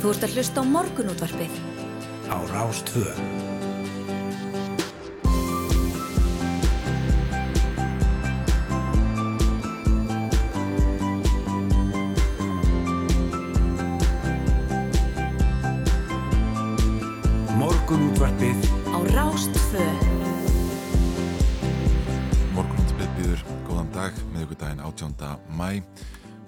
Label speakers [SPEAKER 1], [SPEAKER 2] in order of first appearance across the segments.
[SPEAKER 1] Þú ert að hlusta á morgunútvarpið.
[SPEAKER 2] Á Rástvö. Morgunútvarpið
[SPEAKER 1] Á Rástvö.
[SPEAKER 3] Morgunúttarpið býður góðan dag með ykkur daginn 18. mæ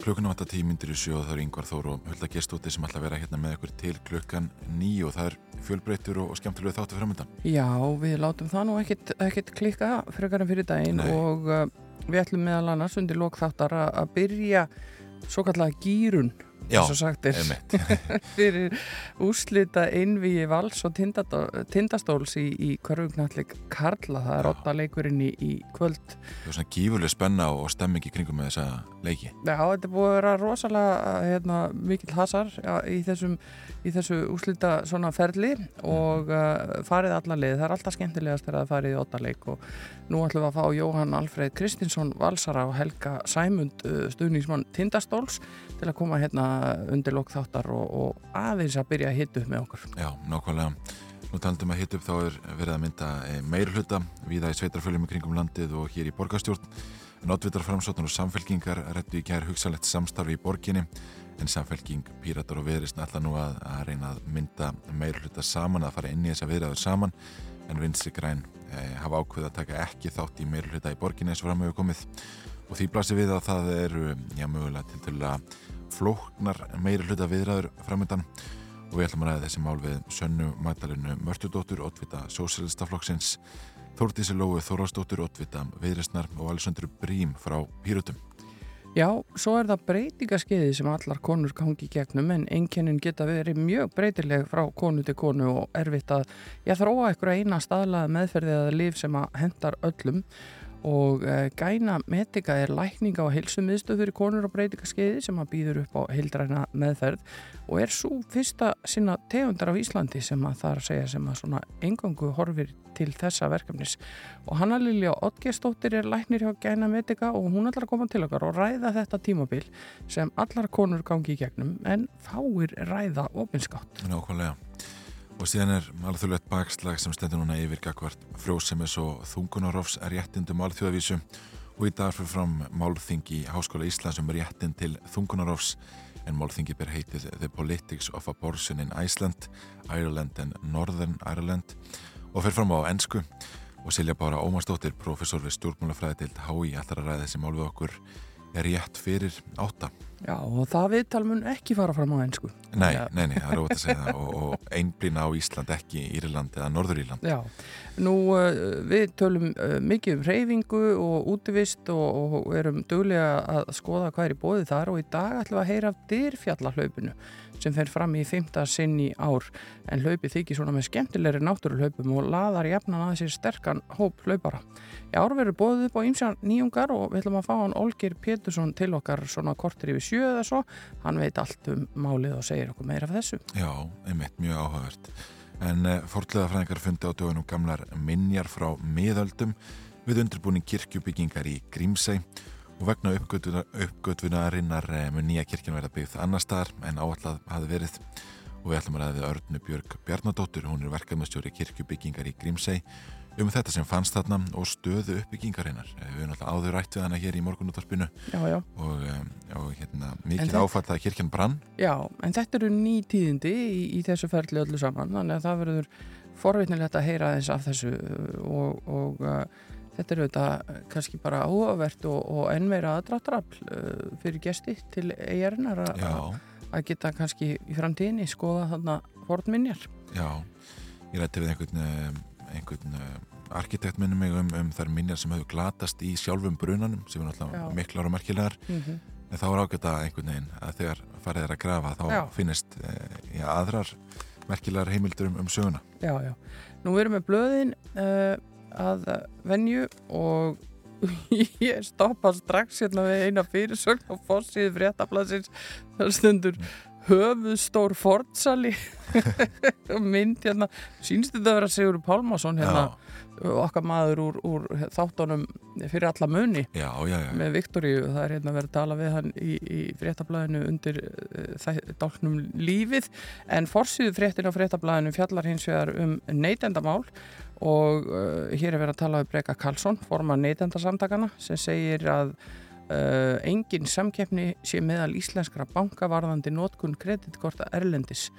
[SPEAKER 3] klukkunum þetta tímyndir í sjó það eru yngvar þóru og hölda gestóti sem að vera hérna með ykkur til klukkan nýju og það er fjölbreytur og, og skemmtilega þáttu framöndan
[SPEAKER 4] Já, við látum það nú ekkit, ekkit klikka frekar en fyrir daginn
[SPEAKER 3] Nei.
[SPEAKER 4] og uh, við ætlum meðal annars undir lókþáttar að að byrja svo kallega gýrun
[SPEAKER 3] Já,
[SPEAKER 4] eins og sagt er.
[SPEAKER 3] einmitt.
[SPEAKER 4] fyrir úslita einvíi vals og tindastóls í, í hverfugnallik Karla, það er
[SPEAKER 3] Já.
[SPEAKER 4] otta leikurinn í, í kvöld.
[SPEAKER 3] Það er svona gífurlega spenna og stemming í kringum með þessa leiki.
[SPEAKER 4] Já, þetta er búið að vera rosalega hérna, mikill hasar já, í, þessum, í þessu úslita svona ferli og uh, farið allar leið, það er alltaf skemmtilegast þegar það farið í ottaleik og nú ætlum við að fá Jóhann Alfreð Kristinsson Valsara og Helga Sæmund uh, stuðningsmann Tindastóls til að koma hérna undir lok þáttar og, og aðeins að byrja að hitta upp með okkur
[SPEAKER 3] Já, nákvæmlega. Nú taldum að hitt upp þá er verið að mynda meir hluta viða í sveitarföljum í kringum landið og hér í borgarstjórn. Notvitar framsóttan og samfélkingar rættu í kær hugsalegt samstarfi í borginni en samfélking, píratar og viðrist ætla nú að, að reyna að mynda meir hluta saman, að fara inn í þessa viðræður saman en vinstri græn eh, hafa ákveð að taka ekki þátt í meir hluta í borginni eins og fram hefur komið og því blasir við að það eru já, mögulega til að flóknar meiri hluta viðræður framöndan og við ætlum að ræða þessi mál við Sönnu Magdalenu Mörtudóttur, Otvita Sósélistaflokksins, Þórdísi Lóu Þórastóttur, Otvita Viðristnar og Alessandru Brím frá Pírutum.
[SPEAKER 4] Já, svo er það breytingaskeiði sem allar konur gangi gegnum en einkennin geta verið mjög breytileg frá konu til konu og erfitt að ég þróa einhverja eina staðlaða meðferði eða líf sem að hendar öllum og e, gæna metika er lækning á heilsumiðstöð fyrir konur og breytingaskeiði sem að býður upp á heildræna meðferð og er svo fyrsta sinna tegundar af Íslandi sem að það er að segja sem að svona engangu horfir til þessa verkefnis og Hanna Lilja Ottgerstóttir er læknir hjá Gæna Medica og hún ætlar að koma til okkar og ræða þetta tímabil sem allar konur gangi í gegnum en fáir ræða opinskátt.
[SPEAKER 3] Nákvæmlega. Og síðan er alþjóðlegt bakslag sem stendur núna yfir gagvart frjósemis og þungunarofs réttindum alþjóðavísu. Og í dag fyrir fram málþing í Háskóla Íslands um réttind til þungunarofs en málþingi ber heitið The Politics of Abortion in Iceland, Ireland and Northern Ireland. Og fyrir fram á ennsku og Silja Bára Ómarsdóttir, professor við stjórnmálafræði til HÍ, ætlar að ræða þessi mál við okkur er rétt fyrir átta.
[SPEAKER 4] Já og það viðtal mun ekki fara fram á einsku.
[SPEAKER 3] Nei,
[SPEAKER 4] Já.
[SPEAKER 3] nei, nei, það er óvægt að segja það og, og einblýna á Ísland ekki Írland eða Norður Írland.
[SPEAKER 4] Já, nú uh, við tölum uh, mikið um reyfingu og útivist og, og erum duglega að skoða hvað er í bóði þar og í dag ætlum við að heyra af dyrfjallahlaupinu sem fer fram í fymta sinn í ár en hlaupið þykir svona með skemmtilegri náttúruhlaupum og laðar jafnan að sér sterkan hóp hlaupara. Í ár verður bóðið upp á ýmsar nýjungar og við ætlum að fá hann Olgir Pétursson til okkar svona kortir yfir sjö eða svo. Hann veit allt um málið og segir okkur meira af þessu.
[SPEAKER 3] Já, einmitt, mjög áhugavert. En uh, fortleðafræðingar fundi á dögunum gamlar minjar frá miðöldum við undirbúning kirkjubyggingar í Grímsei og vegna uppgötvunarinnar uh, mun nýja kirkjan verða byggð annar staðar en áallad hafi verið. Og við ætlum að ræða við Örnu Björg Bjarnadóttur, hún er verkefnastjóri kirkjubyggingar í Grímsei um þetta sem fannst þarna og stöðu uppbyggingarinnar. Eh, Við erum alltaf áður rætt við hana hér í morgunúttarpinu og, um, og hérna, mikið áfall að kirkjan brann.
[SPEAKER 4] Já, en þetta eru ný tíðindi í, í þessu ferli öllu saman, þannig að það verður forvitnilegt að heyra eins af þessu og, og þetta eru þetta kannski bara áhugavert og, og enn meira aðdráttarafl uh, fyrir gesti til eigarinnar að- geta kannski í framtíðinni skoða þarna fornminjar.
[SPEAKER 3] Já, ég rætti við einhvern, eh, einhvern eh, arkitekt minni mig um, um þær minjar sem hefur glatast í sjálfum brunanum sem er náttúrulega miklar og merkilegar
[SPEAKER 4] Mm
[SPEAKER 3] en þá er ágætt að einhvern veginn að þegar farið er að grafa þá
[SPEAKER 4] Já.
[SPEAKER 3] finnist já, aðrar merkilegar heimildur um, um söguna
[SPEAKER 4] Já, já. Nú erum við blöðin uh, að venju og ég stoppa strax hérna við eina fyrirsögn á fossið fréttablasins þar stendur höfuðstór fortsali mynd hérna. Sínst þetta að vera Sigur Pálmason hérna okkar maður úr, úr þáttunum fyrir alla muni
[SPEAKER 3] já, já, já.
[SPEAKER 4] með Viktoríu, það er hérna verið að tala við hann í, í fréttablaðinu undir uh, dálknum lífið. En forsýðu fréttin á fréttablaðinu fjallar hins vegar um neytendamál og uh, hér er verið að tala um Breka Karlsson, forman neytendasamtakana sem segir að uh, engin samkeppni sé meðal íslenskra bankavarðandi nótkun kreditkorta Erlendis.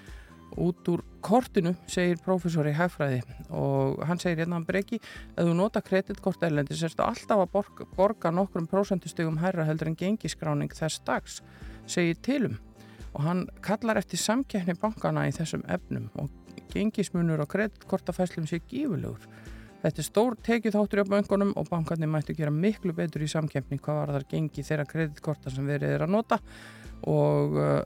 [SPEAKER 4] Út úr kortinu, segir profesor í hægfræði og hann segir hérna hann breki að þú nota kreditkort erlendis er þetta alltaf að borga, borga nokkrum prósendustugum hærra heldur en gengiskráning þess dags, segir tilum og hann kallar eftir samkeppni bankana í þessum efnum og gengismunur og kreditkortafæslum sé gífulegur. Þetta er stór tekið þáttur á bankunum og bankarnir mættu gera miklu betur í samkeppni hvað var þar gengi þeirra kreditkorta sem verið er að nota og uh,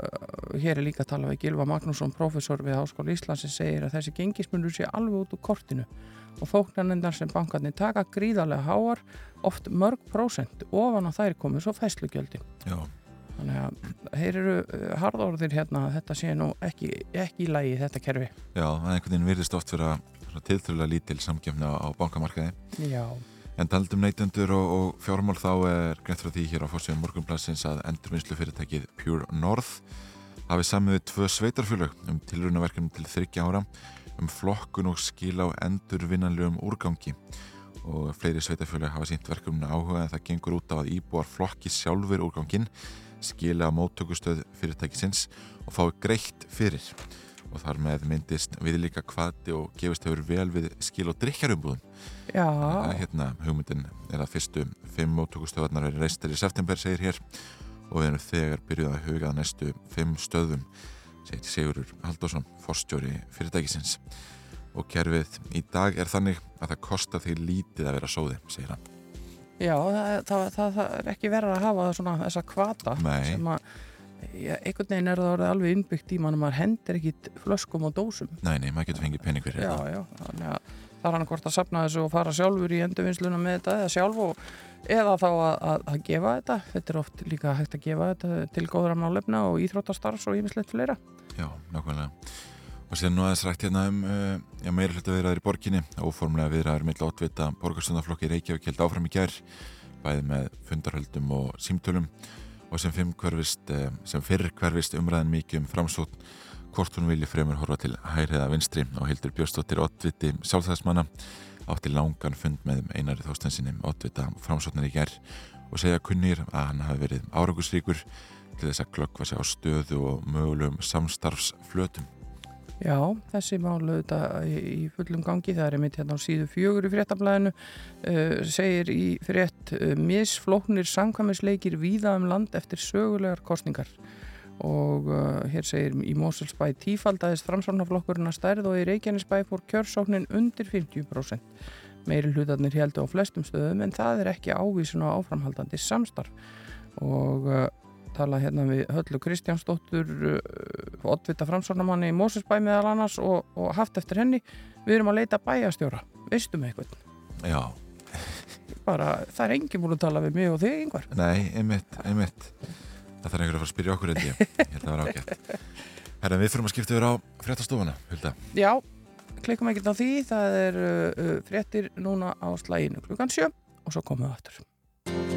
[SPEAKER 4] hér er líka að tala við Gilva Magnússon, professor við Háskóla Íslands sem segir að þessi gengismunur sé alveg út úr kortinu og þóknarnendar sem bankarnir taka gríðarlega háar oft mörg prósent ofan á þær komið svo fæslugjöldi
[SPEAKER 3] Já.
[SPEAKER 4] Þannig að hér eru uh, harðorðir hérna að þetta sé nú ekki, ekki í lagi þetta kerfi.
[SPEAKER 3] Já, er einhvern veginn virðist oft að tilþurlega lítil samkjöfni á, bankamarkaði.
[SPEAKER 4] Já.
[SPEAKER 3] En taldum neytendur og, og fjármál þá er greitt frá því hér á fórsíðan morgunplassins að endurvinnslu fyrirtækið Pure North hafi samið við tvö sveitarfjölög um tilrunaverkefni til þryggja ára um flokkun og skil á endurvinnanlegum úrgangi. Og fleiri sveitarfjölög hafa sínt verkefninu áhuga en það gengur út á að íbúar flokki sjálfur úrgangin skila á móttökustöð fyrirtækisins og fái greitt fyrir. Og þar með myndist við líka kvati og gefist hefur vel við skil og drikjarumbúðum
[SPEAKER 4] Já.
[SPEAKER 3] Hérna, hugmyndin er að fyrstu fimm móttökustöðarnar er reistir í september segir hér. Og við erum þegar byrjuð að huga næstu fimm stöðum segir Sigurur Haldásson forstjóri fyrirtækisins. Og kerfið í dag er þannig að það kostar því lítið að vera sóði segir hann
[SPEAKER 4] Já, það, það, það, það er ekki verið að hafa svona þessa kvata
[SPEAKER 3] Nei.
[SPEAKER 4] sem að Já, einhvern veginn er það orðið alveg innbyggt í mann og maður hendir ekkit flöskum og dósum.
[SPEAKER 3] Nei, nei, maður getur fengið pening fyrir
[SPEAKER 4] Já,
[SPEAKER 3] þetta.
[SPEAKER 4] já, þannig að það er hann hvort að sapna þessu og fara sjálfur í endurvinnsluna með þetta eða sjálf og eða þá að, að, að gefa þetta. Þetta er oft líka hægt að gefa þetta til góðra málefna og íþróttastarfs og ímislegt fleira.
[SPEAKER 3] Já, nákvæmlega og síðan nú aðeins rætt hérna um uh, já, meira hluta viðraður í borginni óformlega viðraður mill átvita borgarstundaflokki Reykjavík held áfram í gær bæði með fundarhöldum og símtölum og sem, hverfist, uh, sem fyrr hverfist umræðin mikið um framsótt hvort hún vilji fremur horfa til hæriða vinstri. Og Hildur Björnsdóttir Ottviti sjálfþæðismanna átti langan fund með einari þóstensinni Ottvita framsóttnar í gerð og segja kunnir að hann hafi verið árangusríkur til þess að glöggva sig á stöðu og mögulegum samstarfsflötum
[SPEAKER 4] Já, þessi málu þetta í fullum gangi, það er einmitt hérna á síðu fjögur í fréttablaðinu uh, segir í frétt uh, misflóknir samkvæmisleikir víða um land eftir sögulegar kostningar og uh, hér segir í Moselsbæ tífaldæðist framsvonarflokkurinn að stærð og í Reykjanesbæ fór kjörsóknin undir 50% meiri hlutarnir heldur á flestum stöðum en það er ekki ávísun á áframhaldandi samstarf. Og tala hérna við Höllu Kristjánsdóttur uh, oddvita framsvonarmanni í Moselsbæ meðal annars og, og haft eftir henni. Við erum að leita bæjastjóra, veistum eitthvað
[SPEAKER 3] Já.
[SPEAKER 4] Bara, það er enginn búin að tala við mig og þig yngvar
[SPEAKER 3] Nei, einmitt, einmitt. Það þarf einhver að fara að spyrja okkur held ég. Ég held að það var ágætt. Herra, við fyrir að skipta yfir á fréttastofuna Hulda.
[SPEAKER 4] Já, klikkum ekkert á því. Það er uh, fréttir núna á slæginu klukkan sjö og svo komum við aftur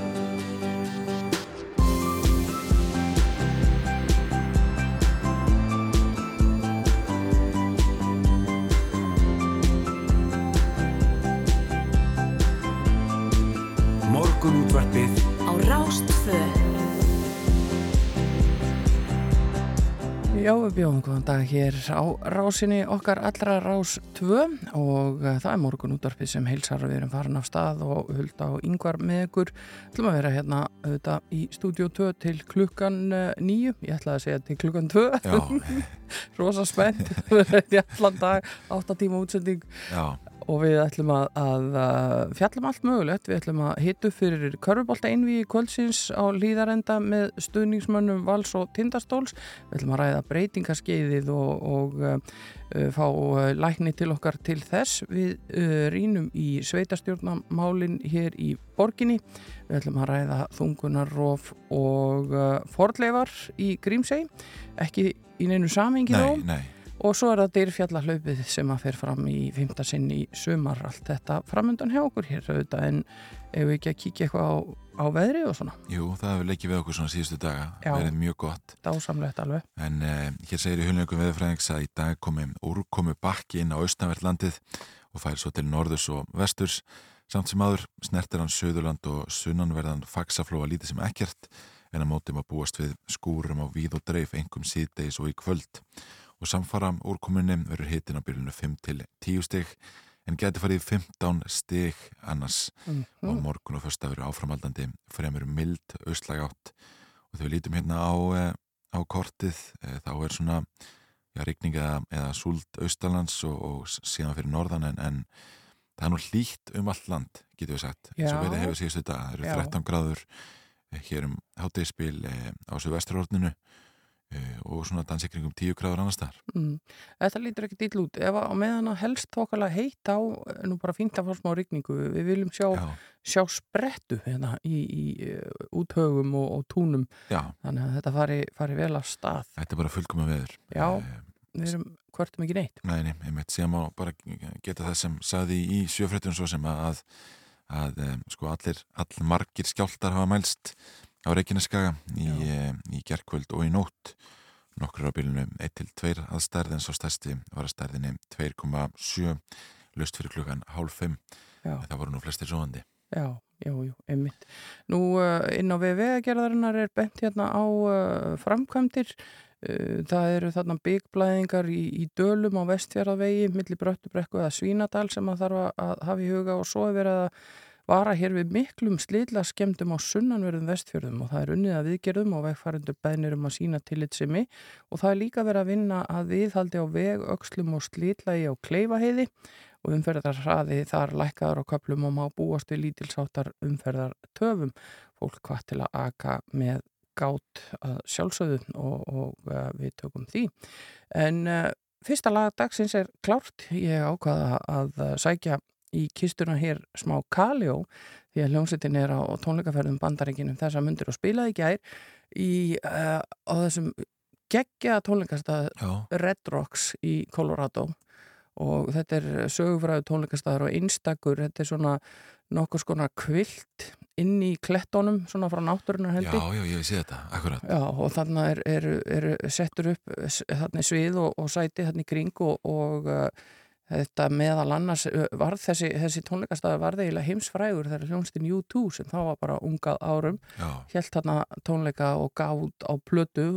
[SPEAKER 4] Já, við bjóðum góðan dag hér á rásinni okkar allra rás 2 og uh, það er morgun útvarpið sem heilsar við erum farin af stað og hulda á yngvar með ykkur. Þú ætlum að vera hérna auðvitað í stúdíu 2 til klukkan 9, ég ætlaði að segja til klukkan 2,
[SPEAKER 3] Já,
[SPEAKER 4] rosa spennt, erum í allan dag, 8 tíma útsending.
[SPEAKER 3] Já,
[SPEAKER 4] og við ætlum að, að, að fjallum allt mögulegt, við ætlum að hitu fyrir Körfubólta einví í kvöldsins á líðarenda með stuðningsmönnum Vals og Tindastóls, við ætlum að ræða breytingaskeiðið og, og uh, fá uh, lækni til okkar til þess, við uh, rínum í sveitastjórnamálin hér í borginni, við ætlum að ræða þungunarof og forleifar í Grímsei, ekki í neinu samengi þó. Og svo er það dyrfjallahlaupið sem að fer fram í fymta sinn í sumar allt þetta framöndan hjá okkur hér auðvitað en ef við ekki að kíkja eitthvað á, á veðri og svona.
[SPEAKER 3] Jú, það hefur leikið við okkur svona síðustu daga,
[SPEAKER 4] Já.
[SPEAKER 3] verið mjög gott.
[SPEAKER 4] Dásamlegt alveg.
[SPEAKER 3] En eh, hér segir í hulningum veðurfræðings að í dag komi úrkomu bakki inn á austanverðlandið og fær svo til norðurs og vesturs. Samt sem aður snertir hann Suðurland og sunnanverðan fagsaflóa lítið sem ekkert en að móti maður búast við skúrum á víð og dreif engum síðdeis og í kvöld og samfara úrkomunni verður hitin á byrjunu 5 til 10 stig en geti farið í 15 stig annars
[SPEAKER 4] Mm.
[SPEAKER 3] og á morgun og fyrsta verður áframaldandi fremur mild austlæg átt og þegar við lítum hérna á, eh, á kortið eh, þá er svona já, rigning eða, súld austalands og, og síðan fyrir norðan en, en það er nú hlýtt um allt land getur við sagt, eins og
[SPEAKER 4] Já.
[SPEAKER 3] verið hefur síðustu dag það eru
[SPEAKER 4] Já.
[SPEAKER 3] 13 gráður eh, hér um hátegispil á svo vesturhorninu og svona dansi kringum 10 gráður annars þar
[SPEAKER 4] Mm. Þetta lítur ekki dýll út. Ef að á meðan að helst þokkalega heitt á, nú bara fínt að fá smá rigningu. Við viljum sjá,
[SPEAKER 3] Já,
[SPEAKER 4] sjá sprettu hérna í, í uh, úthögum og, og túnum.
[SPEAKER 3] já,
[SPEAKER 4] Þannig að þetta fari, fari vel af stað.
[SPEAKER 3] þetta er bara fullkomum veður
[SPEAKER 4] Já.
[SPEAKER 3] Eh,
[SPEAKER 4] Við erum hvertum ekki neitt.
[SPEAKER 3] Nei, nei, einmitt, síðan má bara geta það sem saði í sjöfréttunum svo sem að, að um, sko allir, all margir skjáltar hafa mælst á Reykjaneskaga í, um, í gerkvöld og í nótt nokkur á bylunum 1-2 aðstærð en svo stærsti var að stærðinni 2,7 löst fyrir klukkan hálf 5
[SPEAKER 4] Já.
[SPEAKER 3] en það voru nú flestir svoandi
[SPEAKER 4] Já, jú, jú, einmitt. Nú uh, inn á VV-gerðarinnar er bent hérna á uh, framkvæmdir. Það eru þarna byggblæðingar í, í dölum á vestfjaraðvegi, milli Bröttubrekku eða Svínadal sem að þarf að- að hafa í huga og svo er verið að vara hér við miklum slilla skemmtum á sunnanverðum vestfjörðum og það er unnið að viðgerðum og vegfærandur bænir um að sína tillitsemi og það er líka verið að vinna að viðhaldi á veg, öxlum og slillagi á kleifaheiði og umferðar hraði þar lækkaður á köplum og má búast við lítilsáttar umferðar töfum. Fólk hvað til að aka með gát að sjálfsögðu og, og uh, við tökum því. En uh, fyrsta lag dagsins er klárt. Ég ákvaða að sækja í kistuna hér smá kaljó því að hljómsettin er á tónleikaferðum bandaríkinum þess að myndir og spilaði gær í, uh, á þessum geggja tónleikastað
[SPEAKER 3] Já,
[SPEAKER 4] Red Rocks í Colorado. Og þetta er sögufræðu tónleikastæður og einstakur, þetta er svona nokkur skona kvilt inn í klettónum, svona frá náttúrunar
[SPEAKER 3] já,
[SPEAKER 4] hendi.
[SPEAKER 3] já, ég sé þetta, akkurat.
[SPEAKER 4] Já, og þannig er, er, er settur upp þarna svið og, og sæti þarna í kring og, og uh, þetta meðal annars varð þessi, þessi tónleikastæður varð eiginlega heimsfrægur þegar hljónstin U2 sem þá var bara ungað árum
[SPEAKER 3] Já,
[SPEAKER 4] hélt þarna tónleika og gaf út á plötu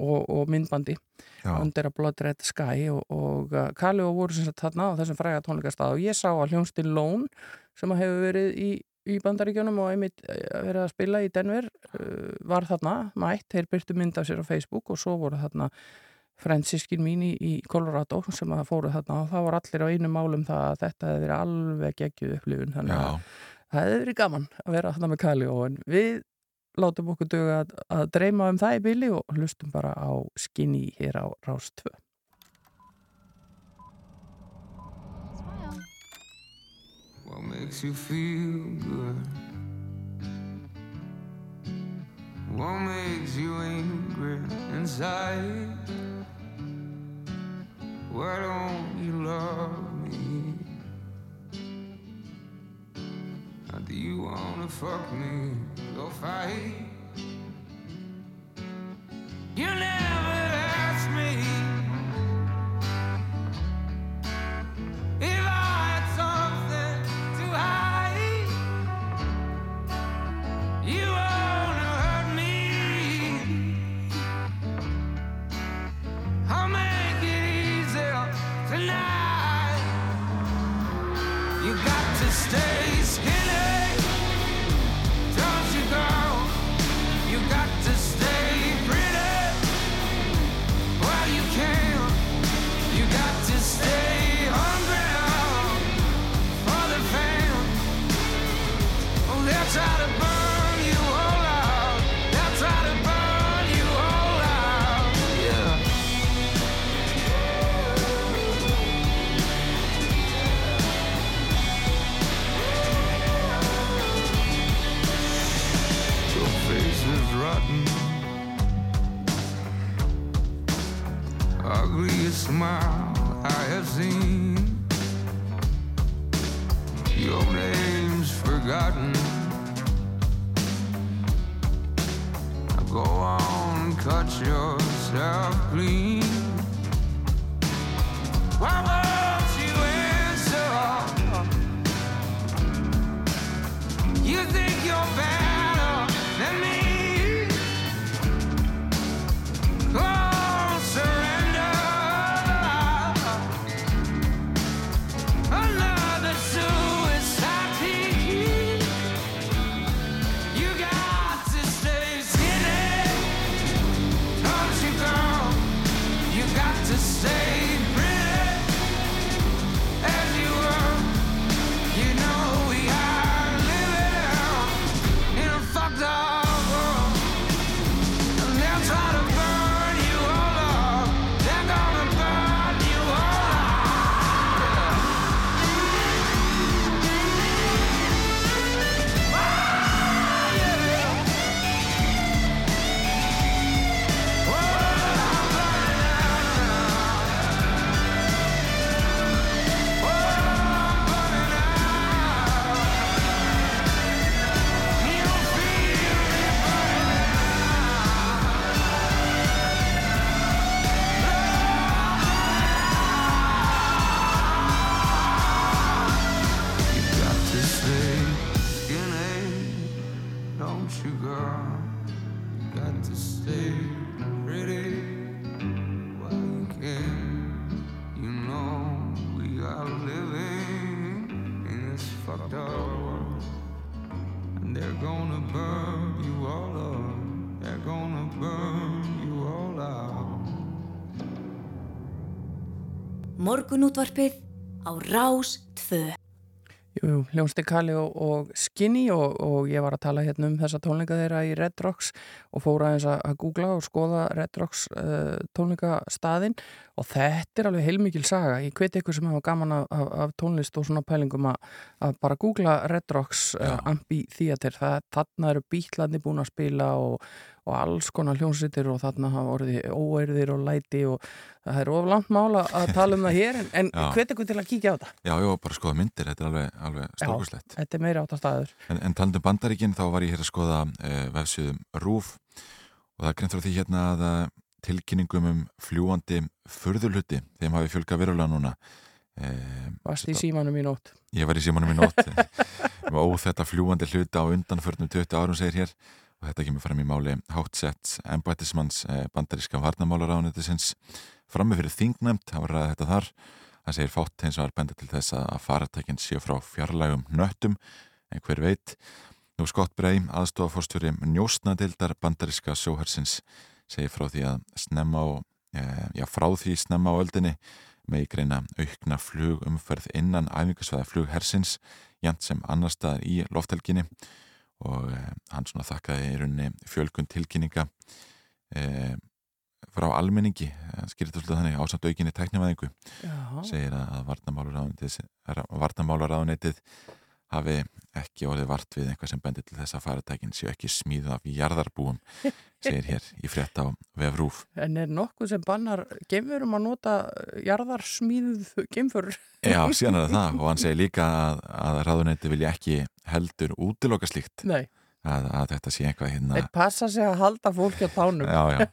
[SPEAKER 4] og, og myndbandi
[SPEAKER 3] já,
[SPEAKER 4] Under a Blood Red Sky og, og Kali og voru sem sagt þarna á þessum fræga tónleikastað. Og ég sá að hljónstin Lone sem að hefur verið í, í bandaríkjunum og einmitt verið að spila í Denver var þarna mætt, þeir byrtu mynd af sér á Facebook og svo voru þarna fransískin mín í, í Colorado sem að fóru þarna og það voru allir á einu málum það að þetta hefði verið alveg geggjuð upplifun þannig að
[SPEAKER 3] já,
[SPEAKER 4] það hefði verið gaman að vera þarna með Kali og við látum okkur döga að, að dreyma um það í bili og hlustum bara á skinny hér á Rás 2
[SPEAKER 5] What makes you feel good? What makes you angry inside? Why don't you love me? Or do you wanna fuck me? Go fight. You never
[SPEAKER 6] Now go on, cut yourself clean. Why won't you answer? You think you're better
[SPEAKER 7] Morgunútvarpið á Rás 2.
[SPEAKER 4] Jú, Hljónsti Kali og, og Skinny og, og ég var að tala hérna um þessa tónleika þeirra í Red Rocks og fóra aðeins að, að googla og skoða Red Rocks uh, tónleikastaðin og þetta er alveg heilmikil saga. Ég hveti ykkur sem hafa gaman af, af, af tónlist og svona pælingum að, að bara googla Red Rocks uh, Amphitheater. Það, þarna eru bítlandi búin að spila og, og alls konar hljónsittir og þarna hafa orðið óerðir og læti og það er of langt mála að tala um það hér en, en
[SPEAKER 3] Já.
[SPEAKER 4] hveti ykkur til að kíkja á þetta.
[SPEAKER 3] Já, já, bara skoða myndir, þetta er alveg, alveg stórkuslegt.
[SPEAKER 4] Þetta er meira átt að staður.
[SPEAKER 3] En, en talandum bandaríkinn þá var ég hér að skoða uh, vefsíðum RÚF og það er greint frá því hérna að uh, tilkynningum um fljúandi furðurluti, þeim hafi fjölga verulega núna. Uh,
[SPEAKER 4] Vast í símanum í nótt.
[SPEAKER 3] Ég var í símanum í nótt um óþetta fljúandi hluta á undanförnum 20 árum segir hér og þetta kemur fram í máli Hátsett embættismanns eh, bandaríska varnamálaráðunitisins frammi fyrir þingnæmt, var ræða þetta þar það segir fátt eins og er benda til þess að faratækinn séu frá fjarlægum nöttum en hver veit? Nú Scott Bray, aðstofafórstjóri njósnadildar bandaríska sjóhersins segir frá því að snemma og eh, já, frá því snemma á öldinni með í greina aukna flugumferð innan æfingasvæða flughersins jant sem annar staðar í lofthelginni og eh, hann svona þakkaði í rauninni fjölkun tilkynninga eh, frá almenningi. Skýrði þetta þannig ásamt aukinni tæknivæðingu
[SPEAKER 4] Já,
[SPEAKER 3] segir að varnamálaráðunetið hafi ekki orðið vart við eitthvað sem bendir til þess að faratækin séu ekki smíð af jarðarbúum segir hér í frétt á vefrúf
[SPEAKER 4] en er nokkuð sem bannar geimverum að nota jarðarsmíðuð geimfur?
[SPEAKER 3] Já, síðan er það og hann segir líka að, að ráðunetið vilja ekki heldur útiloka slíkt.
[SPEAKER 4] Nei,
[SPEAKER 3] að, að þetta sé eitthvað hérna
[SPEAKER 4] þeir passa sig að halda fólki á tánum.
[SPEAKER 3] Já, já,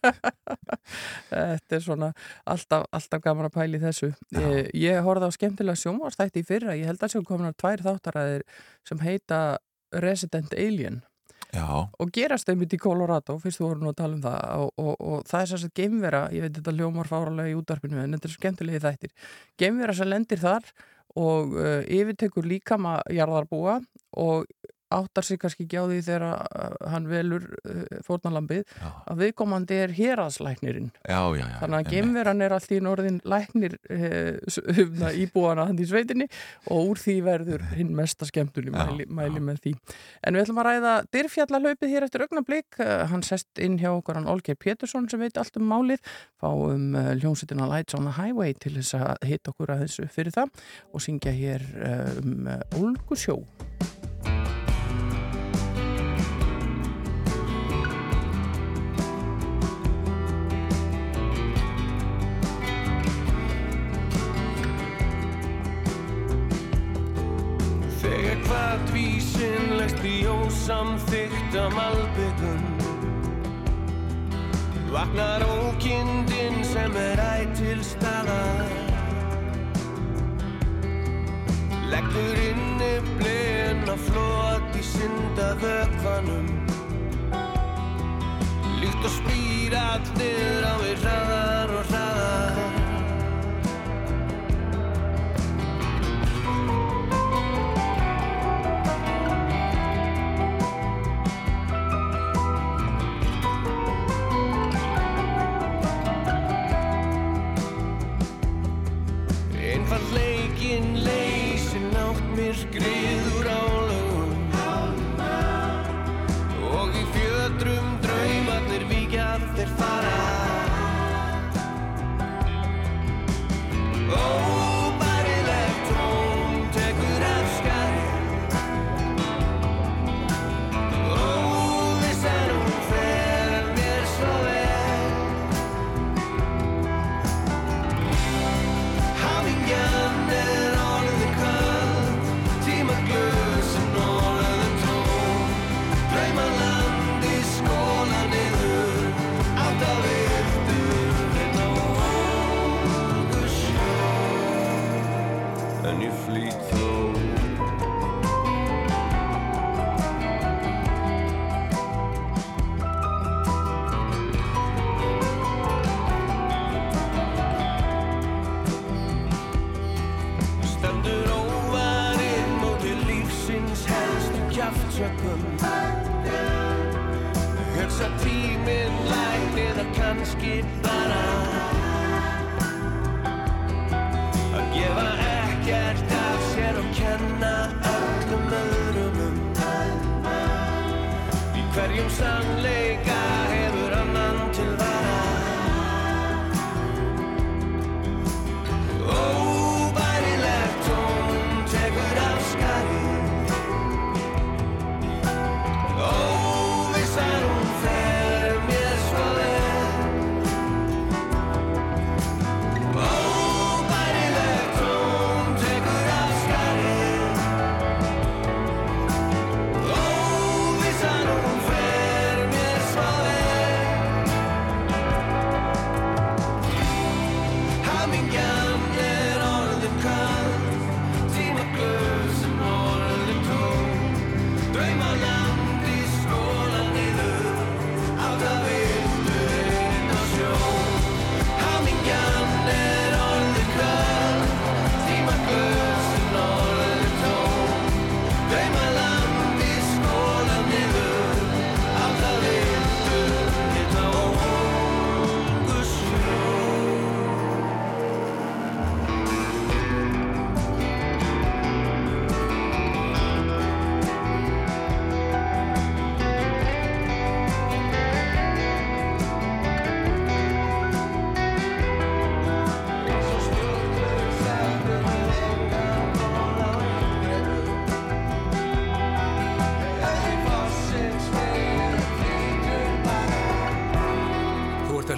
[SPEAKER 4] Þetta er svona alltaf, alltaf gaman að pæli þessu.
[SPEAKER 3] Já.
[SPEAKER 4] Ég, ég horfði á skemmtilega sjónvarstætti í fyrra. Ég held að séu kominar tvær þáttaræðir sem heita Resident Alien
[SPEAKER 3] já,
[SPEAKER 4] og gerast einmitt í Colorado, fyrst þú voru nú að tala um það og, og, og það er sérst geimvera, ég veit þetta hljómar fáralega í útarpinu en þetta er skemmtilegi þættir. Geimvera sem lendir þar og uh, yfirtekur líkama jarðarbúa og áttar sig kannski ekki á því þegar hann velur uh, fórnalambið að viðkomandi er héraðslæknirinn. Þannig að gemveran er allt í norðin læknir uh, íbúana hann í sveitinni og úr því verður hinn mesta skemmtun í
[SPEAKER 3] Já,
[SPEAKER 4] mæli, mæli með því. En við ætlum að ræða dyrfjallahlaupið hér eftir augnablík uh, hann sest inn hjá okkur hann Olgeir Pétursson sem veit allt um málið. Fáum hljómsveitina Lights on the Highway til þess að hitta okkur að þessu fyrir það og syngja hér um Olgusjó
[SPEAKER 5] í ósamþykta malbyggum Vaknar ókindin sem er ætil staðar. Leggur inni blen að flót í synda vökvanum Líkt og spýr allir á við hraðar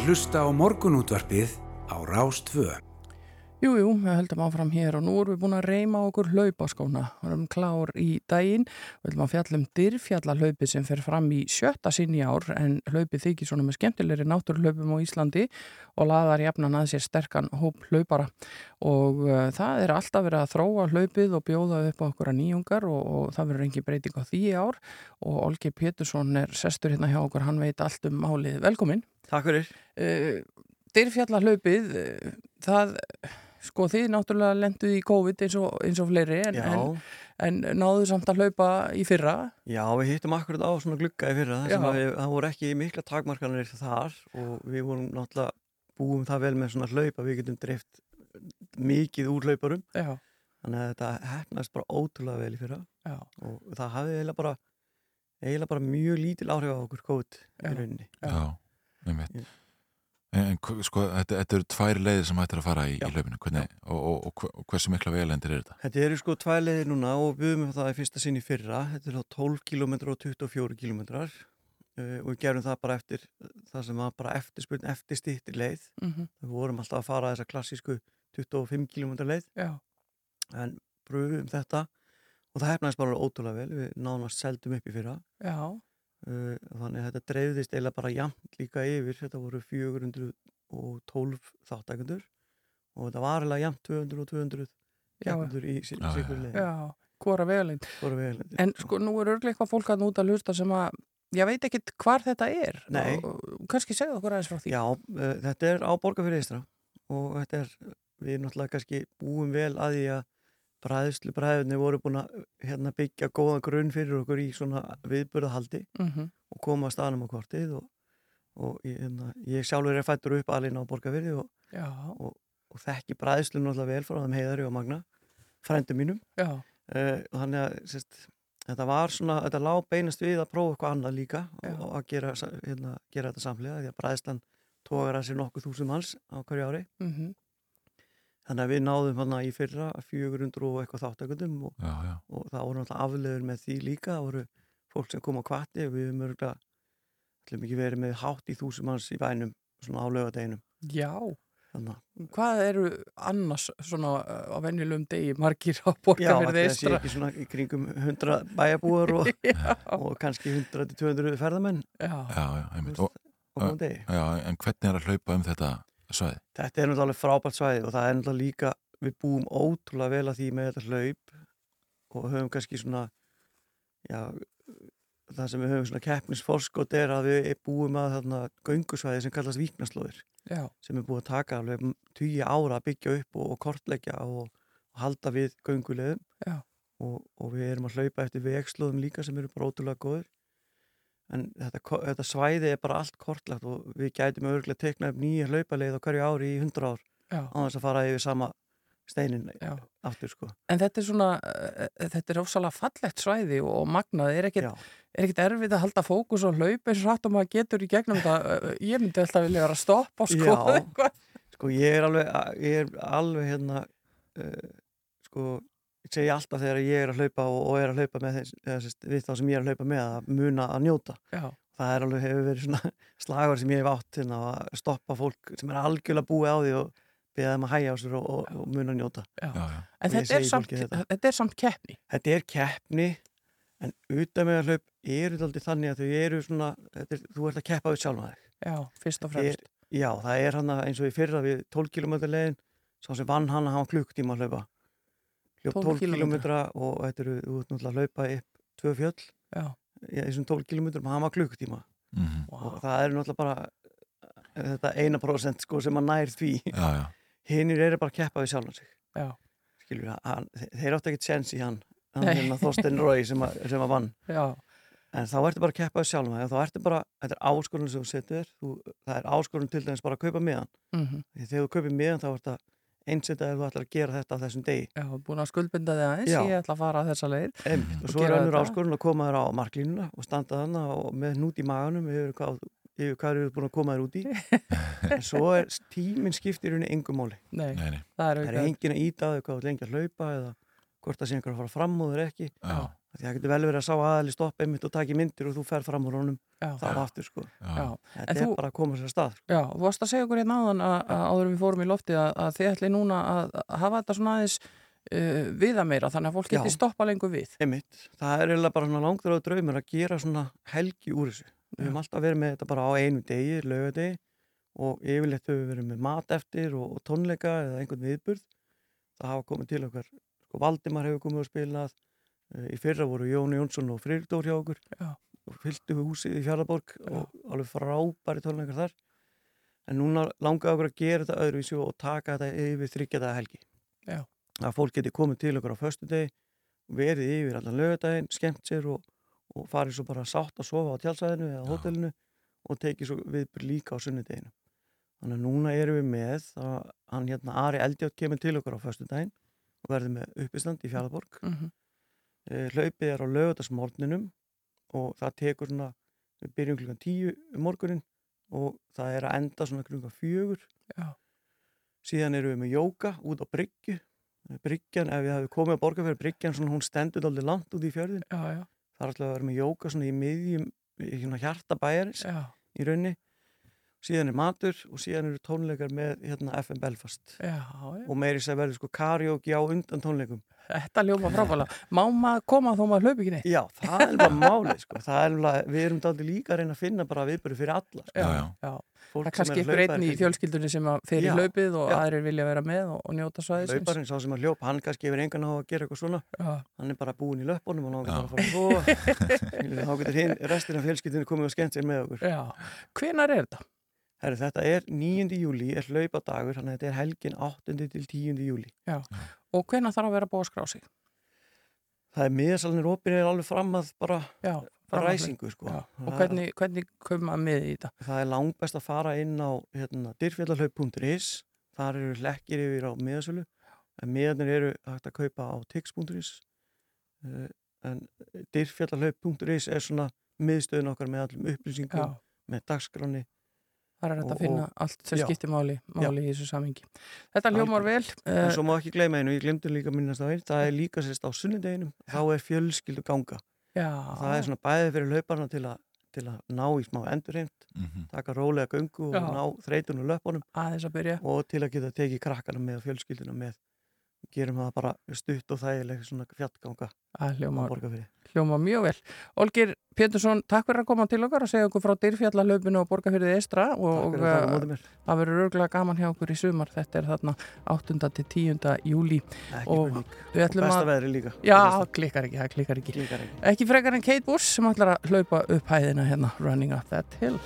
[SPEAKER 5] að
[SPEAKER 2] hlusta á morgunútvarpið á Rástvö.
[SPEAKER 4] Jú, jú, við höldum áfram hér og nú erum við búin að reyma okkur hlaupaskóna. Við erum klár í daginn. Við höldum að fjalla um dyrfjallahlaupi sem fer fram í sjötta sinn í ár en hlaupið þykir svona með skemmtilegri náttúrhlaupum á Íslandi og laðar jafnan að sér sterkan hóp hlaupara. Og uh, það er alltaf verið að þróa hlaupið og bjóða upp á okkur að nýjungar og, og það verður engin breyting á því ár og Olgi Pétursson er sestur hérna hjá okkur, hann veit allt um málið. Velkomin.
[SPEAKER 8] Takk fyrir.
[SPEAKER 4] Uh, Dyrfjallahlaupið, uh, það sko þið náttúrulega lenduð í COVID eins og, eins og fleiri en, en, en náðu samt að hlaupa í fyrra.
[SPEAKER 8] Já, við hittum akkurat á svona glugga í fyrra að við, það voru ekki mikla takmarkanir þar og við vorum náttúrulega búum það vel með svona hlaup að við getum dreift mikið úr hlauparum
[SPEAKER 4] Já,
[SPEAKER 8] þannig að þetta hefnaðist bara ótrúlega vel í fyrra
[SPEAKER 4] já,
[SPEAKER 8] og það hafði eiginlega bara eiginlega bara mjög lítil áhrif á okkur kót í rauninni.
[SPEAKER 3] Já, einmitt.
[SPEAKER 8] Já.
[SPEAKER 3] En, en sko, þetta, þetta eru tvær leiðir sem hættir að fara í, í hlaupinu Hvernig, og, og, og, hversu mikla velendir er þetta?
[SPEAKER 8] Þetta eru sko tvæleiðir núna og við höfum það í fyrsta sinn í fyrra. Þetta er þá 12 km og 24 km uh, og við gerum það bara eftir það sem var bara eftirspurn eftir stýttir leið.
[SPEAKER 4] mm
[SPEAKER 8] Við vorum alltaf að fara þessa klassísku 25 km leið
[SPEAKER 4] já,
[SPEAKER 8] en pröfum þetta og það hefnaðist bara ótrúlega vel. Við nánast seldum upp í fyrra.
[SPEAKER 4] já,
[SPEAKER 8] þannig að þetta dreifðist eiginlega bara jafnt líka yfir. Þetta voru 412 þáttækundur og þetta var eiginlega jafnt 200 og 200
[SPEAKER 4] Já.
[SPEAKER 8] keppendur í
[SPEAKER 3] Já, já,
[SPEAKER 4] hvora
[SPEAKER 8] vel,
[SPEAKER 4] En sko nú er örglega eitthvað fólk að núta að hlusta sem að ég veit ekkit hvar þetta er
[SPEAKER 8] Nei.
[SPEAKER 4] og kannski segðu okkur aðeins frá því
[SPEAKER 8] Já, uh, þetta er á borgarfyrir eistra og þetta er, við náttúrulega kannski búum vel að því að bræðslu bræðunni voru búin að hérna, byggja góða grunn fyrir okkur í svona viðbörðahaldi
[SPEAKER 4] mm
[SPEAKER 8] og koma að staðnum á kortið og, og ég, hérna, ég sjálfur er fættur upp alveg á borgarfyrir og,
[SPEAKER 4] Já,
[SPEAKER 8] og þekki bræðslu náttúrulega vel frá þeim heiðari og magna frændum mínum. Uh, og þannig að sérst, þetta var svona, þetta lág beinast við að prófa eitthvað annað líka og að gera, hérna, gera þetta samlega því að bræðslan tógar að sér nokkuð þúsund manns á hverju ári.
[SPEAKER 4] Mm
[SPEAKER 8] þannig að við náðum hana í fyrra 400 og eitthvað þáttakundum og,
[SPEAKER 3] Já, já,
[SPEAKER 8] og það voru náttúrulega afleður með því líka. Það voru fólk sem kom á kvatti og við höfum örgulega ætlum ekki verið með hátt í þúsund manns í bænum svona á lögadeginum
[SPEAKER 4] já.
[SPEAKER 8] Þannig að
[SPEAKER 4] Hvað eru annars svona uh, á venjulegum degi margir á
[SPEAKER 8] Já,
[SPEAKER 4] borgarfyrði
[SPEAKER 8] þetta sé
[SPEAKER 4] eistra?
[SPEAKER 8] ekki svona í kringum 100 bæjarbúar og,
[SPEAKER 4] Já,
[SPEAKER 8] og kannski 100-200 ferðamenn.
[SPEAKER 4] Já,
[SPEAKER 3] já, já, einmitt. Og,
[SPEAKER 8] degi.
[SPEAKER 3] já, en hvernig er að hlaupa um þetta svæði?
[SPEAKER 8] Þetta er náttúrulega frábært svæði og það er náttúrulega líka, við búum ótrúlega vel að því með þetta hlaup og höfum kannski svona, já, það sem við höfum svona keppnisforskot er að við búum að þarna göngusvæði sem kallast víknaslóðir. Sem er búið að taka alveg tíu ára að byggja upp og, og kortleggja og, og halda við göngulegum og, og við erum að hlaupa eftir vegslóðum líka sem eru bara ótrúlega góður en þetta, þetta svæði er bara allt kortlagt og við gætum örgulega tekna upp nýja hlaupaleið á hverju ári í hundra ár
[SPEAKER 4] já.
[SPEAKER 8] á þess að fara yfir sama steinin
[SPEAKER 4] Já.
[SPEAKER 8] aftur sko
[SPEAKER 4] En þetta er svona, uh, þetta er ofsalega fallegt svæði og magnað, er
[SPEAKER 8] Já.
[SPEAKER 4] er ekkit erfitt að halda fókus og hlaupa eins og hrætt og maður getur í gegnum þetta, Uh, ég myndi alltaf vilja vera að stoppa og skoða eitthvað.
[SPEAKER 8] sko ég er alveg, ég er alveg hérna uh, sko segi alltaf þegar ég er að hlaupa og, og er að hlaupa með þess, eða, við þá sem ég er að hlaupa með að muna að njóta
[SPEAKER 4] Já,
[SPEAKER 8] það er alveg hefur verið svona slagur sem ég hef átt hérna, að stoppa fólk sem er algjörlega búið á því og beða þeim að hæja á sér og, og, og muna að njóta
[SPEAKER 4] já.
[SPEAKER 3] Já,
[SPEAKER 4] En þetta er, samt,
[SPEAKER 8] þetta.
[SPEAKER 4] þetta er samt keppni.
[SPEAKER 8] þetta er keppni en utan með að hlaup eru þetta aldrei þannig að þau eru svona þetta er, þú ert að keppa við sjálf maður
[SPEAKER 4] Já, fyrst og
[SPEAKER 8] er,
[SPEAKER 4] fremst.
[SPEAKER 8] já, það er hann eins og í fyrra við 12 km leiðin sá sem vann hann að hafa klukktíma að hlaupa hljóp
[SPEAKER 4] 12
[SPEAKER 8] 12 km og þetta eru, þú ert náttúrulega að hlaupa upp tvö fjöll
[SPEAKER 4] Já,
[SPEAKER 8] í þessum 12 km og hann var klukktíma
[SPEAKER 3] mhm,
[SPEAKER 8] og
[SPEAKER 4] wow.
[SPEAKER 8] það er náttúrulega bara eh, þetta eina prósent sko sem að nær því. Hinnir eru bara að keppa við sjálfan sig.
[SPEAKER 4] Já,
[SPEAKER 8] skilur þe- þeir áttu ekkert sens í hann hann
[SPEAKER 4] Nei.
[SPEAKER 8] hérna Þorstein Rói sem, að- sem að vann.
[SPEAKER 4] Já,
[SPEAKER 8] en þá ertu bara að keppa við sjálfan og þá ertu bara, þetta er áskorun sem þú setur þér þú, það er áskorun til dæmis bara að kaupa miðan
[SPEAKER 4] mm
[SPEAKER 8] því þegar þú kaupir miðan þá ertu að einsetta ef þú ætlar að gera þetta á þessum degi.
[SPEAKER 4] Já, búin að skuldbinda þig aðeins,
[SPEAKER 8] Já.
[SPEAKER 4] ég ætla að fara þessa leið.
[SPEAKER 8] Einmitt, og
[SPEAKER 4] Og
[SPEAKER 8] svo er önnur áskorun að koma þér á marklínuna og standa þarna og með hnút í maganum yfir hvað, yfir hvað eru búin að koma þér út í. En svo er tíminn skiptir henni engum máli.
[SPEAKER 4] Nei,
[SPEAKER 3] nei, nei,
[SPEAKER 4] það er
[SPEAKER 8] það er engin að íta þau hvað lengi að hlaupa eða hvort það sé einhver að fara fram úr þér ekki.
[SPEAKER 3] Já,
[SPEAKER 8] það getur vel verið að sá aðali stoppa einmitt og taki myndir og þú fer fram úr honum
[SPEAKER 4] Já,
[SPEAKER 8] þá aftur sko. Þetta er
[SPEAKER 4] þú-
[SPEAKER 8] bara að koma sér að stað. sko.
[SPEAKER 4] Já, þú varst að segja okkur hérna áðan að, að áður en við fórum í lofti að, að þið ætli núna að, að hafa þetta svona aðeins uh, viða meira þannig að fólk geti
[SPEAKER 8] Já.
[SPEAKER 4] stoppa lengur við.
[SPEAKER 8] Einmitt. Það er eiginlega bara svona langþráðu draumur að gera svona helgi úr þessu. Við höfum alltaf verið með þetta bara á einu degi, laugadegi og yfirleitt höfum við verið með mat eftir og, og tónleika eða einhvern viðburð. Það hafa komið til okkar, sko Valdimar hefur komið og spilað, í fyrra voru Jón Jónsson og Friðdór hjá okkur
[SPEAKER 4] Já.
[SPEAKER 8] og fylltu húsið í Fjarlaborg og alveg frábæri tónleikar þar. en núna langaði okkur að gera þetta öðruvísi og taka þetta yfir þryggjadaða helgi
[SPEAKER 4] Já.
[SPEAKER 8] að fólk geti komið til okkur á föstudegi verið yfir allan lögadaginn skemmt sér og, og farið svo bara sátt að sofa á tjálsæðinu eða
[SPEAKER 3] Já.
[SPEAKER 8] hótelinu og tekið svo viðbur líka á sunnudeginu þannig að núna erum við með að hann hérna Ari Eldjátt kemur til okkur á föstudaginn og verður með uppistand í Fjallborg
[SPEAKER 4] Mhm.
[SPEAKER 8] Eh, hlaupið er á lögadagsmorninum og það tekur svona við byrjum klukkan tíu um morgunin og það er að enda svona klukkan fjögur.
[SPEAKER 4] Já.
[SPEAKER 8] síðan erum við með jóka út á bryggju. Bryggjan, ef við hefum komið að borga fyrir bryggjan svona hún stendur aldrei langt út í fjörðin
[SPEAKER 4] Já, já,
[SPEAKER 8] það er alltaf að vera með jóka svona í miðjum í svona hjarta bæjarins í raunni síðan er matur og síðan eru tónleikar með hérna, FM Belfast
[SPEAKER 4] já, já.
[SPEAKER 8] og meiri sér verður sko karaoke á undan tónleikum
[SPEAKER 4] Þetta ljóma frábæla. Má maður koma þó maður hlaup ekki neitt?
[SPEAKER 8] Já, það er bara málið sko. það er alveg, við erum daldi líka að reyna að finna bara viðböru fyrir alla sko.
[SPEAKER 3] Já, já.
[SPEAKER 4] já.
[SPEAKER 8] Fólk
[SPEAKER 4] Það er
[SPEAKER 8] sem
[SPEAKER 4] kannski ykkur einn í fjölskyldunni sem að fer í
[SPEAKER 8] Já,
[SPEAKER 4] hlaupið og
[SPEAKER 8] já.
[SPEAKER 4] aðrir vilja vera með og, og njóta svæðisins.
[SPEAKER 8] hlauparinn, sá sem að hljópa, hann kannski hefur engan á að gera eitthvað svona
[SPEAKER 4] Já,
[SPEAKER 8] hann er bara búinn í löpunum og náttúrulega bara að fara að sofa þá getur hinn, restina af fjölskyldinu komið og skemmt sér með okkur
[SPEAKER 4] já. Hvenar er þetta?
[SPEAKER 8] Herri, þetta er 9. júli, er hlaupadagur þannig að þetta er helgin 8. til 10. júli
[SPEAKER 4] Og hvenar þarf að vera búið að skrá sig?
[SPEAKER 8] það er miðasalnir opin er alveg fram að bara
[SPEAKER 4] Já, fram að
[SPEAKER 8] ræsingu sko.
[SPEAKER 4] Já. Og
[SPEAKER 8] Það-
[SPEAKER 4] hvernig, hvernig koma með í þetta?
[SPEAKER 8] það er langbest að fara inn á hérna, dyrfjallarhlaup.is þar eru hlekkir yfir á miðasölu en miðanir eru hægt að kaupa á tix.is uh, en dyrfjallarhlaup.is er svona miðstöðun okkar með allum upplýsingum
[SPEAKER 4] Já,
[SPEAKER 8] með dagskráni
[SPEAKER 4] það er
[SPEAKER 8] Og-
[SPEAKER 4] að finna allt sem skiptir máli, máli í þessu samingi. Þetta hljómar vel.
[SPEAKER 8] en
[SPEAKER 4] Uh,
[SPEAKER 8] svo má ekki gleyma einu, ég glemdi líka að minnast á einn það er líka sérst á sunnudeginum þá er fjölskyldu ganga
[SPEAKER 4] já,
[SPEAKER 8] það er svona bæði fyrir hlauparna til að, til að ná í smá endurheimt
[SPEAKER 3] Mhm.
[SPEAKER 8] taka rólega göngu og
[SPEAKER 4] Já.
[SPEAKER 8] ná þreytun og löpunum
[SPEAKER 4] aðeins að byrja.
[SPEAKER 8] og til að geta tekið krakkana með og fjölskylduna með gerum það bara stutt og þægileg svona fjallganga
[SPEAKER 4] hljómar,
[SPEAKER 8] borgarfyrir
[SPEAKER 4] hljómar mjög vel. Olgir Pétursson, takk fyrir að koma til okkar og segja okkur frá dyrfjallahlaupinu og borgarfyrðið Eistra
[SPEAKER 8] Takk
[SPEAKER 4] og
[SPEAKER 8] að mér,
[SPEAKER 4] það verður örgulega gaman hjá okkur í sumar. Þetta er þarna 8. til 10. júli. og
[SPEAKER 8] og besta
[SPEAKER 4] að...
[SPEAKER 8] veðri líka
[SPEAKER 4] Já, klikkar ekki, það klikkar ekki.
[SPEAKER 8] Klikkar ekki.
[SPEAKER 4] Ekki frekar en Kate Bush sem ætlar að hlaupa upp hæðina hérna, Running Up That Hill.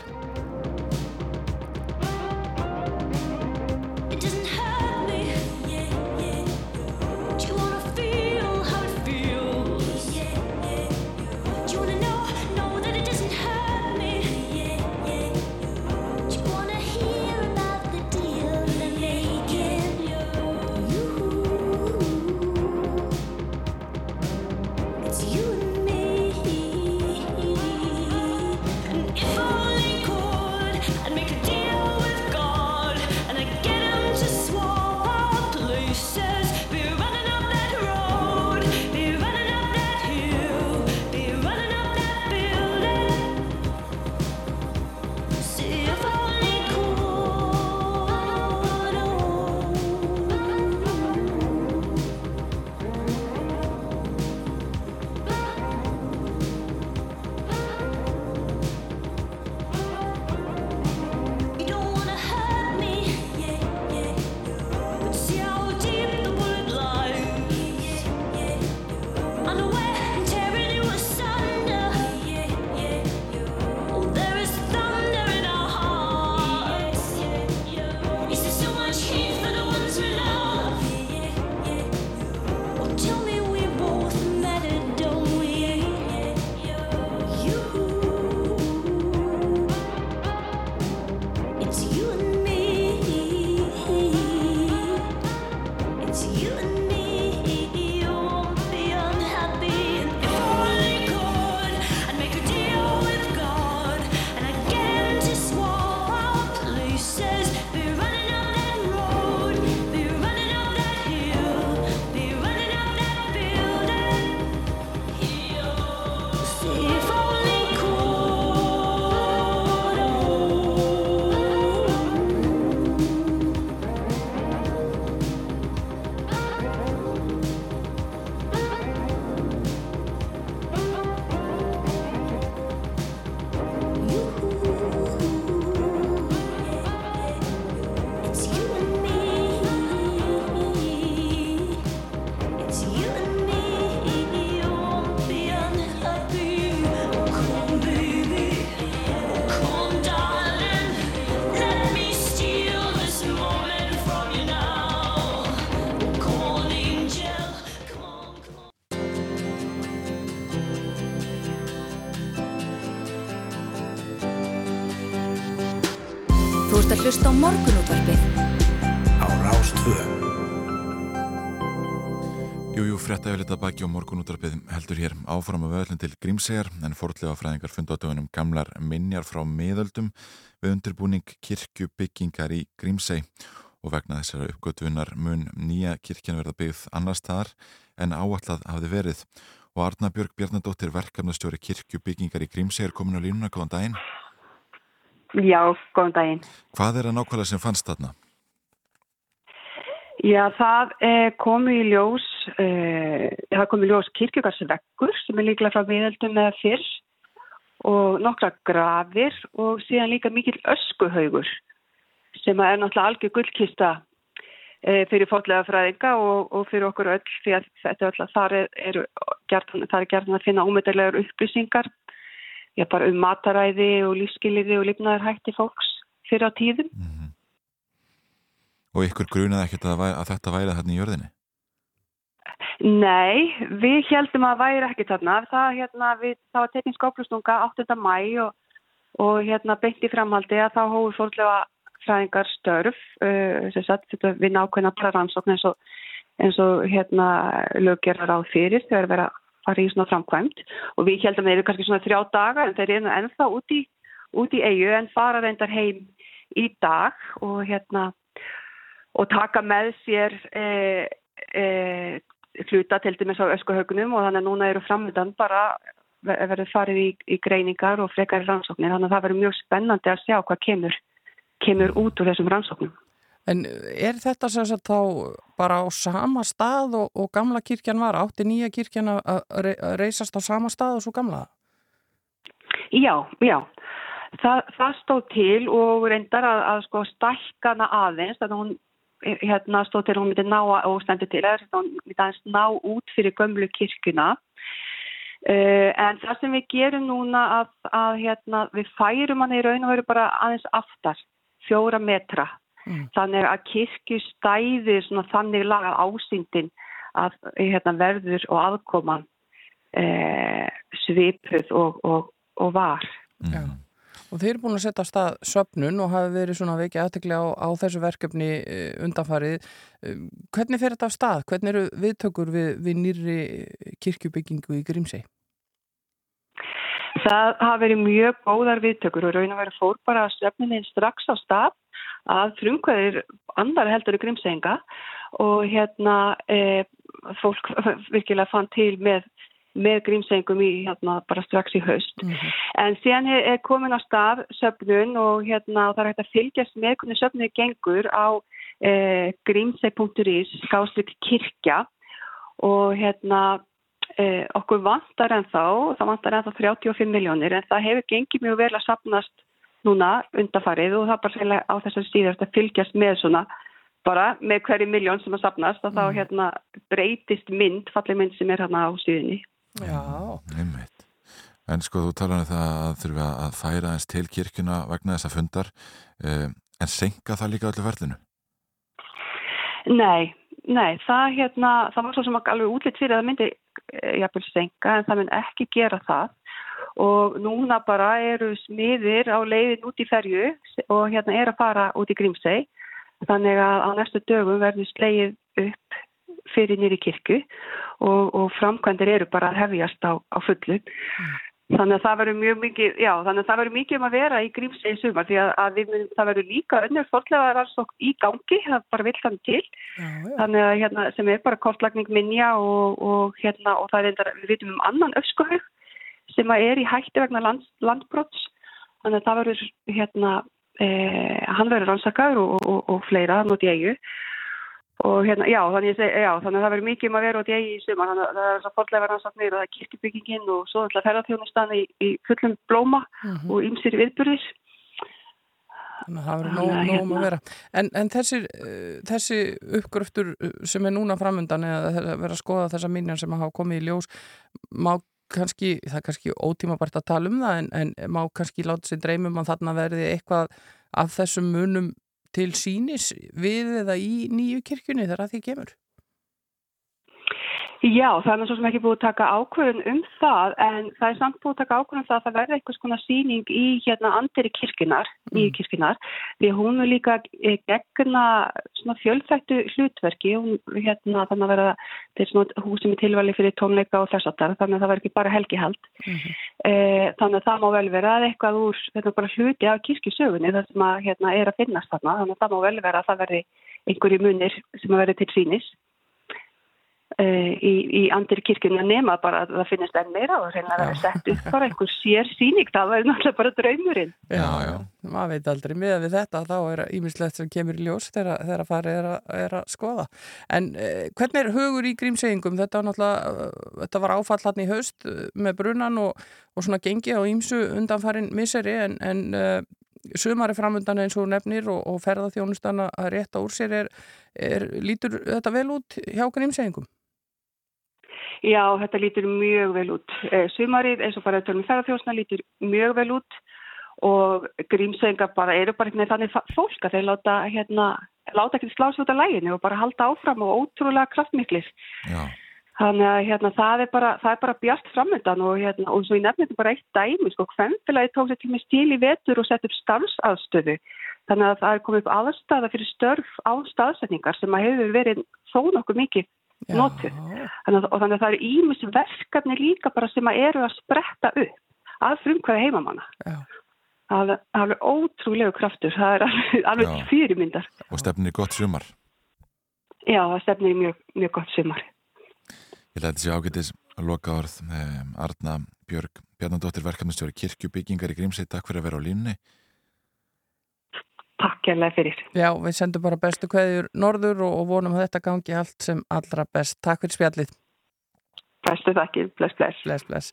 [SPEAKER 7] Morgunútvarpið.
[SPEAKER 2] Á Rástvö.
[SPEAKER 3] Jú, jú, frétta yfir þetta baki og morgunúttarpið heldur hér áfram að vöðlinn til Grímsegar en forðlega fræðingar funda á dögunum gamlar minjar frá miðöldum við undirbúning kirkjubyggingar í Grímseg og vegna þessara uppgötunar mun nýja kirkjan verða byggð annar staðar en áallad hafði verið og Arna Björg Bjarnadóttir verkefnastjóri kirkjubyggingar í Grímseg er komin á línuna, góðan daginn.
[SPEAKER 9] Já, góðan daginn.
[SPEAKER 3] Hvað er að nákvæmlega sem fannst þarna?
[SPEAKER 9] Já, það eh, komu í ljós, eh, það komu í ljós kirkjugarsveggur sem er líklega frá miðöldum eða fyrr og nokkra grafir og síðan líka mikill öskuhaugur sem er náttúrulega algjör gullkista eh, fyrir fólklega fræðinga og, og fyrir okkur öll því að þetta öll að þar er, er, er gertan að finna ómyndarlegar upplýsingar já, bara um mataræði og lífskiliði og lifnaðarhætti fólks fyrir á tíðum.
[SPEAKER 3] Og ykkur grunaði ekkert að, að þetta væri þarna í jörðinni?
[SPEAKER 9] Nei, við heldum að væri ekki þarna. Það, hérna, við, það var teknisk áplustunga 8. mæ og, og hérna beint í framhaldi að þá hóðu fórlega fræðingar störf uh, sagt, við nákvæmna bara rannsókn eins og, eins og hérna löggerar á fyrir þegar vera fara í svona framkvæmt og við heldum að þeir eru kannski svona þrjá daga en þeir eru ennþá út í, út í eigu en fara reyndar heim í dag og hérna og taka með sér e, e, hluta til dæmis á öskuhaugunum og þannig að núna eru framöndan bara ver- verður farið í, í greiningar og frekari rannsóknir þannig að það verður mjög spennandi að sjá hvað kemur, kemur út úr þessum rannsóknum.
[SPEAKER 4] En er þetta sem sagt þá bara á sama stað og, og gamla kirkjan var? Átti nýja kirkjan að- að re- að reisast á sama stað og svo gamla?
[SPEAKER 9] Já, já. Það, það stóð til og reyndar að, að sko stækkana aðeins að hún hérna stóð til að hún myndi ná og stendur til að hún myndi aðeins ná út fyrir gömlu kirkuna uh, en það sem við gerum núna að, að hérna við færum hann í raun og veru bara aðeins aftar fjóra metra
[SPEAKER 4] Mm.
[SPEAKER 9] þannig að kirkjustæði svona þannig laga ásýndin að hérna, verður og aðkoman eh, svipuð og, og, og var.
[SPEAKER 4] Já. Og þeir eru búin að setja á stað söpnun og hafi verið svona vekja aðtekli á, á þessu verkefni eh, undanfarið. Eh, Hvernig fer þetta á stað? Hvernig eru viðtökur við, við nýri kirkjubyggingu í Grímsey?
[SPEAKER 9] Það hafa verið mjög góðar viðtökur og raun og verið fór bara að söfnunin strax á stað að frumkvæðir andar heldur í grímsenga og hérna e, fólk virkilega fann til með, með grímsengum í hérna bara strax í haust. En síðan er, komin á stað söfnun og hérna og það er hægt að fylgjast með hvernig söfnun gengur á e, grímseg.is skáslit kirkja og hérna eh, okkur vantar ennþá, það vantar ennþá 35 miljónir en það hefur gengið mjög vel að sapnast núna undarfarið og það bara sérlega á þessari síðast að fylgjast með svona bara með hverju miljón sem að sapnast og þá hérna breytist mynd, falleg mynd sem er hérna á síðunni.
[SPEAKER 4] Já.
[SPEAKER 3] Einmitt. En sko þú talar um það að þurfa að færa eins til kirkjuna vegna þessa fundar eh, en senka það líka öllu verðinu?
[SPEAKER 9] Nei, nei, það hérna, það var svo sem alveg útlitt fyrir að myndi eh, jafnvel senka en það mun ekki gera það og núna bara eru smiðir á leiðin út í ferju og hérna er að fara út í Grímsey. Þannig að á næstu dögum verður sleið upp fyrir nýri kirkju og, og framkvæmdir eru bara að hefjast á, á fullu. Þannig að það verður mjög mikið já, þannig að það verður mikið um að vera í Grímsey í sumar því að, að við, það verður líka önnur fórlega rannsókn í gangi það bara vill þannig til.
[SPEAKER 4] Já.
[SPEAKER 9] þannig að hérna, sem er bara kortlagning minja og, og, hérna, og það er endar, við vitum um annan öskuhaug sem að er í hætti vegna land, landbrots þannig að það verður hérna, eh, hann verður rannsakaður og, og, og fleira hann út í eigu. Og hérna, já, þannig, seg, já, þannig að það verður mikið um að vera út í eigu í sumar. Þannig að það er svo fordlega rannsaknir og það er kirkjubyggingin og svo ætla ferðarþjónustan í, í fullum blóma og ýmsir viðburðir.
[SPEAKER 4] Þannig að það verður nóg,
[SPEAKER 9] að
[SPEAKER 4] nóg um
[SPEAKER 9] hérna-
[SPEAKER 4] að vera. En, en þessi, eh, þessi uppgröftur sem er núna framundan eða vera að skoða þessa minjar sem hafa komið í ljós, má kannski, það er kannski ótímabært að tala um það en, en má kannski láta sér dreymum að þarna verði eitthvað af þessum munum til sínis við eða í nýju kirkjunni þegar að því kemur.
[SPEAKER 9] Já, það er nú svo sem ekki búið að taka ákvörðun um það en það er samt búið að taka ákvörðun um það að það verði einhvers konar síning í hérna andiri kirkjunar, nýju kirkjunar því að hún er líka eh, gegna svona fjölþættu hlutverki. Hún hérna þannig að vera er svona hús sem er tilvæli fyrir tónleika og þess aftar þannig að það verður ekki bara helgihald. Eh, þannig að það má vel vera að eitthvað úr þetta bara hluti af kirkjusögunni það sem að hérna er að finnast þarna þannig að það má vel vera að það verði einhverju munir sem að verði til sínis í, í andir kirkjuna nema bara að það finnist enn meira og reyna að vera sett upp bara einhver sér síning, það var náttúrulega bara draumurinn.
[SPEAKER 3] Já, já.
[SPEAKER 4] maður veit aldrei. Miðað við þetta þá er ímislegt sem kemur í ljós þegar, þegar farið er, að- er að skoða. En eh, hvernig er hugur í grímseyingum? Þetta var náttúrulega, eh, þetta var áfall hann í haust eh, með brunan og, og svona gengi á ímsu undanfarin miseri en, en uh, sumari framundan eins og nefnir og, og ferðaþjónustana að rétta úr sér er, er, lítur þetta vel út hjá grímseyingum?
[SPEAKER 9] Já, þetta lítur mjög vel út. Eh, Sumarið eins og bara tölum ferðarþjóðsna lítur mjög vel út og grímsöngar bara eru bara einhvern veginn þannig fólk að þeir láta hérna, láta ekki slása út af læginu og bara halda áfram og ótrúlega kraftmiklir.
[SPEAKER 3] Já,
[SPEAKER 9] Þannig að hérna, það, er bara, bara bjart framöndan og, hérna, og svo ég nefnir þetta bara eitt dæmi, sko, hvemfélagi tók sér til með stíl í vetur og sett upp starfsaðstöðu. Þannig að það er komið upp aðstæða fyrir störf á staðsetningar sem að hefur verið þó nokkuð mikið notuð. Þannig að, og þannig að það eru ímis verkefni líka bara sem að eru að spretta upp að frumkvæði heimamanna.
[SPEAKER 4] Já.
[SPEAKER 9] Það er ótrúlegu kraftur, það er alveg, alveg fyrirmyndar.
[SPEAKER 3] og stefnir gott sumar.
[SPEAKER 9] Já, stefnir mjög, mjög gott sumar.
[SPEAKER 3] Ég þetta sé ágætis að loka orð um, Arna Björg Bjarnadóttir verkefnastjóri kirkjubyggingar í Grímsey Takk fyrir að vera á línni
[SPEAKER 9] Takk hérlega fyrir.
[SPEAKER 4] Já, við sendum bara bestu kveðjur norður og, vonum að þetta gangi allt sem allra best. Takk fyrir spjallið.
[SPEAKER 9] Bestu þakkir, bless, bless.
[SPEAKER 4] Bless, bless.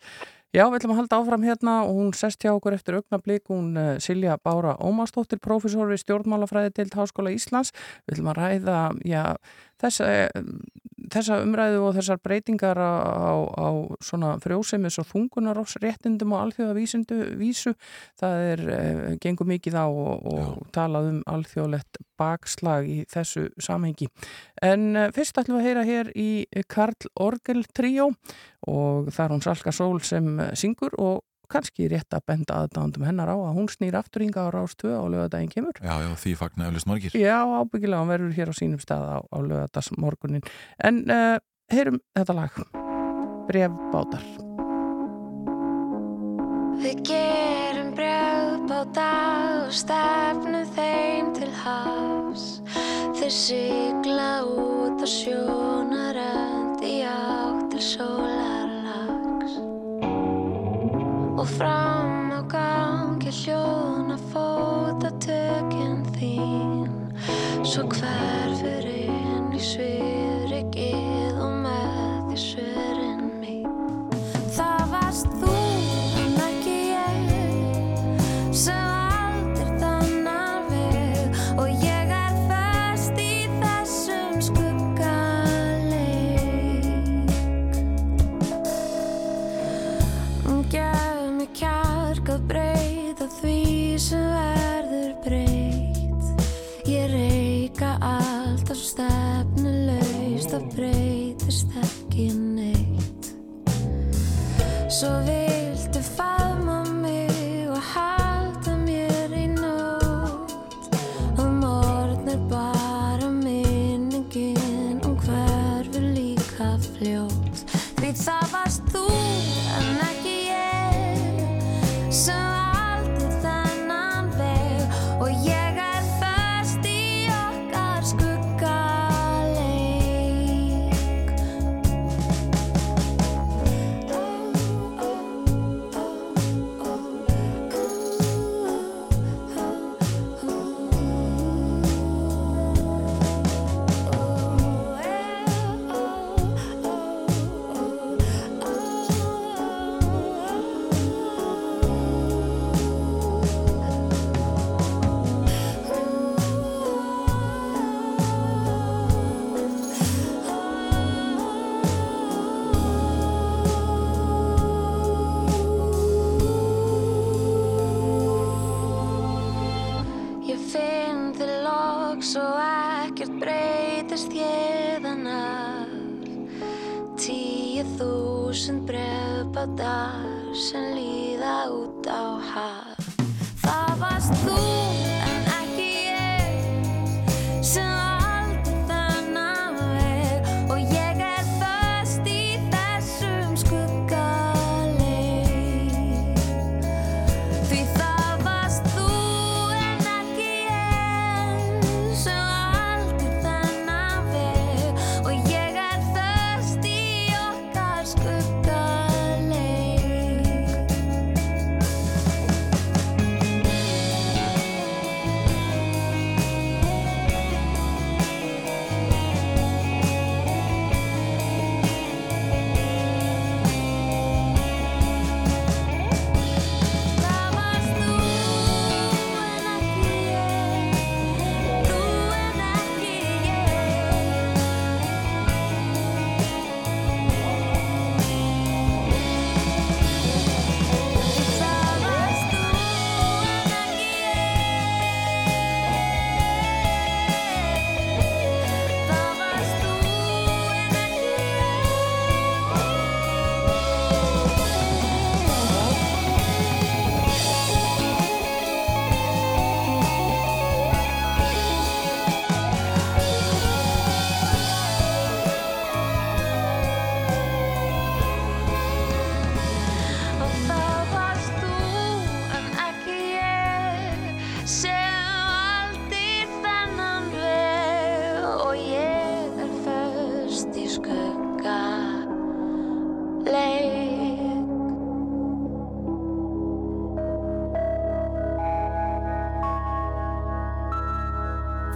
[SPEAKER 4] Já, við ætlum að halda áfram hérna og hún sest hjá okkur eftir augnablík, hún uh, Silja Bára Ómarsdóttir, profesor við stjórnmálafræði til Háskóla Íslands. Við ætlum að ræða, já, þessa, eh, þessa umræðu og þessar breytingar á, á, á svona frjósemis og þungunaross réttindum og alþjóða vísindu, vísu. Það er, uh, gengur mikið á og, og talað um alþjóðlegt bakslag í þessu samhengi. En uh, fyrst ætlum við að heyra hér í Karl Orgel tríó og það er hún Salka Sól sem eh, syngur og kannski rétt að benda aðdándum hennar á að hún snýr aftur hinga á Rás 2 á lögadaginn kemur.
[SPEAKER 3] Já, já, því fagna eflust margir
[SPEAKER 4] Já, ábyggilega, hún verður hér á sínum stað á, á lögadags morgunin. En uh, heyrum þetta lag, Brefbátar.
[SPEAKER 1] Við gerum brjóðbáta og stefnum þeim til hafs. Þeir sigla út á sjónarönd í átt til sólarlags. Og fram á gangi hljóna fótatökin þín. Svo hverfur inn í svifrikið og með því svörin Svo viltu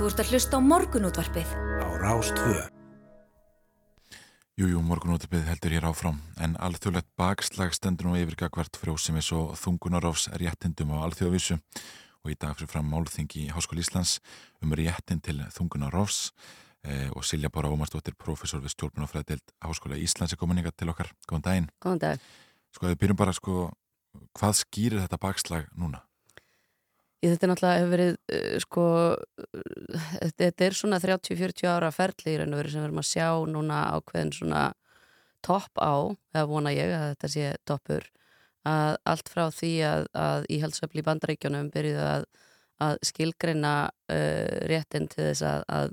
[SPEAKER 1] Þú
[SPEAKER 7] ert að hlusta á morgunútvarpið
[SPEAKER 2] á Rástvö.
[SPEAKER 3] Jújú, morgunútipið heldur hér áfram en alþjóðlegt bakslag stendur nú yfir gagvart frjósimis og þungunarófs réttindum á alþjóðavísu og í dag fyrir fram málþing í Háskóli Íslands um réttind til þungunarófs eh, og Silja Bára Ómarsdóttir, professor við stjórnbunafræðild Háskóla Íslands er komin ykkar til okkar. Góðan daginn.
[SPEAKER 10] Góðan dag.
[SPEAKER 3] Sko, við byrjum bara, sko, hvað skýrir þetta bakslag núna?
[SPEAKER 10] Ég, þetta er náttúrulega hefur verið, uh, sko, þetta, þetta er svona 30-40 ára ferli í raun og veru sem við erum að sjá núna ákveðin svona topp á, eða vona ég að þetta sé toppur, að allt frá því að, að íhaldsöfli í bandaríkjónum byrjuðu að, að skilgreina uh, réttin til þess að, að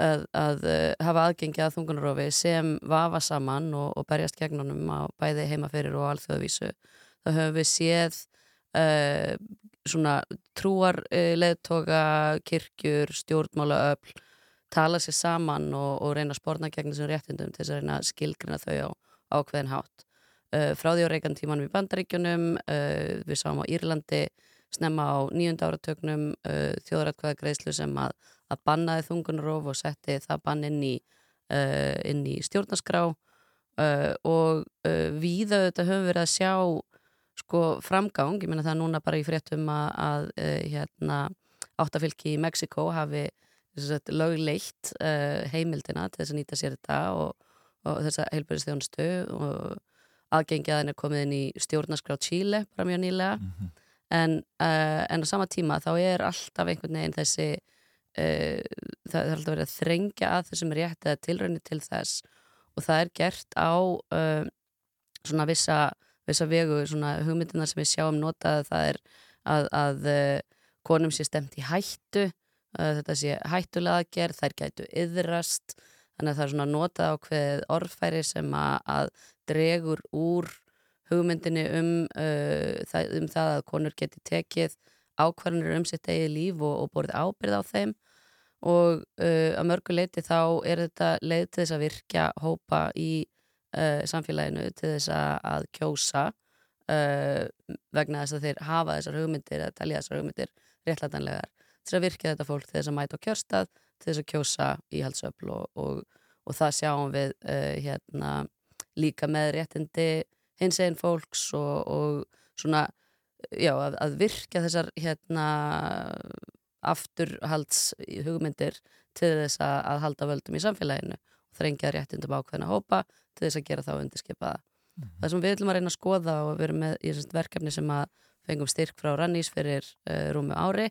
[SPEAKER 10] að, að uh, hafa aðgengi að þungunarofi sem vafa saman og, og berjast gegnunum á bæði heimaferir og alþjóðavísu þá höfum við séð uh, svona trúar uh, leðtoga, kirkjur, stjórnmálaöfl tala sér saman og, og reyna að spórna gegn þessum réttindum til þess að reyna að skilgrina þau á ákveðin hátt. Uh, frá því á reikan tímanum í bandaríkjunum uh, við sáum á Írlandi snemma á nýjunda áratögnum uh, þjóðrætkvæða greiðslu sem að, að bannaði þungunarof og setti það bann inn í, inn í stjórnaskrá og víða þetta höfum verið að sjá sko framgang, ég meina það er núna bara í fréttum að, að uh, hérna áttafylki í Mexiko hafi sagt, lögleitt uh, heimildina til þess að nýta sér þetta og, og þessa heilbæðistjónustu og aðgengi að henni er komið inn í stjórnarskrá Chile bara mjög nýlega. En, uh, en á sama tíma þá er alltaf einhvern veginn þessi uh, það, er alltaf verið að þrengja að þessum rétt eða tilraunir til þess og það er gert á svona vissa, vissa vegu svona hugmyndina sem við sjáum notað það er að, að uh, konum sé stemt í hættu uh, þetta sé hættulega aðgerð þær gætu yðrast þannig að það er svona notað ákveðið orðfæri sem að, að dregur úr hugmyndinni um, uh, það, um það að konur geti tekið ákvarðanir um sitt eigi líf og, og borðið ábyrð á þeim. Og uh, að mörgu leiti þá er þetta leið til þess að virkja hópa í uh, samfélaginu til þess að, kjósa uh, vegna þess að þeir hafa þessar hugmyndir eða talja þessar hugmyndir réttlætanlegar til að virkja þetta fólk til þess að mæta á kjörstað til þess að kjósa íhaldsöfl og, og, og það sjáum við uh, hérna líka með réttindi hins einn fólks og, og svona já, að, að virka þessar hérna afturhalds hugmyndir til þess að, að halda völdum í samfélaginu þrengja réttindum ákveðna hópa til þess að gera þá undirskipaða. Það sem við viljum að reyna að skoða og við erum með í verkefni sem að fengum styrk frá Rannís fyrir uh, rúmu ári.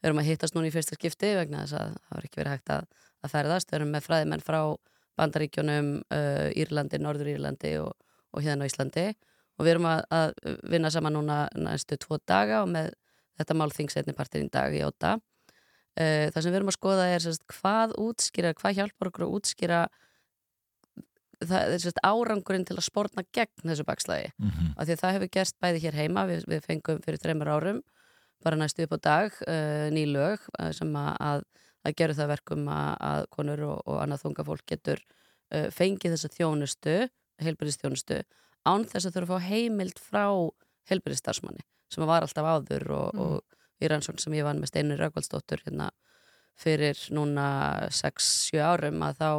[SPEAKER 10] Við erum að hittast núna í fyrsta skipti vegna þess að það var ekki verið hægt að, að ferðast. Við erum með fræðimenn frá Bandaríkjónum, uh, Írlandi, Norður Írlandi og, og hérna á Íslandi og við erum að, að vinna saman núna næstu tvo daga og með þetta mál þingsetni partin í dag í óta það sem við erum að skoða er sérst, hvað útskýra, hvað hjálpar okkur að útskýra það sérst, árangurinn til að spórna gegn þessu bakslægi af því að það hefur gerst bæði hér heima við, við fengum fyrir þreymur árum bara næstu upp á dag uh, ný lög uh, sem að, að, að gera það verkum að, að konur og, og annað þunga fólk getur uh, fengið þessa þjónustu heilbyrðistjónustu án þess að þurfa að fá heimild frá heilbyrðistarsmanni sem var alltaf áður og,
[SPEAKER 4] Mm.
[SPEAKER 10] og í rannsókn sem ég vann með Steinur Röggvaldsdóttur hérna fyrir núna 6-7 árum að þá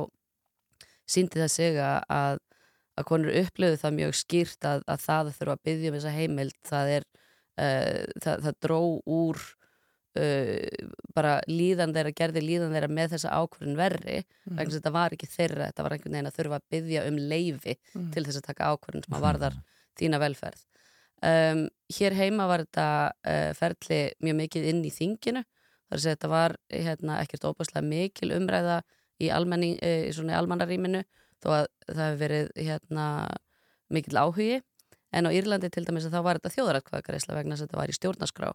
[SPEAKER 10] síndi það sig að, að, konur upplöðu það mjög skýrt að, að það að þurfa að byggja um þessa heimild það er uh, það, það dró úr uh, bara líðan þeirra gerði líðan þeirra með þessa ákvörðin verri vegna þess að þetta var ekki þeirra þetta var einhvern veginn að þurfa að byggja um leifi
[SPEAKER 4] Mm.
[SPEAKER 10] til þess að taka ákvörðin sem að varðar þína velferð um, hér heima var þetta uh, ferli mjög mikið inn í þinginu. Þar að þetta var hérna, ekkert óbúslega mikil umræða í, almenni, uh, í svona almannaríminu þó að það hefur verið hérna, mikil áhugi. En á Írlandi til dæmis þá var þetta þjóðaratkvæðagreisla vegna þetta var í stjórnaskrá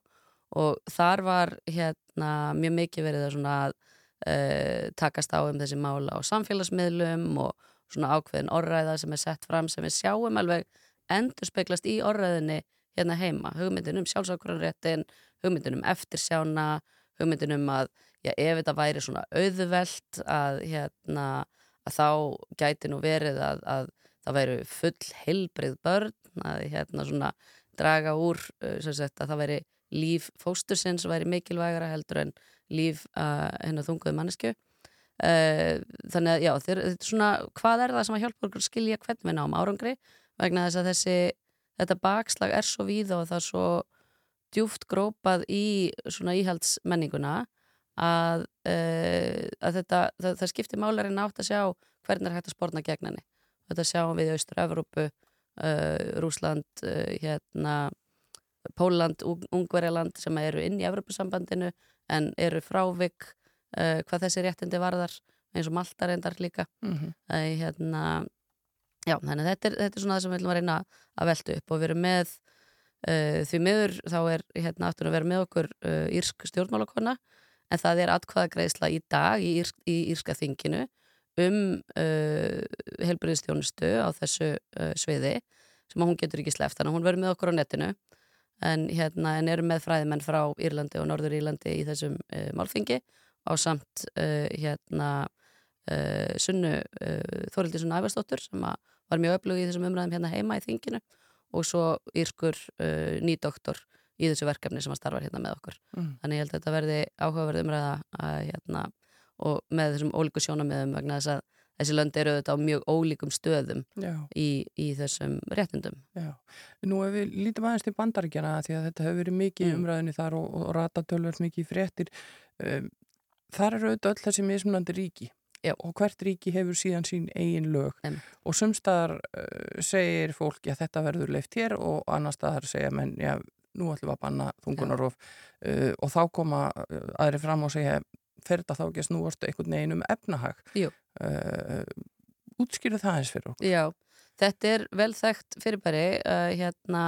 [SPEAKER 10] og þar var hérna, mjög mikið verið að svona uh, takast á um þessi mála á samfélagsmiðlum og svona ákveðin orræða sem er sett fram sem við sjáum alveg endur speglast í orræðinni hérna heima, hugmyndin um sjálfsákvörðanréttin hugmyndin um eftirsjána hugmyndin um að já, ef þetta væri svona auðvelt að hérna að þá gæti nú verið að, að það væri full heilbrið börn að hérna svona draga úr uh, sagt að það væri líf fóstursins væri mikilvægara heldur en líf uh, hennar þunguðu mannesku uh, þannig að já, þeir, svona hvað er það sem að hjálpa okkur skilja hvern við náum árangri vegna þess að þessi þetta bakslag er svo víða og það er svo djúft grópað í svona íhaldsmenninguna að, uh, að þetta, það, það skiptir málarinn átt að sjá hvernig er hægt að spórna gegn henni þetta sjáum við í Austur-Evrópu uh, Rúsland, uh, hérna Póland, Ungverjaland sem eru inn í Evrópusambandinu en eru frávik hvað þessi réttindi varðar eins og Malta reyndar líka
[SPEAKER 4] Mhm.
[SPEAKER 10] uh, hérna já, þannig að þetta er, þetta er svona það sem við viljum að reyna að velta upp og við erum með uh, því miður þá er hérna aftur að vera með okkur uh, írsk stjórnmálakona en það er atkvæðagreisla í dag í, írsk, í írska þinginu um uh, helbriðstjónustu á þessu uh, sviði sem hún getur ekki sleppt. Þannig að hún verður með okkur á netinu en, hérna, en eru með fræðimenn frá Írlandi og Norður Írlandi í þessum uh, málþingi á samt uh, hérna Sunnu Þórildi Sunnu Ævarsdóttur sem að var mjög öflug í þessum umræðum hérna heima í þinginu og svo írskur uh, nýdoktor í þessu verkefni sem að starfa hérna með okkur.
[SPEAKER 4] Mm.
[SPEAKER 10] þannig ég held að þetta verði áhugaverð umræða að, hérna, og með þessum ólíku sjónamiðum vegna þess að þessi lönd eru auðvitað á mjög ólíkum stöðum í, í þessum réttundum
[SPEAKER 4] Já, nú ef við lítum aðeins til bandaríkjana því að þetta hefur verið mikið
[SPEAKER 10] Mm.
[SPEAKER 4] umræðinni þar og, og ratatölvöld mikið fréttir um, þar eru auðvitað öll þessi mismunandi ríki
[SPEAKER 10] Já.
[SPEAKER 4] og hvert ríki hefur síðan sín eigin lög.
[SPEAKER 10] Em.
[SPEAKER 4] og sumstaðar uh, segir fólk að þetta verður leift hér og annar staðar segja menn, já, nú ætlum við að banna þungunarof uh, og þá koma uh, aðri fram og segja fer þetta þá ekki að snúast einhvern veginn um efnahag? Uh, útskýru það eins fyrir okkur.
[SPEAKER 10] Já, þetta er vel þekkt fyrirbæri hérna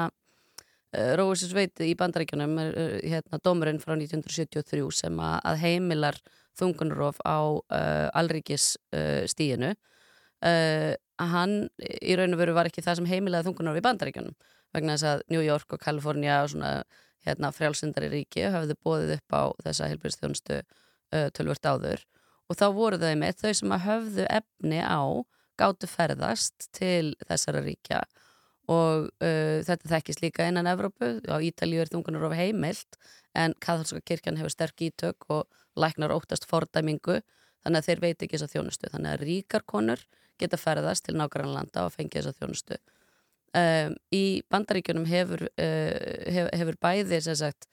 [SPEAKER 10] Róðsins veiti í bandaríkjunum er hérna dómurinn frá 1973 sem að heimilar þungunarof á uh, alríkis uh, uh, hann í raun og veru var ekki það sem heimilaði þungunarof í bandaríkjunum vegna þess að New York og Kalifornia og svona hérna frjálsindari ríki hafðu bóðið upp á þessa heilbjörnstjónustu uh, tölvört áður. Og þá voru þau með þau sem að höfðu efni á gátu ferðast til þessara ríkja og uh, þetta þekkist líka innan Evrópu, á Ítalíu er þungunar of heimilt en katholska kirkjan hefur sterk ítök og læknar óttast fordæmingu þannig að þeir veit ekki þessa þjónustu. Þannig að ríkar konur geta ferðast til nágrannlanda og fengi þessa þjónustu. Um, í bandaríkjunum hefur, uh, hefur, hefur bæði sagt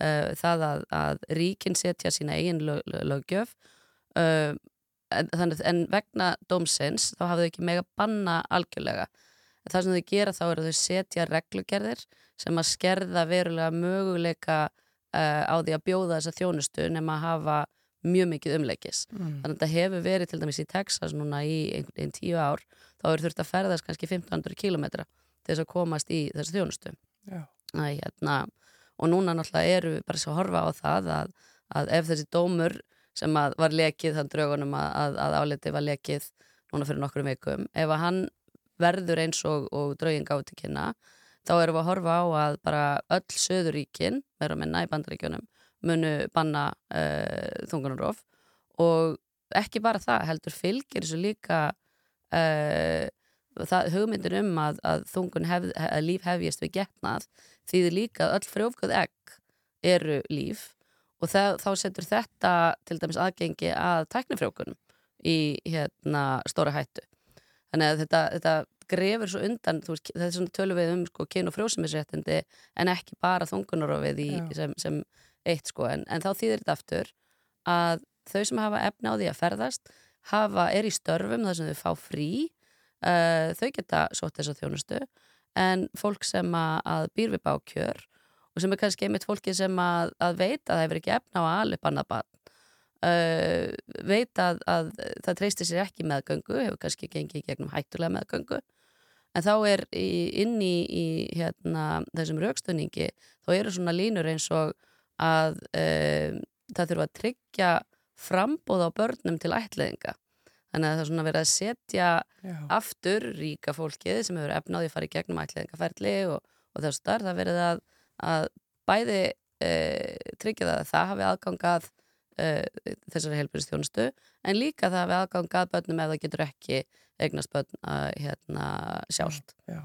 [SPEAKER 10] uh, það að, að ríkin setja sína eigin lög, löggjöf uh, en, en vegna dómsins þá hafa þau ekki mega banna algjörlega en það sem þau gera þá er að þau setja reglugerðir sem að skerða verulega möguleika uh, á því að bjóða þessa þjónustu nema að hafa mjög mikið umleikis
[SPEAKER 4] Mm.
[SPEAKER 10] þannig að þetta hefur verið til dæmis í Texas núna í einhvern veginn tíu ár þá er þurft að ferðast kannski 1500 kilometra til þess að komast í þessu þjónustu
[SPEAKER 4] Já.
[SPEAKER 10] Æ, hérna, og núna náttúrulega eru við bara svo að horfa á það að, að ef þessi dómur sem var lekið þann draugunum að, að, að áliti var lekið núna fyrir nokkrum vikum ef að hann verður eins og, og draugin gáði til kynna þá erum við að horfa á að bara öll söðuríkin, meira að minna í bandaríkjunum munu banna uh, þungunarof og ekki bara það, heldur fylgir þessu líka uh, það, hugmyndir um að, að þungun hef, að líf hefjast við getnað þýðir líka að öll frjófgöð egg eru líf og það, þá setur þetta til dæmis aðgengi að tæknifrjókunum í hérna stóra hættu þannig að þetta, þetta grefur svo undan, veist, þetta er svona tölum við um sko, kyn og frjósumisréttindi en ekki bara þungunarofið sem, sem eitt sko, en, en þá þýðir þetta aftur að þau sem hafa efna á því að ferðast hafa, er í störfum þar sem þau fá frí uh, þau geta sótt þess að þjónustu en fólk sem að, að býr við bákjör og sem er kannski einmitt fólki sem að, að veit að það hefur ekki efna á að alveg annað barn uh, veit að, að það treystir sér ekki meðgöngu hefur kannski gengið gegnum hættulega meðgöngu en þá er í, inn í, í hérna, þessum raukstunningi þá eru svona línur eins og að uh, það þurfa að tryggja frambóð á börnum til ætliðinga þannig að það er svona verið að setja
[SPEAKER 4] Já.
[SPEAKER 10] aftur ríka fólkið sem hefur efnaði að fara í gegnum ætliðingaferli og, og þess þar það verið að, að bæði e, tryggja það að það hafi aðgangað e, þessari helbjörnstjónustu en líka það hafi aðgangað börnum ef það getur ekki eignast börn að, hérna, sjálft
[SPEAKER 4] Já.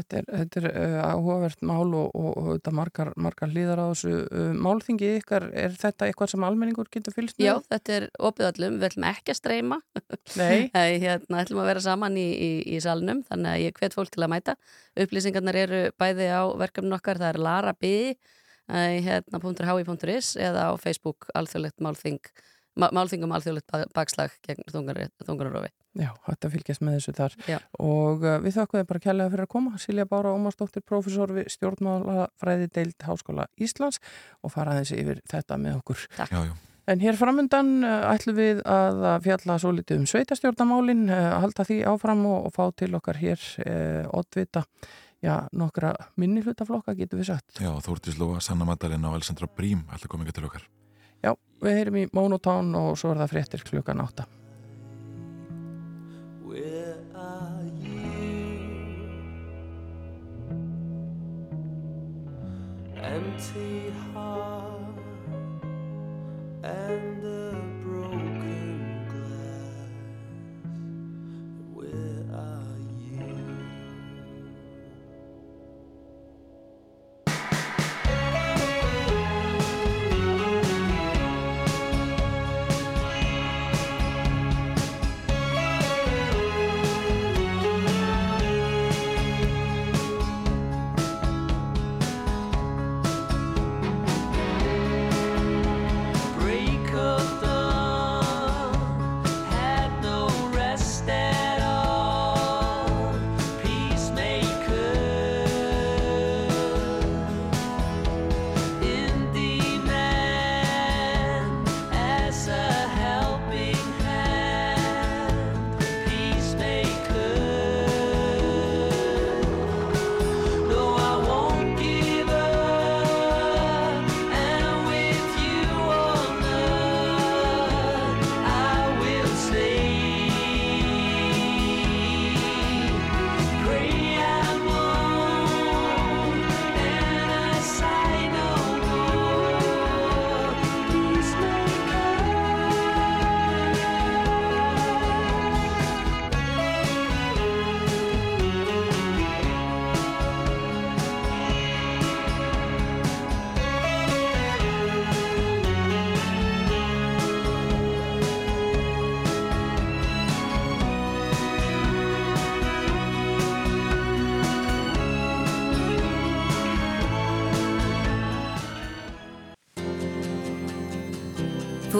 [SPEAKER 4] Þetta er, þetta er uh, áhugavert mál og, og, og þetta margar, margar hlýðar á þessu uh, málþingi ykkar, er þetta eitthvað sem almenningur getur fylgst með?
[SPEAKER 10] Já, þetta er opið öllum, við ætlum ekki að streyma
[SPEAKER 4] Nei.
[SPEAKER 10] Nei, hérna ætlum að vera saman í, í, í salnum þannig að ég hvet fólk til að mæta upplýsingarnar eru bæði á verkefnin okkar það er Lara B eh, hérna .hi.is eða á Facebook alþjóðlegt málþing má- málþingum alþjóðlegt bakslag gegn þungarurofi
[SPEAKER 4] Já, hægt að fylgjast með þessu þar.
[SPEAKER 10] Já.
[SPEAKER 4] og uh, við þakkuðum bara kærlega fyrir að koma Silja Bára Ómarsdóttir, profesor við stjórnmálafræði deild Háskóla Íslands og fara aðeins yfir þetta með okkur.
[SPEAKER 3] Já, já.
[SPEAKER 4] En hér framundan uh, ætlum við að að fjalla svo litið um sveitastjórnamálin uh, halda því áfram og, og fá til okkar hér uh, oddvita Já, nokkra minni hlutaflokka getur við sagt.
[SPEAKER 3] Já, Þórtís Lóa, Sanna Madalina og Alessandra Brím koma ykkur til okkar.
[SPEAKER 4] Já, við heyrim í Monotón og svo er það fréttir klukkan átta.
[SPEAKER 5] Where are you? Empty heart and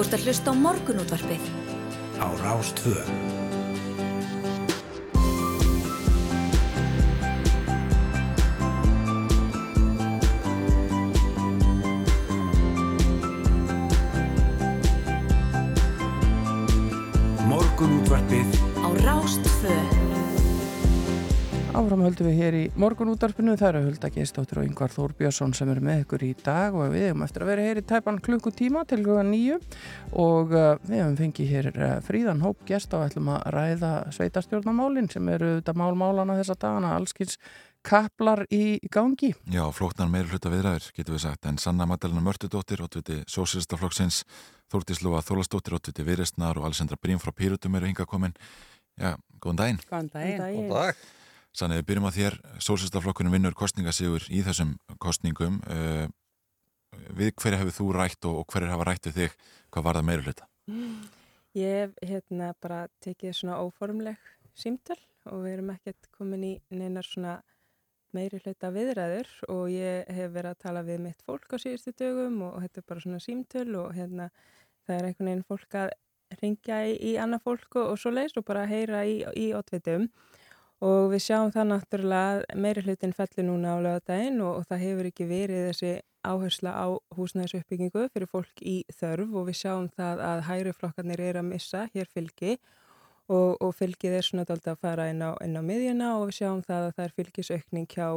[SPEAKER 7] Þú ert að hlusta á morgunútvarpið.
[SPEAKER 2] Á Rástvö Morgunútvarpið.
[SPEAKER 7] Á Rástvö
[SPEAKER 4] Áfram höldum við hér í morgunútarpinu, það eru Hulda Geistóttir og Yngvar Þór Björnsson sem eru með ykkur í dag og við hefum eftir að vera hér í tæpan klukkutíma til klukkan nýju og uh, við hefum fengið hér uh, fríðan hóp gest og ætlum að ræða sveitarstjórnamálin sem eru þetta málmálana þessa dagana, allskins kaplar í gangi.
[SPEAKER 3] Já, flótnar meira hluta viðræður, getur við sagt, en Sanna Magdalena Mörtudóttir, ótviti Sósistaflokksins, Þórtís Lóa Þólastóttir, ótviti Viðrestnar og Alessandra Brím frá Pírutum eru hinga komin. Já, góðan daginn.
[SPEAKER 11] Góðan daginn.
[SPEAKER 12] Góðan dag.
[SPEAKER 3] Sannig, við byrjum á þér, Sósistaflokkunum vinnur kostningasígur í þessum kostningum. Uh, við hverju hefur þú rætt og, og hverju hafa rætt við þig? Hvað var það meira hluta?
[SPEAKER 11] Ég hef hérna bara tekið svona óformleg símtöl og við erum ekkert komin í neinar svona meiri hluta viðræður og ég hef verið að tala við mitt fólk á síðustu dögum og þetta er bara svona símtöl og hérna það er einhvern veginn fólk að ringja í, í annað fólk og, og svo leiðs og bara heyra í, í oddvitum og við sjáum það náttúrulega meiri hlutin fellir núna á lögadaginn og, og það hefur ekki verið þessi áhersla á húsnæðisuppbyggingu fyrir fólk í þörf og við sjáum það að hægri flokkarnir er að missa hér fylgi og, og fylgið er svona dálta að fara inn á, inn á miðjuna og við sjáum það að það er fylgisaukning hjá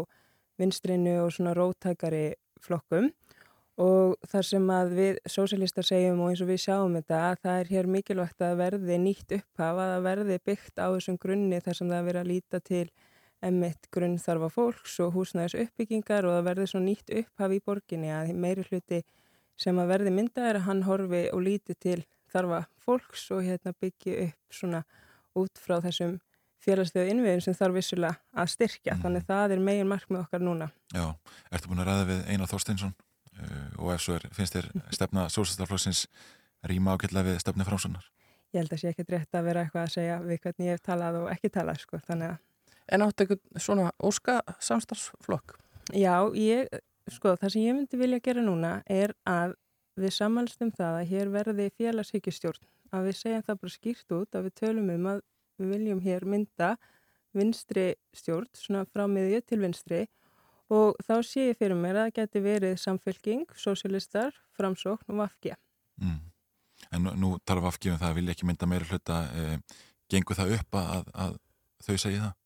[SPEAKER 11] vinstrinu og svona rótækari flokkum og þar sem að við sósialistar segjum og eins og við sjáum þetta að það er hér mikilvægt að verði nýtt upphaf að það verði byggt á þessum grunni þar sem það verið að líta til emitt grunnþarfa fólks og húsnæðis uppbyggingar og það verði svo nýtt upphaf í borginni að meiri hluti sem að verði mynda er að hann horfi og líti til þarfa fólks og hérna byggja upp svona út frá þessum félagslegu innviðin sem þarf vissulega að styrkja. Mm. Þannig það er megin markmið okkar núna.
[SPEAKER 3] Já, ertu búin að ræða við Einar Þorsteinsson og ef svo er, finnst þér stefna sósistaflóksins rýma ágætlega við stefni framsunnar?
[SPEAKER 11] Ég held að sé ekki rétt að vera eitthvað að segja við hvernig ég hef talað og ekki talað, sko, þannig að...
[SPEAKER 4] En áttu eitthvað svona óska samstarfsflokk?
[SPEAKER 11] Já, ég, sko, það sem ég myndi vilja gera núna er að við samanlstum það að hér verði félagshyggjastjórn, að við segjum það bara skýrt út, að við tölum um að við viljum hér mynda vinstri stjórn, svona frá miðju til vinstri og þá sé ég fyrir mér að það geti verið samfélking, sosialistar, framsókn og vafkja.
[SPEAKER 3] Mm. En nú, nú tala vafkja um það að vilja ekki mynda meira hluta, eh, gengur það upp að, að þau segja það?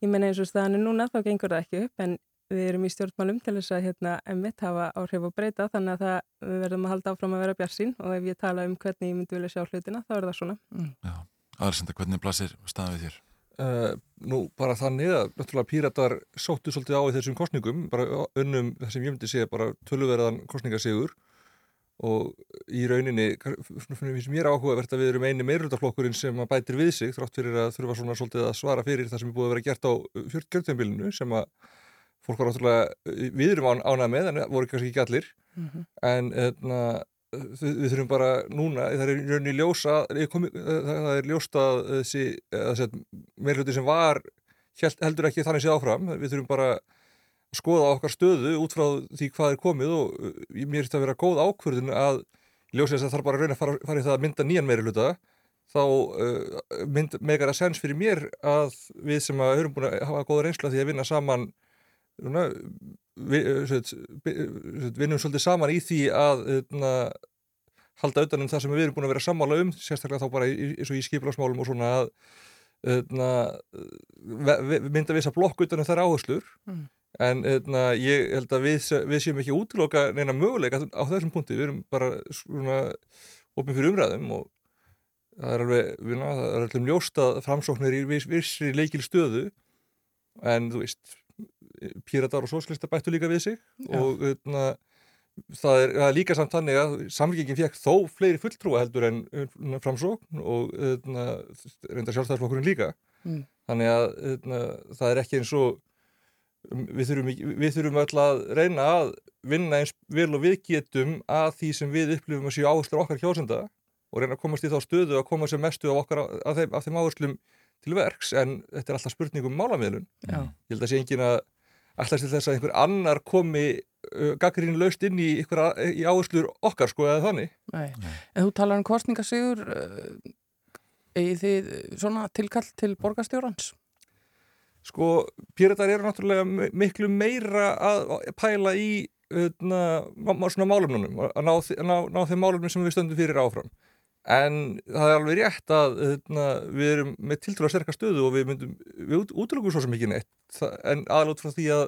[SPEAKER 11] Ég menna eins og staðan er núna, þá gengur það ekki upp en við erum í stjórnmálum til þess að hérna, emitt hafa áhrif og breyta þannig að það, við verðum að halda áfram að vera bjarsinn og ef ég tala um hvernig ég myndi vilja sjá hlutina þá er það svona.
[SPEAKER 4] Mm.
[SPEAKER 3] Já, aðeins hvernig blasir staðan við þér?
[SPEAKER 12] Uh, nú bara þannig að náttúrulega píratar sóttu svolítið á í þessum kostningum bara unnum það sem ég myndi segja bara tölverðan kostningasegur og í rauninni finnst mér áhugavert að við erum eini meirultaflokkurinn sem að bætir við sig þrátt fyrir að þurfa svona svolítið að svara fyrir það sem er búið að vera gert á fjörgjörðumbilinu sem að fólk var náttúrulega við erum án, ánað með en voru kannski ekki allir
[SPEAKER 11] Mm -hmm.
[SPEAKER 12] en etna, við, þurfum bara núna, það er rauninni ljósa komi, það er ljósta þessi meirluti sem var held, heldur ekki þannig séð áfram. Við þurfum bara að skoða okkar stöðu út frá því hvað er komið og mér finnst að vera góð ákvörðun að ljósa þess að það þarf bara að reyna að fara, fara í það að mynda nýjan meirluta þá uh, mynd, megar að sens fyrir mér að við sem að höfum búin að hafa góða reynsla því að vinna saman vinnum svolítið saman í því að na, halda utanum það sem við erum búin að vera sammála um, sérstaklega þá bara eins og í skipilagsmálum og svona að na, mynda viss að blokk utanum þær áherslur.
[SPEAKER 4] Mm.
[SPEAKER 12] en na, ég held að við, við séum ekki útloka neina möguleika á þessum punkti, við erum bara svona opið fyrir umræðum og það er alveg, við, það er alveg ljóst að framsóknir í vissri leikil stöðu en þú veist píratar og sóslista bættu líka við sig
[SPEAKER 4] Já.
[SPEAKER 12] og það, er, það er líka samt þannig að samfélgingin fekk þó fleiri fulltrúa heldur en framsókn og öðna, reynda sjálfstæðarflokkurinn líka
[SPEAKER 4] Mm.
[SPEAKER 12] þannig að öðna, það er ekki eins og við þurfum, við þurfum öll að reyna að vinna eins vel og við getum að því sem við upplifum að séu áherslu okkar kjósenda og reyna að komast í þá stöðu að koma sem mestu af, okkar, af, þeim, af þeim áherslum til verks en þetta er alltaf spurning um málamiðlun
[SPEAKER 4] Já.
[SPEAKER 12] ég held að sé engin að alltaf til þess að einhver annar komi uh, gaggrín laust inn í, ykkur, í áherslur okkar sko eða þannig
[SPEAKER 4] Nei. En þú talar um kostningasigur uh, eigið þið svona tilkall til borgarstjórans?
[SPEAKER 12] sko píratar eru náttúrulega mi- miklu meira að pæla í na, má- svona málumnunum að ná, ná, ná þeim málumnum sem við stöndum fyrir áfram en það er alveg rétt að hérna, við erum með tiltrúlega sterkar stöðu og við myndum, við út, útlökum svo sem ekki neitt. En aðlót frá því að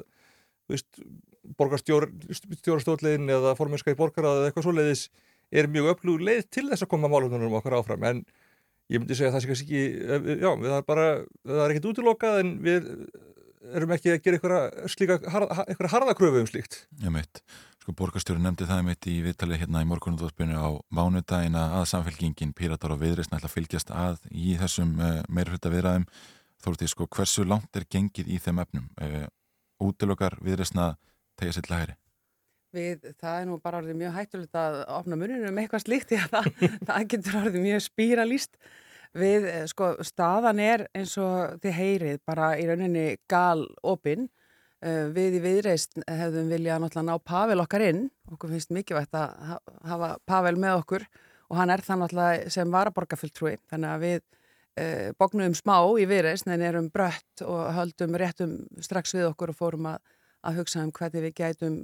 [SPEAKER 12] borgarstjórastóðlegin eða formenska í borgarað eða eitthvað svoleiðis er mjög öflug leið til þess að koma málefnunum okkar áfram. En ég myndi segja að það sé kannski ekki já, það er bara, það er ekkit útilokað en við erum ekki að gera einhverja slíka, einhverja harðakröfu um slíkt.
[SPEAKER 3] Ég meit, sko borgarstjóri nefndi það mitt í viðtalið hérna í morgunundóðspinu á mánudagina að samfélkingin Píratar og Viðreysn ætla að fylgjast að í þessum uh, meirflutta viðræðum þóruði sko hversu langt er gengið í þeim efnum uh, útilokar Viðreysna tegja sér til hægri
[SPEAKER 13] Við, það er nú bara orðið mjög hættulegt að opna muninu um eitthvað slíkt því að það, það getur orðið mjög spíralíst. Við, eh, sko, staðan er eins og þið heyrið bara í rauninni gal opinn. Við í viðreist hefðum viljað náttúrulega ná Pavel okkar inn. Okkur finnst mikilvægt að ha- hafa Pavel með okkur og hann er það náttúrulega sem varaborgarfulltrúi. Þannig að við eh, bóknuðum smá í viðreist en erum brött og höldum réttum strax við okkur og fórum að að hugsa um hvernig við gætum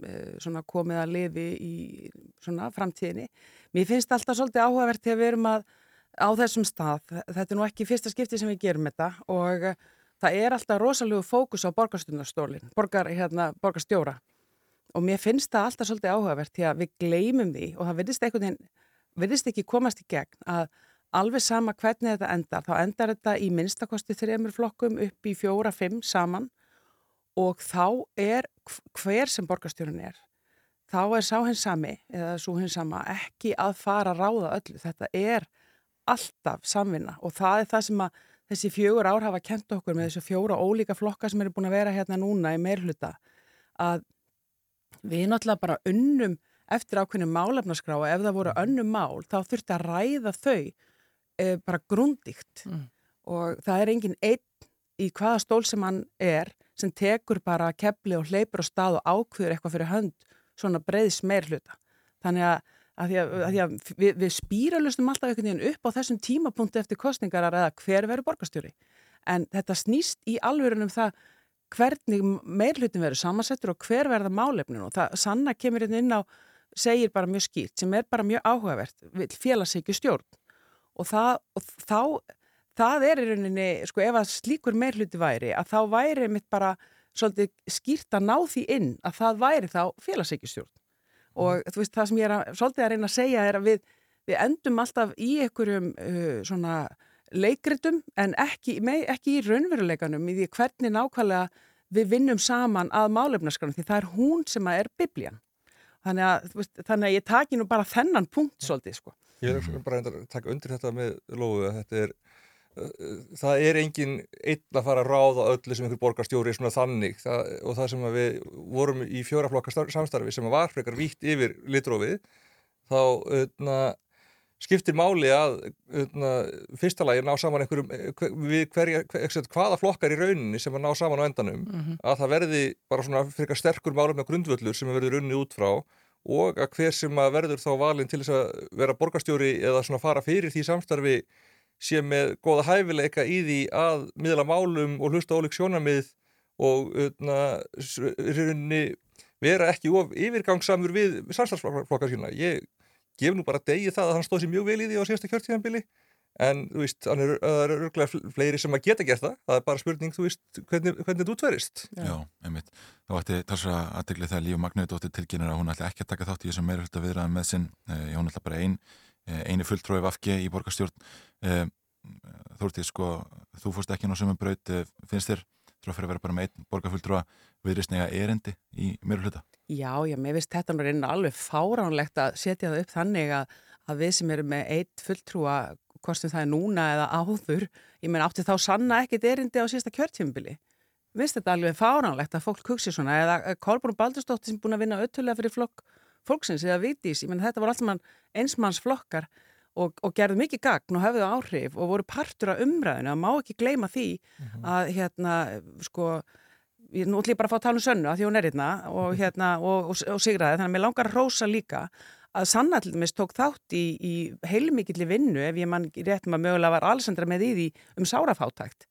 [SPEAKER 13] svona komið að lifi í framtíðinni. Mér finnst alltaf svolítið áhugavert þegar við erum að á þessum stað. Þetta er nú ekki fyrsta skipti sem við gerum þetta og það er alltaf rosalegu fókus á borgarstjórnarstólinn, borgar, hérna, borgarstjóra. Og mér finnst það alltaf svolítið áhugavert því að við gleymum því og það virðist veginn, virðist ekki komast í gegn að alveg sama hvernig þetta endar, þá endar þetta í minnstakosti þreymur flokkum upp í fjóra, fimm saman. Og þá er hver sem borgarstjórun er þá er sá hins sami eða svo hins sama ekki að fara að ráða öllu. Þetta er alltaf samvinna og það er það sem að þessi fjögur ár hafa kent okkur með þessu fjóra ólíka flokka sem eru búin að vera hérna núna í meirhluta að við náttúrulega bara unnum eftir ákveðinu málefnaskrá og ef það voru önnum mál þá þurfti að ræða þau e, bara grundíkt
[SPEAKER 4] Mm.
[SPEAKER 13] og það er engin einn í hvaða stól sem hann er sem tekur bara kepli og hleypur á stað og ákveður eitthvað fyrir hönd svona breiðs meirhluta. Þannig að, að, því að, að, því að við, við spýralustum alltaf einhvern veginn upp á þessum tímapunkti eftir kostningar að ræða hver verður borgarstjóri. En þetta snýst í alvörunum það hvernig meirhlutin verður samansettur og hver verða málefnin. Og það sanna kemur hérna inn á segir bara mjög skýrt sem er bara mjög áhugavert vil félagsíkju stjórn. Og, það, og þá það er í rauninni, sko ef að slíkur meirhluti væri að þá væri mitt bara svolítið skýrt að ná því inn að það væri þá félagsíkjustjórn og þú veist það sem ég er að, svolítið að reyna að segja er að við, við endum alltaf í einhverjum uh, svona leikritum en ekki, með, ekki í raunveruleikanum í því hvernig nákvæmlega við vinnum saman að málefnaskranum því það er hún sem að er bibljan þannig að, veist, þannig að ég taki nú bara þennan punkt svolítið sko.
[SPEAKER 12] Ég er bara að taka undir þetta með lofu að þetta er það er engin einn að fara að ráða öllu sem einhver borgarstjóri svona þannig það, og það sem við vorum í fjóraflokka star- samstarfi sem var frekar vítt yfir litrófið þá öðna, skiptir máli að öðna, fyrsta lagi ná saman einhverjum eh, við hverja, hver, hvaða flokkar í rauninni sem að ná saman á endanum
[SPEAKER 4] Mhm.
[SPEAKER 12] að það verði bara svona frekar sterkur málefna grundvöllur sem verður unnið út frá og að hver sem að verður þá valinn til þess að vera borgarstjóri eða svona fara fyrir því samstarfi sé með góða hæfileika í því að miðla málum og hlusta ólík sjónamið og öðna, rauninni vera ekki of yfirgangsamur við samstarfsflokkar sína. Ég gef nú bara degi það að hann stóð sér mjög vel í því á síðasta kjörtíðanbili en þú veist, hann er, er örglega fleiri sem að geta gert það, það er bara spurning þú veist, hvernig, hvernig þetta útverist
[SPEAKER 3] Já, einmitt. Þá ætti talsra aðtegli þegar Líf Magnauðdóttir tilkynir að hún ætli ekki að taka þátt í þessum meira hluta viðræðum með sinn. Eh, hún ætla bara ein, eh, eini fulltrói vafki í borgarstjórn. Eh, Þórtið, sko, þú fórst ekki ná sömum braut, eh, finnst þér þrjá fyrir að vera bara með einn borgarfulltróa viðrýstnega erindi í meira hluta?
[SPEAKER 13] Já, já, mér finnst þetta nú alveg fáránlegt að setja það upp þannig að, að við sem erum með eitt fulltrúa, hvort sem það er núna eða áður, ég menn átti þá sanna ekkit erindi á síðasta kjörtímbili. Mér finnst þetta alveg fáránlegt að fólk hugsi svona, eða Kolbrún Baldursdóttir sem búin að vinna öttulega fyrir flokk fólksins eða vitís, ég menn þetta var alltaf einsmanns flokkar og, og gerðu mikið gagn og hefðu áhrif og voru partur af umræðinu, það má ekki gleyma því að hérna, sko, ég nú ætlum ég bara að fá að tala um sönnu að því hún er hérna og, hérna, og, og, sigraði, þannig að mér langar að rósa líka að Sanna til dæmis tók þátt í, í heilmikilli vinnu ef ég mann rétt maður mögulega var Alessandra með í því um sárafátækt.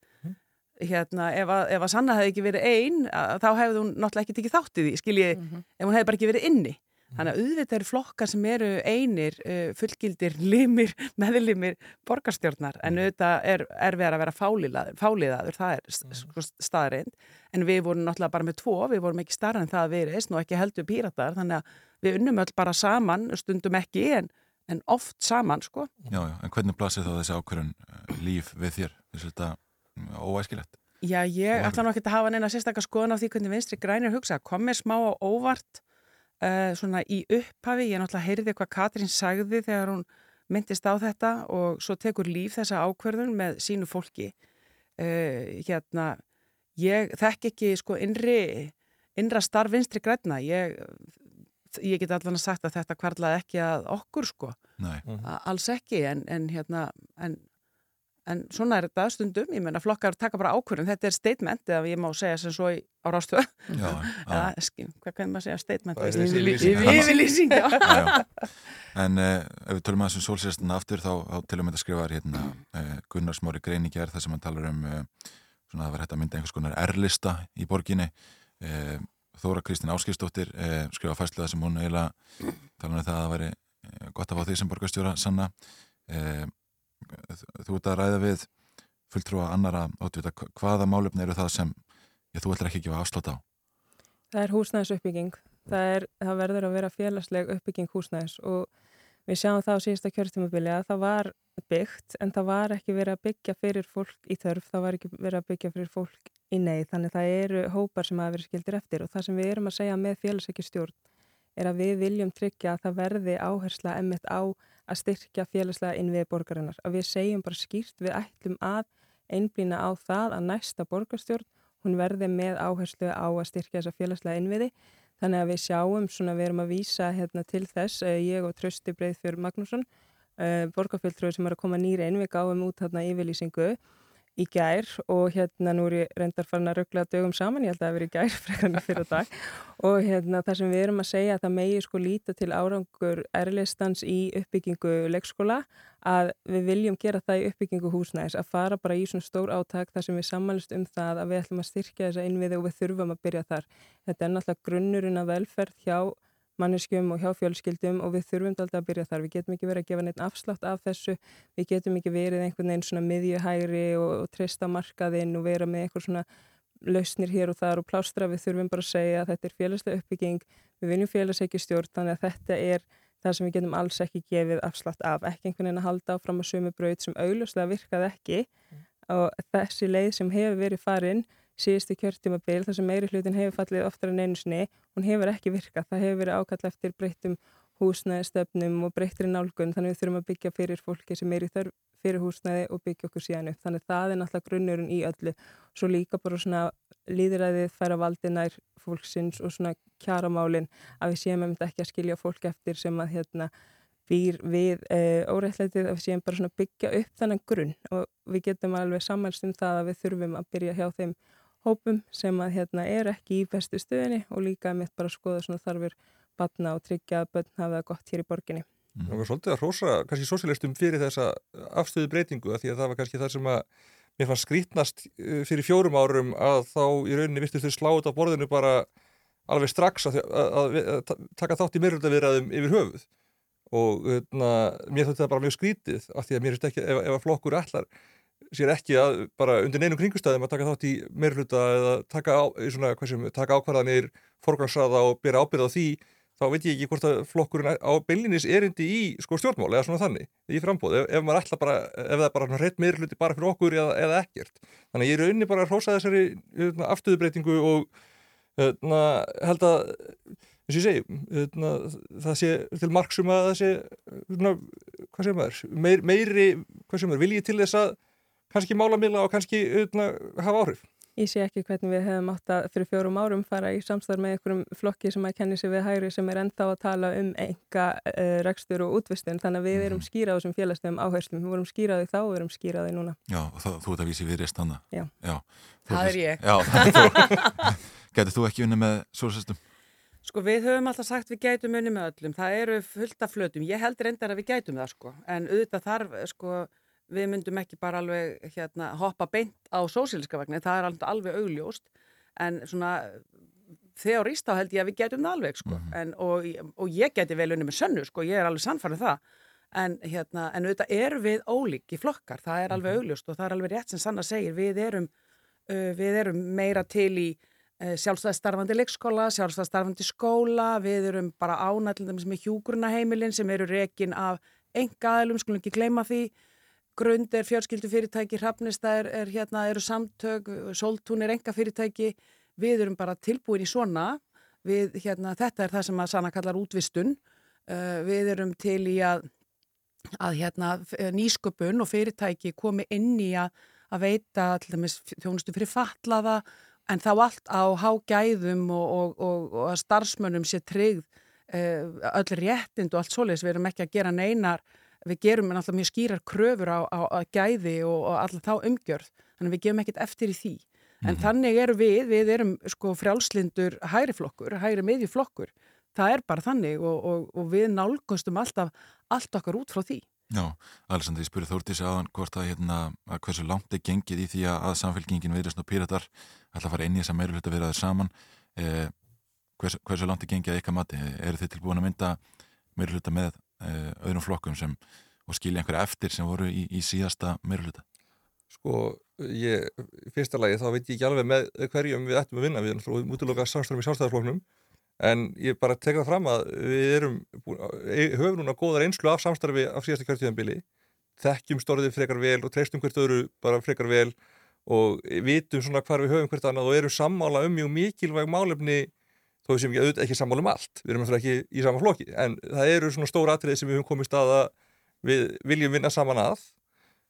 [SPEAKER 13] Hérna, ef að, ef að Sanna hefði ekki verið einn að, þá hefði hún náttúrulega ekki tekið þátt í því skilji, ef hún hefði bara ekki verið inni Þannig að auðvitað eru flokkar sem eru einir, uh, fullgildir, limir, meðlimir borgarstjórnar. En auðvitað er erfiðar að vera fáliðaður, fáliðaður það er sko staðreind en við vorum náttúrulega bara með tvo, við vorum ekki starra en það að verið og ekki heldur píratar. Þannig að við unnum öll bara saman, stundum ekki en, en oft saman sko.
[SPEAKER 3] Já, já, en hvernig blasir þá þessi ákvörðun eh, líf við þér? Þessi þetta mm, óæskilegt?
[SPEAKER 13] Já, ég ætla nú ekki að hafa neina sérstakar skoðan á því hvernig vinstri grænir hugsa, kom mér smá á óvart uh, svona í upphafi, ég náttúrulega heyrði hvað Katrín sagði þegar hún myndist á þetta og svo tekur líf þessa ákverðun með sínu fólki. Uh, hérna ég þekk ekki sko innri innra starf vinstri græna ég, ég get allan að sagt að þetta kvarlaði ekki að okkur sko.
[SPEAKER 3] Nei.
[SPEAKER 13] alls ekki en, en hérna en En svona er þetta stundum, ég menna flokkar taka bara ákvörðum, þetta er statement eða ég má segja sem svo í, á rástu eða hvað kann maður segja statement? Yfirlýsing
[SPEAKER 3] En uh, ef við tölum að þessum sólsérstuna aftur þá, þá til og með að skrifa hérna uh, Gunnar Smári Greiningjær þar sem hann talar um uh, svona að það var hægt að mynda einhvers konar erlista í borginni. Þóra Kristín Áskistóttir skrifa fæslega sem hún eiginlega tala um það að það væri gott að fá því sem borgarstjóra sanna þú ert að ræða við fulltrúa annara átvita hvaða málefni eru það sem ég, þú ætlar ekki að gefa afslátt á?
[SPEAKER 11] Það er húsnæðisuppbygging. Það, er, það verður að vera félagsleg uppbygging húsnæðis og við sjáum það á síðasta kjörtímabili að það var byggt en það var ekki verið að byggja fyrir fólk í þörf, það var ekki verið að byggja fyrir fólk í neyð, þannig það eru hópar sem hafa verið skildir eftir og það sem við erum að segja með félagsleikistjórn er að við viljum tryggja að það verði áhersla emitt á að styrkja félagslega innviði borgarinnar. Að við segjum bara skýrt, við ætlum að einblýna á það að næsta borgarstjórn, hún verði með áherslu á að styrkja þessa félagslega innviði. Þannig að við sjáum, svona við erum að vísa hérna, til þess, ég og Trösti Breiðfjörð Magnússon, borgarfjöldröður sem er að koma nýra inn, við gáum út hérna yfirlýsingu í gær og hérna nú er ég reyndar farin að ruggla dögum saman, ég held að það hefur í gær frekarni fyrir dag og hérna það sem við erum að segja að það megi sko líta til árangur erlistans í uppbyggingu leikskóla að við viljum gera það í uppbyggingu húsnæðis að fara bara í svona stór áttak þar sem við samanlust um það að við ætlum að styrkja þessa innviði og við þurfum að byrja þar. Þetta er náttúrulega grunnurinn að velferð hjá manneskjum og hjá fjölskyldum og við þurfum alltaf að byrja þar. Við getum ekki verið að gefa neitt afslátt af þessu, við getum ekki verið einhvern veginn svona miðjuhæri og, og trista markaðinn og vera með eitthvað svona lausnir hér og þar og plástra. Við þurfum bara að segja að þetta er félagslega uppbygging, við viljum félagsleiki stjórn, þannig að þetta er það sem við getum alls ekki gefið afslátt af. Ekki einhvern veginn að halda áfram að sömu braut sem augljóslega virkaði ekki og þessi leið sem hefur verið farin síðustu kjörtímabil þar sem meiri hlutin hefur fallið oftar en einu sinni, hún hefur ekki virkað. Það hefur verið ákall eftir breyttum húsnæðistöfnum og breyttri nálgun þannig við þurfum að byggja fyrir fólki sem er í þörf fyrir húsnæði og byggja okkur síðan upp. Þannig það er náttúrulega grunnurinn í öllu. Svo líka bara svona líðræðið færa valdinær fólksins og svona kjaramálin að við séum að ekki að skilja fólk eftir sem að hérna býr við e, óreittleitið að við séum bara svona byggja upp þennan grunn og við getum alveg sammælst um það að við þurfum að byrja hjá þeim hópum sem að hérna er ekki í bestu stöðinni og líka mitt bara að skoða svona þarfir batna og tryggja að börn hafa það gott hér í borginni.
[SPEAKER 12] Það var svolítið að hrósa kannski sósialistum fyrir þessa afstöðu breytingu að því að það var kannski það sem að mér fannst skrítnast fyrir fjórum árum að þá í rauninni virtist þau sláta á borðinu bara alveg strax að, að, að, að taka þátt í meiröldavirðaðum yfir höfuð og na, mér þótti það bara mjög skrítið af því að mér finnst ekki ef, ef að flokkur allar sér ekki að bara undir neinum kringustæðum að taka þátt í meirhluta eða taka, taka ákvarðanir, forgansraða og bera ábyrða á því, þá veit ég ekki hvort að flokkurinn á byllinis erindi í sko, stjórnmál eða svona þannig, í frambóð ef, ef bara, ef það er bara rétt meirhluti bara fyrir okkur eða, eða ekkert. Þannig ég er unni bara að hrósa þessari hérna, afstöðubreitingu og hérna, held að eins og ég segi, hérna, það sé til marksum að það sé hérna, hvað sem er, meir, meiri hvað sem er, viljið til þess að kannski málamila og kannski utna, hafa áhrif.
[SPEAKER 11] Ég sé ekki hvernig við hefum átt að fyrir fjórum árum fara í samstarf með einhverjum flokki sem að kenni sig við hægri sem er enda á að tala um enga uh, rekstur og útvistun þannig að við erum skýraði sem félagstegum áherslum. Við vorum skýraði þá og við erum skýraði núna.
[SPEAKER 3] Já, það, þú ert að vísi við rest hana.
[SPEAKER 11] Já.
[SPEAKER 3] Já
[SPEAKER 13] það er ég.
[SPEAKER 3] Já, Gætið þú ekki unni með sólsestum?
[SPEAKER 13] Sko við höfum alltaf sagt við gætum unni með öllum. Það eru fullt af flötum. Ég held reyndar að við gætum það sko. En auðvitað þarf sko við myndum ekki bara alveg hérna, hoppa beint á sósíliska vegna, það er alveg augljóst. En svona þeorist þá held ég að við getum það alveg sko. en, og, og ég geti vel unni með sönnu sko, ég er alveg sannfærið það. En, hérna, en auðvitað erum við ólík í flokkar, það er alveg augljóst og það er alveg rétt sem Sanna segir, við erum uh, við erum meira til í uh, sjálfstæðstarfandi leikskóla, sjálfstæðstarfandi skóla, við erum bara ánætlindum sem er hjúgrunaheimilin sem eru rekin af engaðilum, skulum ekki gleyma því Grund er fjölskyldufyrirtæki, Hrafnista er, hérna, eru samtök, Soltún er enga fyrirtæki, við erum bara tilbúin í svona, við, hérna, þetta er það sem að Sanna kallar útvistun, uh, við erum til í að, að hérna, nýsköpun og fyrirtæki komi inn í að, að veita dæmis, þjónustu fyrir fatlaða, en þá allt á hágæðum og, og, og, og að starfsmönnum sé tryggð uh, öll réttind og allt svoleiðis, við erum ekki að gera neinar við gerum alltaf mjög skýrar kröfur á, á, á gæði og, og alltaf þá umgjörð þannig að við gefum ekkert eftir í því en
[SPEAKER 3] Mhm.
[SPEAKER 13] þannig eru við, við erum sko frjálslindur hægri flokkur, hægri miðjuflokkur það er bara þannig og, og, og við nálgustum alltaf allt okkar út frá því
[SPEAKER 3] Já, Alessandri, ég spurði Þórtísi aðan hvort að, hérna, að hversu langt er gengið í því að, að samfélkingin viðrist og píratar ætla að fara inn í þess að meirulhutta viðraður saman eh, hvers, hversu langt er gengið að ykkar mati? Eru þið tilbúin að mynda meirulhutta með eh, öðrum flokkum sem, og skilja einhverja eftir sem voru í, í síðasta meirulhutta?
[SPEAKER 12] Sko, ég, fyrsta lagi þá veit ég ekki alveg með hverjum við ættum að vinna. Við erum útlöka samstæðum í sjálfstæðarfloknum en ég bara tek það fram að við erum e- höfum núna góðar einslu af samstarfi af síðasta kjörtíðanbili þekkjum stórðið frekar vel og treystum hvert öðru bara frekar vel og vitum svona hvar við höfum hvert annað og erum sammála um mjög mikilvæg málefni þó við sem ekki, auðvitað ekki sammála um allt. Við erum náttúrulega ekki í sama flokki en það eru svona stóra atriði sem við höfum komist að að við viljum vinna saman að.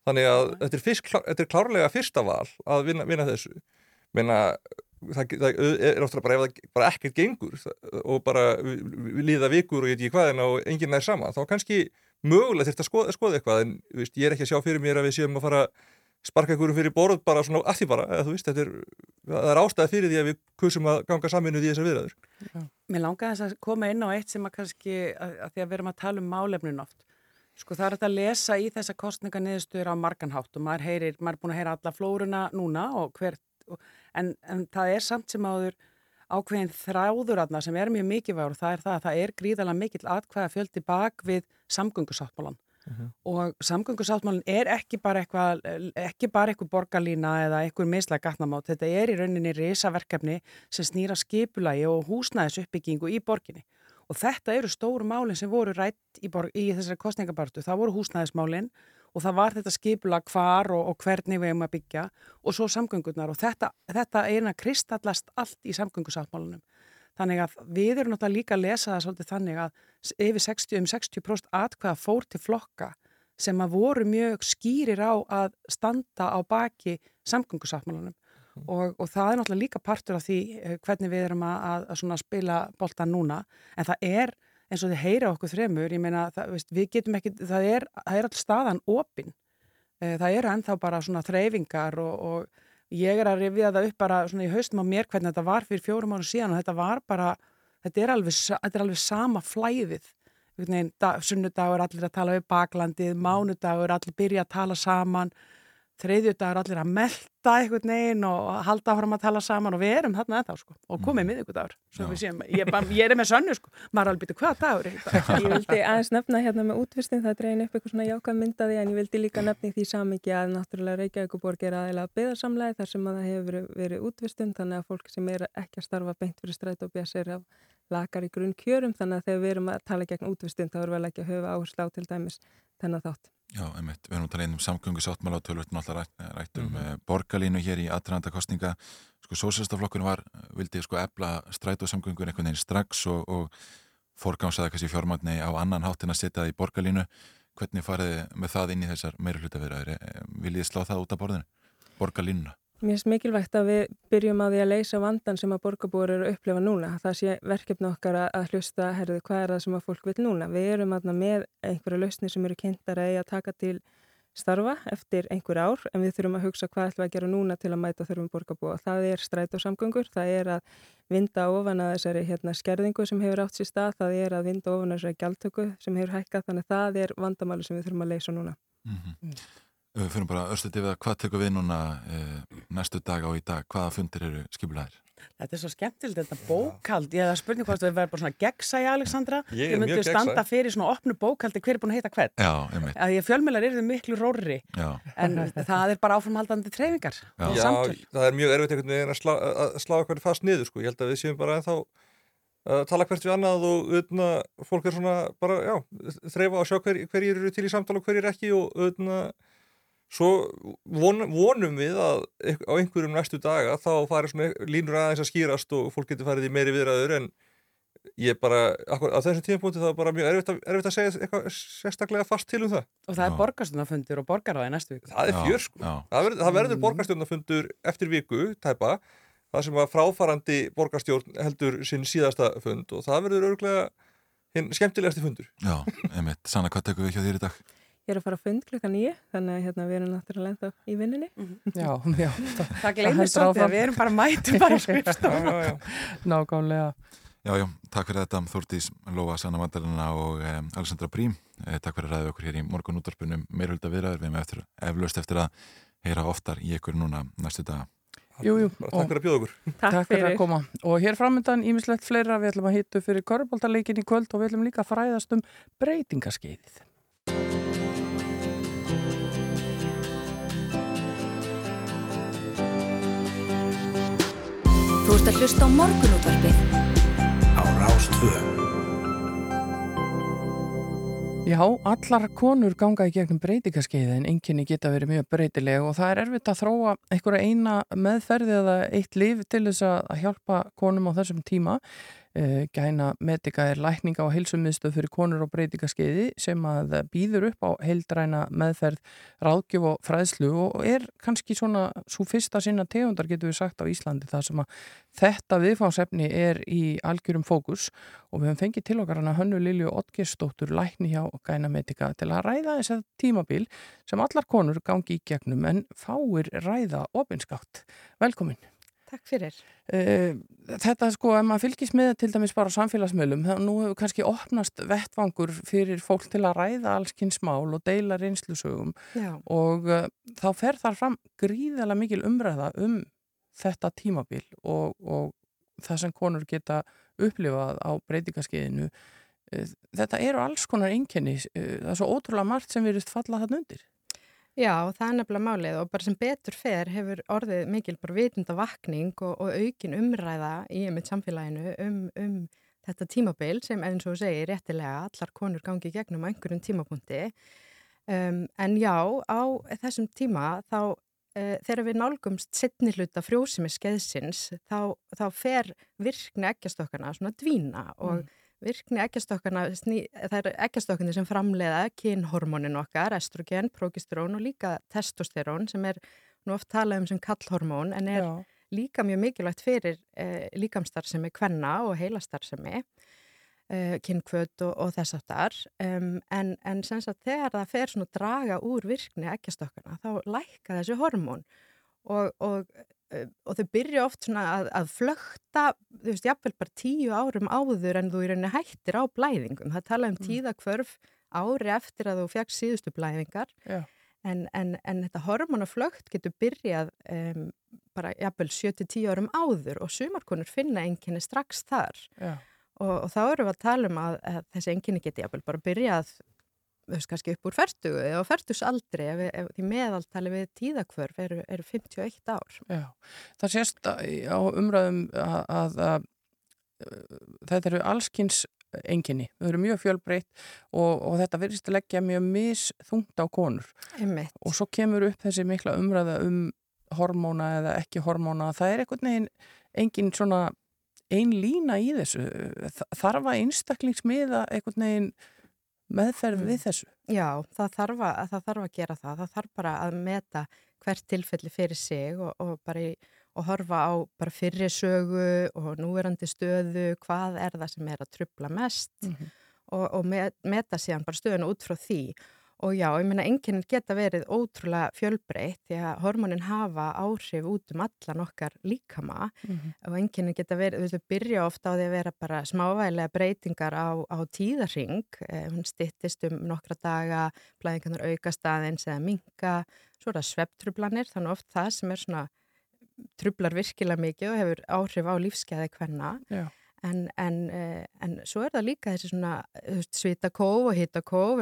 [SPEAKER 12] Þannig að þetta er, fyrst, þetta er klárlega fyrsta val að vinna, vinna þessu. Menna það, það er ofta bara ef það bara ekkert gengur og bara við, við líða vikur og ég veit ekki hvað en og enginn er sama þá kannski mögulega þurft að skoða, skoða eitthvað en veist, ég er ekki að sjá fyrir mér að við séum að fara að sparka einhverjum fyrir borð bara svona að því bara, eða þú veist, er það er ástæði fyrir því að við kusum að ganga saminu í þessar viðræður.
[SPEAKER 13] Mér langaði þess að koma inn á eitt sem að kannski, að, að því að við erum að tala um málefnin oft. Sko það er að lesa í þessa kostninga niðurstöður á marganhátt og maður heyrir, maður er búin að heyra alla flóruna núna og hvert, og, en, en það er samt sem áður ákveðin þráður aðna sem er mjög mikilvægur og það er það að það er gríðalega mikill atkvæða fjöldi bak við samgöngusáttmálan og samgöngusáttmálinn er ekki bara eitthvað eitthvað borgarlína eða eitthvað mislega gatnamátt, þetta er í rauninni risaverkefni sem snýra skipulagi og húsnæðis uppbyggingu í borginni. Og þetta eru stóru málinn sem voru rætt í, í þessari kostningabartu, það voru húsnæðismálinn og það var þetta skipula hvar og, og hvernig við erum að byggja og svo samgöngurnar. Og þetta, þetta eina kristallast allt í samgöngusáttmálunum Þannig að við erum náttúrulega líka að lesa það svolítið þannig að yfir 60, um 60% atkvæða fór til flokka sem að voru mjög skýrir á að standa á baki samgöngusáttmálunum og, og það er náttúrulega líka partur af því eh, hvernig við erum að, að, spila boltan núna. En það er eins og þið heyra okkur þremur, ég meina það, veist, við getum ekki, það er, er all staðan opin, það eru ennþá bara svona þreyfingar og, og ég er að rifja það upp bara svona í haustum á mér hvernig þetta var fyrir fjórum árum síðan og þetta var bara, þetta er alveg, þetta er alveg sama flæðið. Sunnudagur allir að tala við baklandið, mánudagur allir byrja að tala saman þreyðjudagur allir að melda einhvern veginn og halda áfram að tala saman og við erum þarna ennþá sko og komið mm. miðugudagur ég, ég er með sönnu sko maður alveg byrju hvað dagur
[SPEAKER 11] Ég vildi aðeins nefna hérna með útvistin það dregin upp eitthvað svona jákað myndaði en ég vildi líka nefna í því samingi að náttúrulega Reykjavíkuborg er aðeins beðarsamlega þar sem að það hefur verið, útvistun þannig að fólk sem er ekki að starfa beint fyrir stræt og bjassa er af lakar í grunn kjörum þannig að þegar við erum að tala gegn útvistun þá er vel ekki að höfa áherslu á til dæmis þennan þátt.
[SPEAKER 3] Já, einmitt, við erum að tala inn um samgöngu sáttmála og tölvöld náttúrulega rætt, rætt um mm -hmm. borgarlínu hér í aðrænda kostninga sko sósélstaflokkurinn var, vildi sko ebla stræt og samgöngur einhvern veginn strax og, og forgámsaði kannski fjármagni á annan hátin að setja það í borgarlínu. Hvernig farið með það inn í þessar meira hlutaverðar, viljið slá það út af borðinu? Borgarlínuna?
[SPEAKER 11] Mér finnst mikilvægt að við byrjum að því að leysa vandan sem að borgarbúar eru að upplefa núna. Það sé verkefni okkar að hlusta, herðu, hvað er það sem að fólk vil núna? Við erum aðna með einhverja lausni sem eru kynntar að eiga að taka til starfa eftir einhver ár, en við þurfum að hugsa hvað ætlum við að gera núna til að mæta þurfum borgarbúa. Það er stræt og samgöngur, það er að vinda ofan að þessari hérna, skerðingu sem hefur átt sér stað, það er að vinda ofan að þessari gjaldtöku sem hefur hækkað, þannig að það er vandamáli sem við þurfum að leysa núna.
[SPEAKER 3] Mm -hmm. Við fyrir bara östuði við að hvað tekur við núna e, næstu dag á í dag, hvaða fundir eru skipulæðir?
[SPEAKER 13] Þetta er svo skemmtilegt, þetta bókald. Ég hef að spurning hvort við verðum bara svona gegnsæja, Alexandra.
[SPEAKER 12] Ég er mjög
[SPEAKER 13] myndu standa
[SPEAKER 12] gegnsæ.
[SPEAKER 13] fyrir svona opnu bókaldi hver er búin að heita hvern.
[SPEAKER 3] Já, einmitt.
[SPEAKER 13] Að ég fjölmjölar eru miklu rórri.
[SPEAKER 3] Já.
[SPEAKER 13] En það er bara áframhaldandi treyfingar.
[SPEAKER 3] Já.
[SPEAKER 13] og
[SPEAKER 12] Já, það er mjög erfitt einhvern veginn að slá, að slá eitthvað fast niður sko. Ég held að við séum bara ennþá að tala hvert við annað og öðna, fólk er svona bara, já, þreifa að sjá hver, hverjir eru til í samtala og hverjir ekki og öðna, svo von, vonum við að á einhverjum næstu daga þá fari svona línur aðeins að skýrast og fólk getur farið í meiri viðræður en ég bara, akkur, á þessum tímapunkti það er bara mjög erfitt að, erfitt að segja eitthvað sérstaklega fast til um það.
[SPEAKER 13] Og það er borgarstundafundur og borgaráði næstu viku.
[SPEAKER 12] Það er fjör sko. Það verður, það verður borgarstjórnafundur eftir viku, tæpa, það sem að fráfarandi borgarstjórn heldur sinn síðasta fund og það verður örgulega hinn skemmtilegasti fundur.
[SPEAKER 3] Já, einmitt. Sanna, hvað tekum við hjá þér í dag?
[SPEAKER 11] Ég er að fara að fund klukka nýju, þannig að hérna, við erum náttúrulega ennþá í vinninni.
[SPEAKER 4] Já, já.
[SPEAKER 13] Það gleymir svolítið að við erum bara mætum bara skrifstofuna.
[SPEAKER 4] Nákvæmlega.
[SPEAKER 3] Já, já, takk fyrir þetta Þúrtís Lóa, Sanna Vandalina og um, Alessandra Brím. Eh, takk fyrir að ræða okkur hér í morgun útarpunum meirhulda viðræður. Við erum eftir, eflaust eftir að heyra oftar í ykkur núna næstu daga.
[SPEAKER 4] Jú, jú.
[SPEAKER 12] Takk fyrir að bjóða okkur.
[SPEAKER 4] Takk, fyrir að koma. Og hér framöndan ímislegt fleira, við ætlum að hitta fyrir korfbóltaleikin í kvöld og við ætlum líka að fræðast um breytingaskeiðið.
[SPEAKER 7] Ert að hlusta á morgunútvarpið
[SPEAKER 2] Á Rástvö
[SPEAKER 4] Já, allar konur ganga í gegnum breytingaskeiði en enginni geta verið mjög breytileg og það er erfitt að þróa einhverja eina meðferði eða eitt líf til þess að að hjálpa konum á þessum tíma. Eh, Gæna Medica er lækninga og heilsumiðstöð fyrir konur og breytingaskeiði sem að býður upp á heildræna meðferð ráðgjöf og fræðslu og er kannski svona svo fyrsta sinna tegundar getur við sagt á Íslandi það sem að þetta viðfáðsefni er í algjörum fókus og við höfum fengið til okkar hana Hönnu Lilju Ottgersdóttur lækni hjá Gæna Medica til að ræða þess að tímabil sem allar konur gangi í gegnum en fáir ræða opinskátt. Velkomin.
[SPEAKER 14] Takk fyrir.
[SPEAKER 4] Uh, þetta sko, ef maður fylgist með til dæmis bara á samfélagsmiðlum, þá nú hefur kannski opnast vettvangur fyrir fólk til að ræða allskins mál og deila reynslusögum
[SPEAKER 14] Já.
[SPEAKER 4] og uh, þá fer þar fram gríðalega mikil umræða um þetta tímabil og, og það sem konur geta upplifað á breytingaskeiðinu. Uh, þetta eru alls konar einkenni, það er svo ótrúlega margt sem virðist falla þarna undir.
[SPEAKER 14] Já, það er nefnilega málið og bara sem betur fer hefur orðið mikil bara vitunda vakning og, og aukin umræða í einmitt samfélaginu um, um þetta tímabil sem eins og segir réttilega allar konur gangi gegnum á einhverjum tímapunkti. Um, en já, á þessum tíma þá uh, þegar við nálgumst setni hluta frjósimi skeiðsins þá, þá fer virkni ekkjastokkana svona dvína og
[SPEAKER 15] Mm.
[SPEAKER 14] Virkni ekkjastokkana, það er ekkjastokkarnir sem framleiða kynhormónin okkar, estrogen, progesterón og líka testosterón sem er nú oft talað um sem kallhormón en er
[SPEAKER 4] Já.
[SPEAKER 14] líka mjög mikilvægt fyrir eh, líkamstarfsemi kvenna og heilastarfsemi uh, kynkvöt og, og þess aftar um, en, en þegar það fer svona draga úr virkni ekkjastokkana þá lækka þessi hormón og, og, og þau byrja oft svona að, að flökta þú veist, jafnvel bara tíu árum áður en þú í rauninni hættir á blæðingum. Það tala um tíðakvörf ári eftir að þú fegst síðustu blæðingar. En, en, en þetta hormonaflögt getur byrjað um, bara jafnvel 7-10 árum áður og sumarkonur finna enginni strax þar. Og, og þá erum við að tala um að, að þessi enginni geti jafnvel bara byrjað veist, kannski upp úr færtugu eða færtusaldri ef, ef því meðaltali við tíðakvörf eru, eru 51 ár.
[SPEAKER 4] Já, það sést á umræðum að, að, að uh, þetta eru allskins enginni, þau eru mjög fjölbreytt og, og þetta verðist að leggja mjög misþungt á konur
[SPEAKER 14] Einmitt.
[SPEAKER 4] og svo kemur upp þessi mikla umræða um hormóna eða ekki hormóna það er einhvern veginn engin svona ein lína í þessu Þa- þarf að einstaklingsmiða einhvern veginn meðferð við þessu
[SPEAKER 14] Já, það þarf, að, það þarf að gera það. Það þarf bara að meta hvert tilfelli fyrir sig og, og bara í, og horfa á bara fyrri sögu og núverandi stöðu, hvað er það sem er að trubla mest
[SPEAKER 4] Mhm.
[SPEAKER 14] og, og met, meta síðan bara stöðuna út frá því. Og já, ég meina, enginn geta verið ótrúlega fjölbreytt því að hormonin hafa áhrif út um allan okkar líkama
[SPEAKER 4] Mhm.
[SPEAKER 14] og enginn geta verið, þú veist, þau byrja ofta á því að vera bara smávægilega breytingar á, á tíðarring, eh, hún styttist um nokkra daga, blæðingarnar aukast aðeins eða minka, svo er það svepptrublanir, þannig oft það sem er svona trublar virkilega mikið og hefur áhrif á lífskeiði hvenna
[SPEAKER 4] Já.
[SPEAKER 14] En, en, uh, en svo er það líka þessi svona svitakóf og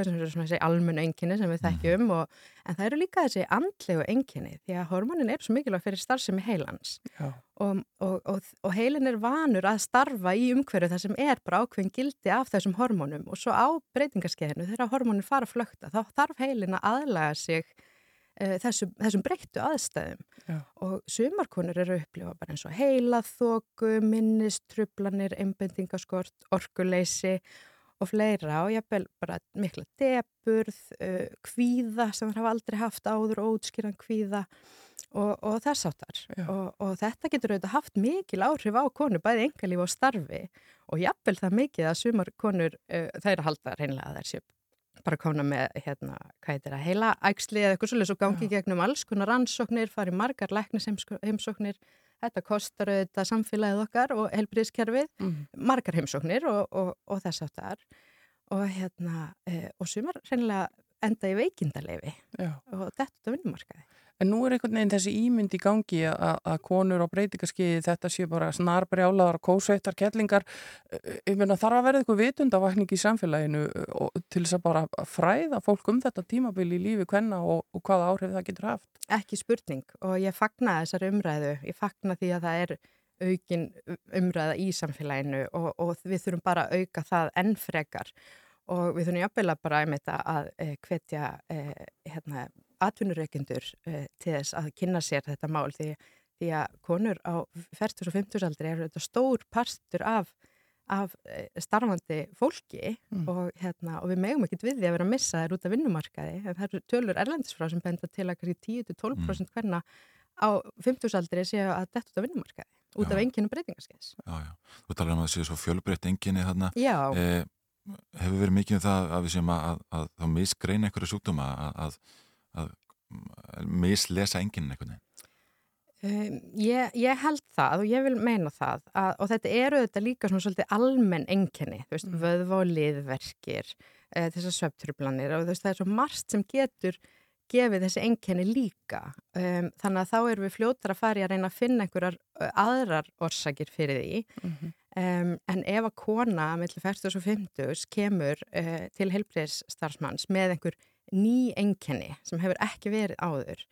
[SPEAKER 14] svona þessi almenn enginni sem við þekkjum og, en það eru líka þessi andlegu enginni því að hormonin er svo mikilvæg fyrir starfsemi heilans. Og, og, og, og heilin er vanur að starfa í umhverju þar sem er bara ákveðin gildi af þessum hormónum og svo á breytingarskeiðinu þegar hormónin fara að flökta þá þarf heilin að aðlaga sig uh, þessum, þessum breyttu aðstæðum.
[SPEAKER 4] Já.
[SPEAKER 14] og sumarkonur eru upplifa bara eins og heilaþóku, minnistrublanir, einbendingaskort, orkuleysi og fleira og jafnvel bara mikla deburð, uh, kvíða sem það hafa aldrei haft áður og útskýran kvíða og, og þess áttar og, og þetta getur auðvitað haft mikil áhrif á konu bæði engalíf og starfi og jafnvel það mikið að sumar konur uh, að halda reynlega að þær séu bara kona með, hérna, hvað heitir það, heila ægsli eða eitthvað svolítið svo gangi gegnum alls konar rannsóknir, fari margar læknisheimsóknir, þetta kostar auðvitað samfélagið okkar og helbriðskerfið,
[SPEAKER 4] Mhm.
[SPEAKER 14] margar heimsóknir og, og, og þess áttar og hérna, e, og sumar reynilega enda í veikindalefi
[SPEAKER 4] Já.
[SPEAKER 14] og þetta er vinnumarkaði.
[SPEAKER 4] En nú er einhvern veginn þessi ímynd í gangi að konur á breytingaskiði þetta sé bara snarbrjálaðar kósveittar kettlingar. Eh, Ég meina þarf að vera eitthvað vitundavakning í samfélaginu eh, til þess að bara fræða fólk um þetta tímabili í lífi hvenna og, og hvaða áhrif það getur haft.
[SPEAKER 14] Ekki spurning og ég fagna þessari umræðu, ég fagna því að það er aukin umræða í samfélaginu og, og við þurfum bara að auka það enn frekar og við þurfum jafnvel að bara að e, hvetja e, hérna, atvinnureikendur e, til þess að kynna sér þetta mál því, því að konur á 40 og 50 aldri eru þetta stór parstur af, af e, starfandi fólki
[SPEAKER 4] Mm.
[SPEAKER 14] og, hérna, og við megum ekkert við því að vera að missa þær út af vinnumarkaði en það eru tölur erlendisfrá sem benda til að kannski 10-12% hverna á 50 aldri séu að detta út af vinnumarkaði út af enginu breytingarskeiðs
[SPEAKER 3] Já, já. Þú talar um að það séu svo fjölbreytt enginni þarna. Eh, hefur verið mikið um það að við séum að, að, að þá misgreina einhverju sjúkdóma að, að, að, að mislesa enginn veginn.
[SPEAKER 14] Um, ég, ég held það og ég vil meina það að, og þetta eru þetta líka svona svolítið almenn enginni, þú veist, vöðva og liðverkir, e, þessar söptrublanir og þú veist, það er svo margt sem getur gefið þessi enginni líka. Um, þannig að þá erum við fljótar að fara í að reyna að finna einhverjar aðrar orsakir fyrir því. Um, en ef að kona mellir 40 og 50 kemur uh, til heilbreyðsstarfsmanns með einhver ný enginni sem hefur ekki verið áður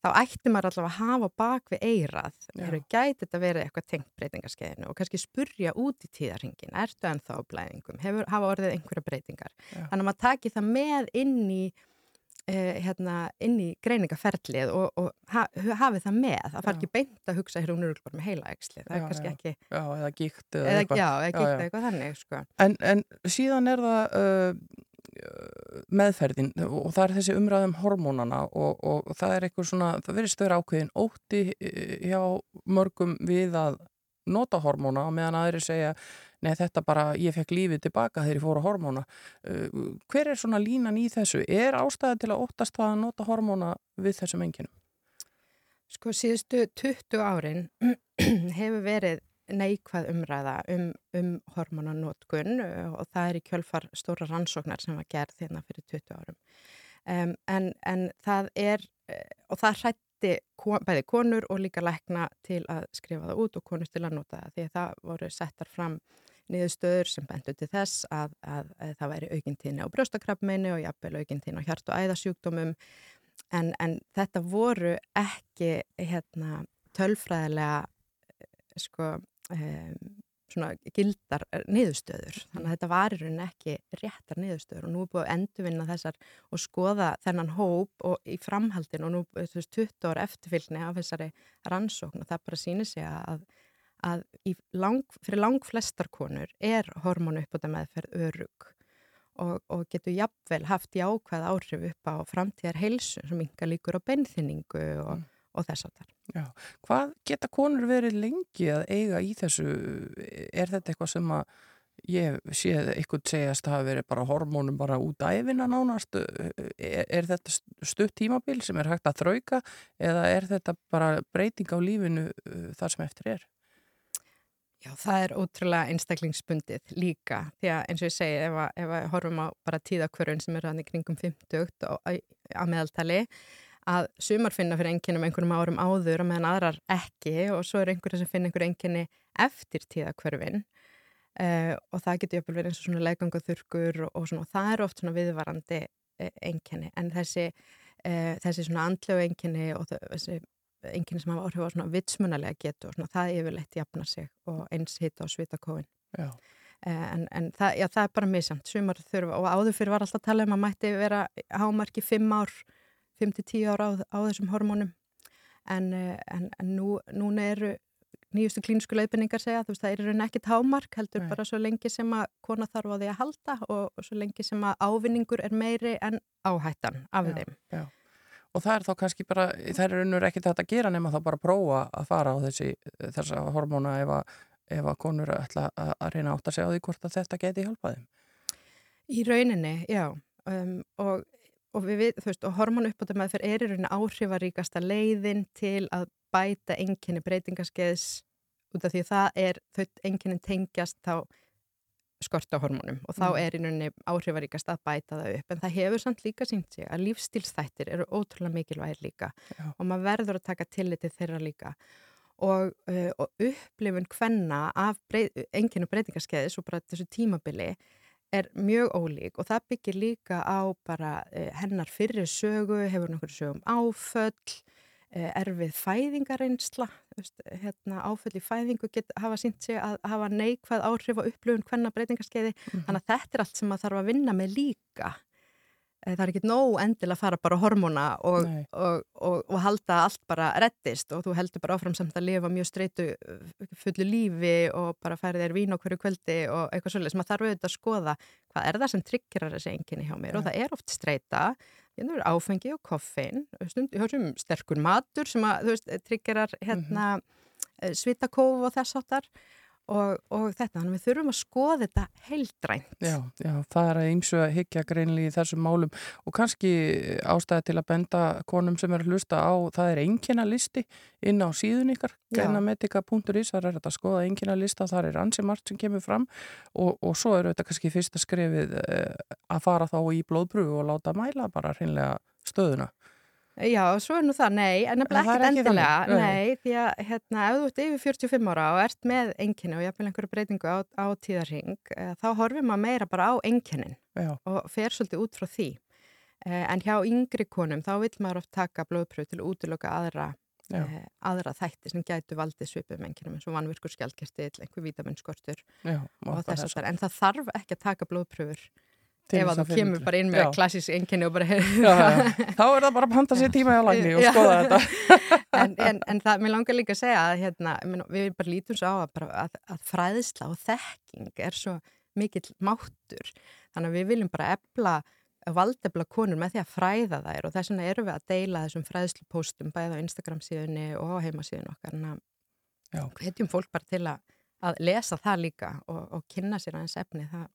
[SPEAKER 14] þá ætti maður allavega að hafa bak við eirað,
[SPEAKER 4] Já.
[SPEAKER 14] eru gæti þetta verið eitthvað tengt breytingarskeiðinu og kannski spurja út í tíðarhingin, ertu ennþá blæðingum, hefur, hafa orðið einhverja breytingar
[SPEAKER 4] Já.
[SPEAKER 14] þannig að maður taki það með inn í uh, hérna, inn í greiningaferlið og, og ha, hafi það með, það far
[SPEAKER 4] Já.
[SPEAKER 14] ekki beint að hugsa hér eru bara með heila eksli, það
[SPEAKER 4] Já,
[SPEAKER 14] er kannski
[SPEAKER 4] já.
[SPEAKER 14] ekki
[SPEAKER 4] Já, eða gíkt eða,
[SPEAKER 14] eða,
[SPEAKER 4] eitthvað.
[SPEAKER 14] já, eða gíkt eða eitthvað þannig sko.
[SPEAKER 4] En, en síðan er það uh, meðferðin og það er þessi umræðum hormónana og, og, og það er eitthvað svona, það verður stöður ákveðin ótti eh, hjá mörgum við að nota hormóna og meðan aðri segja, nei þetta bara, ég fekk lífið tilbaka þegar ég fór að hormóna. Uh, hver er svona línan í þessu? Er ástæði til að óttast það að nota hormóna við þessum enginum?
[SPEAKER 14] Sko síðustu 20 árin hefur verið neikvað umræða um, um hormonanótkun og það er í kjölfar stóra rannsóknar sem var gerð hérna fyrir 20 árum. Um, en, en það er, eh, og það hrætti bæði konur og líka lækna til að skrifa það út og konur til að nota það því að það voru settar fram niðurstöður sem bendur til þess að, að, að það væri aukintíðni á brjóstakrafmeinu og jafnvel aukintíðni á hjart- og æðasjúkdómum en, en þetta voru ekki hérna, tölfræðilega eh, sko, um, svona gildar eh, niðurstöður. Þannig að þetta var í rauninni ekki réttar niðurstöður og nú er búið að endurvinna þessar og skoða þennan hóp og í framhaldin og nú þú veist, 20 ára eftirfylgni af þessari rannsókn og það bara sýnir sig að, að lang, fyrir lang flestar konur er hormónu uppbúta meðferð örug og, og getur jafnvel haft jákvæð áhrif upp á framtíðar heilsu sem yngar líkur á beinþynningu og, og þess að það.
[SPEAKER 4] Já, hvað geta konur verið lengi að eiga í þessu? Er þetta eitthvað sem að ég sé eitthvað segjast að hafa verið bara hormónum bara út æfina nánast? Er, er þetta stutt tímabil sem er hægt að þrauka eða er þetta bara breyting á lífinu uh, þar sem eftir er?
[SPEAKER 14] Já, það er ótrúlega einstaklingsbundið líka því að eins og ég segi ef að, ef að horfum á bara tíðakvörun sem eru hann í kringum 50 og, að meðaltali að sumar finna fyrir enginnum einhverjum árum áður meðan aðrar ekki og svo er einhverja sem finna einhverju enginni eftir tíðakverfin uh, og það getur jöfnvel verið eins og svona leganguþurkur og, og, og það er oft svona viðvarandi uh, enginni en þessi, uh, þessi svona andlegu enginni og þessi enginni sem hafa áhrif á svona vitsmunalega getu og svona það yfirleitt jafna sig og eins hitta og svita kóin
[SPEAKER 4] Já.
[SPEAKER 14] en, en það, já, það er bara misamt sumar þurfa og áður fyrir var alltaf að tala um að mætti vera hámarki 5 ár 5-10 ár á, á þessum hormónum en, en, en nú, núna eru nýjustu klínsku leifinningar segja þú veist það er í rauninni ekkit hámark heldur
[SPEAKER 4] Nei.
[SPEAKER 14] bara svo lengi sem að kona þarf á því að halda og, og svo lengi sem að ávinningur er meiri en áhættan af
[SPEAKER 4] Já,
[SPEAKER 14] þeim
[SPEAKER 4] já. Og það er þá kannski bara, það er raunur ekkert hægt að gera nema þá bara prófa að fara á þessi, þessa hormóna ef að, ef að konur ætla að, að reyna átt að segja á því hvort að þetta geti hjálpaði.
[SPEAKER 14] Í rauninni, já um, og, og við veist, og hormónuppbóta með fyrir er í rauninni áhrifaríkasta leiðin til að bæta enginni breytingaskeiðs út af því að það er, þau enginni tengjast þá skorta hormónum og þá
[SPEAKER 4] Mm.
[SPEAKER 14] er í rauninni áhrifaríkast að bæta það upp en það hefur samt líka sínt sig að lífstílstættir eru ótrúlega mikilvægir líka
[SPEAKER 4] Já.
[SPEAKER 14] og maður verður að taka tillit til þeirra líka og, uh, og upplifun hvenna af brey, enginu breytingarskeiðis og bara þessu tímabili er mjög ólík og það byggir líka á bara uh, hennar fyrir sögu, hefur nokkur sögum áföll, uh, erfið veist, hérna, áföll í fæðingu get hafa sínt sig að hafa neikvæð áhrif á upplifun hvenna breytingarskeiði, þannig að þetta er allt sem maður þarf að vinna með líka. Eh, Það er ekki nóg endilega að fara bara hormóna og,
[SPEAKER 4] Nei.
[SPEAKER 14] og, og, og halda allt bara reddist og þú heldur bara áfram samt að lifa mjög streitu fullu lífi og bara færi þér vín á hverju kvöldi og eitthvað svolítið sem að þarf auðvitað að skoða hvað er það sem tryggjar þessi enginni hjá mér og það er oft streita, er áfengi og koffein, sterkur matur sem að, veist, tryggjar hérna mm svitakóf og þess áttar og, og þetta, þannig að við þurfum að skoða þetta heildrænt.
[SPEAKER 4] Já, já, það er að ymsu að higgja greinlega í þessum málum og kannski ástæði til að benda konum sem er að hlusta á, það er einkina listi inn á síðun ykkar,
[SPEAKER 14] Já.
[SPEAKER 4] greinamedika.is, þar er þetta að skoða einkina lista, þar er ansi margt sem kemur fram og, og svo eru þetta kannski fyrsta skrefið eh, að fara þá í blóðbrúu og láta mæla bara hreinlega stöðuna.
[SPEAKER 14] Já, svo er nú það, nei, en
[SPEAKER 4] það
[SPEAKER 14] nefnilega
[SPEAKER 4] er
[SPEAKER 14] ekkert endilega,
[SPEAKER 4] þannig, nei.
[SPEAKER 14] nei, því að hérna, ef þú ert yfir 45 ára og ert með enginni og jafnvel einhverju breytingu á, á tíðarhing, eh, þá horfum maður meira bara á enginnin
[SPEAKER 4] Já.
[SPEAKER 14] og fer svolítið út frá því. Eh, en hjá yngri konum, þá vil maður oft taka blóðpröf til að útiloka aðra, eh, aðra þætti sem gætu valdið svipum enginnum eins og vannvirkur skjálkirtill, einhver vítaminskortur og þess að en það þarf ekki að taka blóðpröfur ef að þú kemur bara inn með klassísk enginni og bara
[SPEAKER 4] Já, já. Þá er það bara að panta sér tíma í alagni og skoða þetta.
[SPEAKER 14] en, en, en það, mér langar líka að segja að hérna, við bara lítum svo á að, að, að fræðsla og þekking er svo mikill máttur þannig að við viljum bara efla valdefla konur með því að fræða þær og þess vegna erum við að deila þessum fræðslupóstum bæði á Instagram síðunni og á heimasíðun okkar að hvetjum fólk bara til að, að lesa það líka og, og kynna sér aðeins efni það.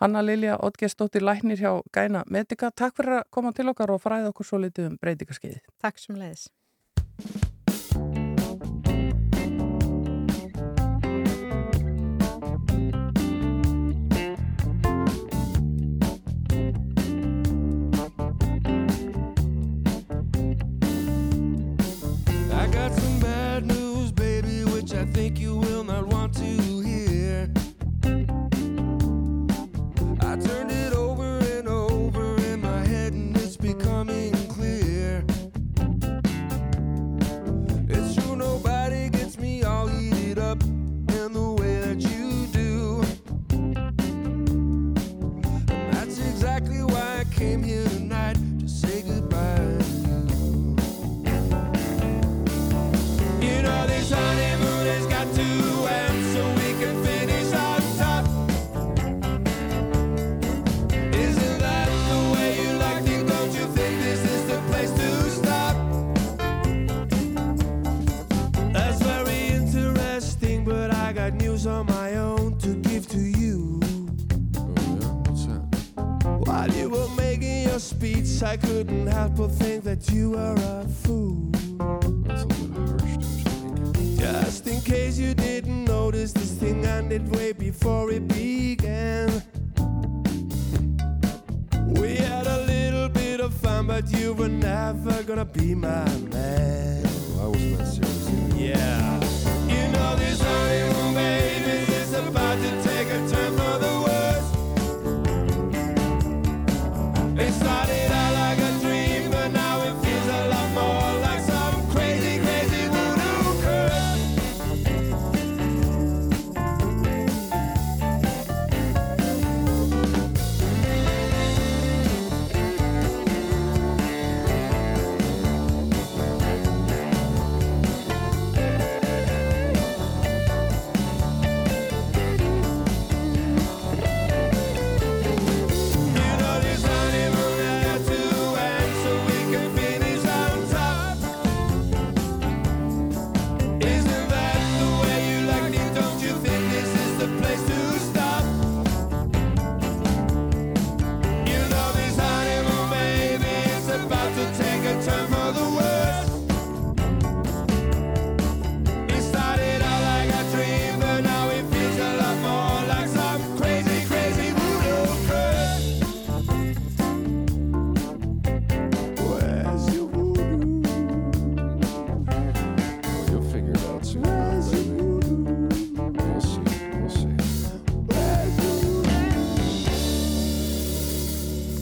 [SPEAKER 4] Hanna Lilja Oddgestóttir Læknir hjá Gæna Medica. Takk fyrir að koma til okkar og fræða okkur svo litið um breytingaskeiði.
[SPEAKER 14] Takk sem leiðis.
[SPEAKER 5] Speech, I couldn't help but think that you were a fool.
[SPEAKER 3] That's a little harsh, don't you think?
[SPEAKER 5] Just in case you didn't notice, this thing ended way before it began. We had a little bit of fun, but
[SPEAKER 15] you were never gonna be my man. Oh, I was not serious. Yeah. You know this honeymoon,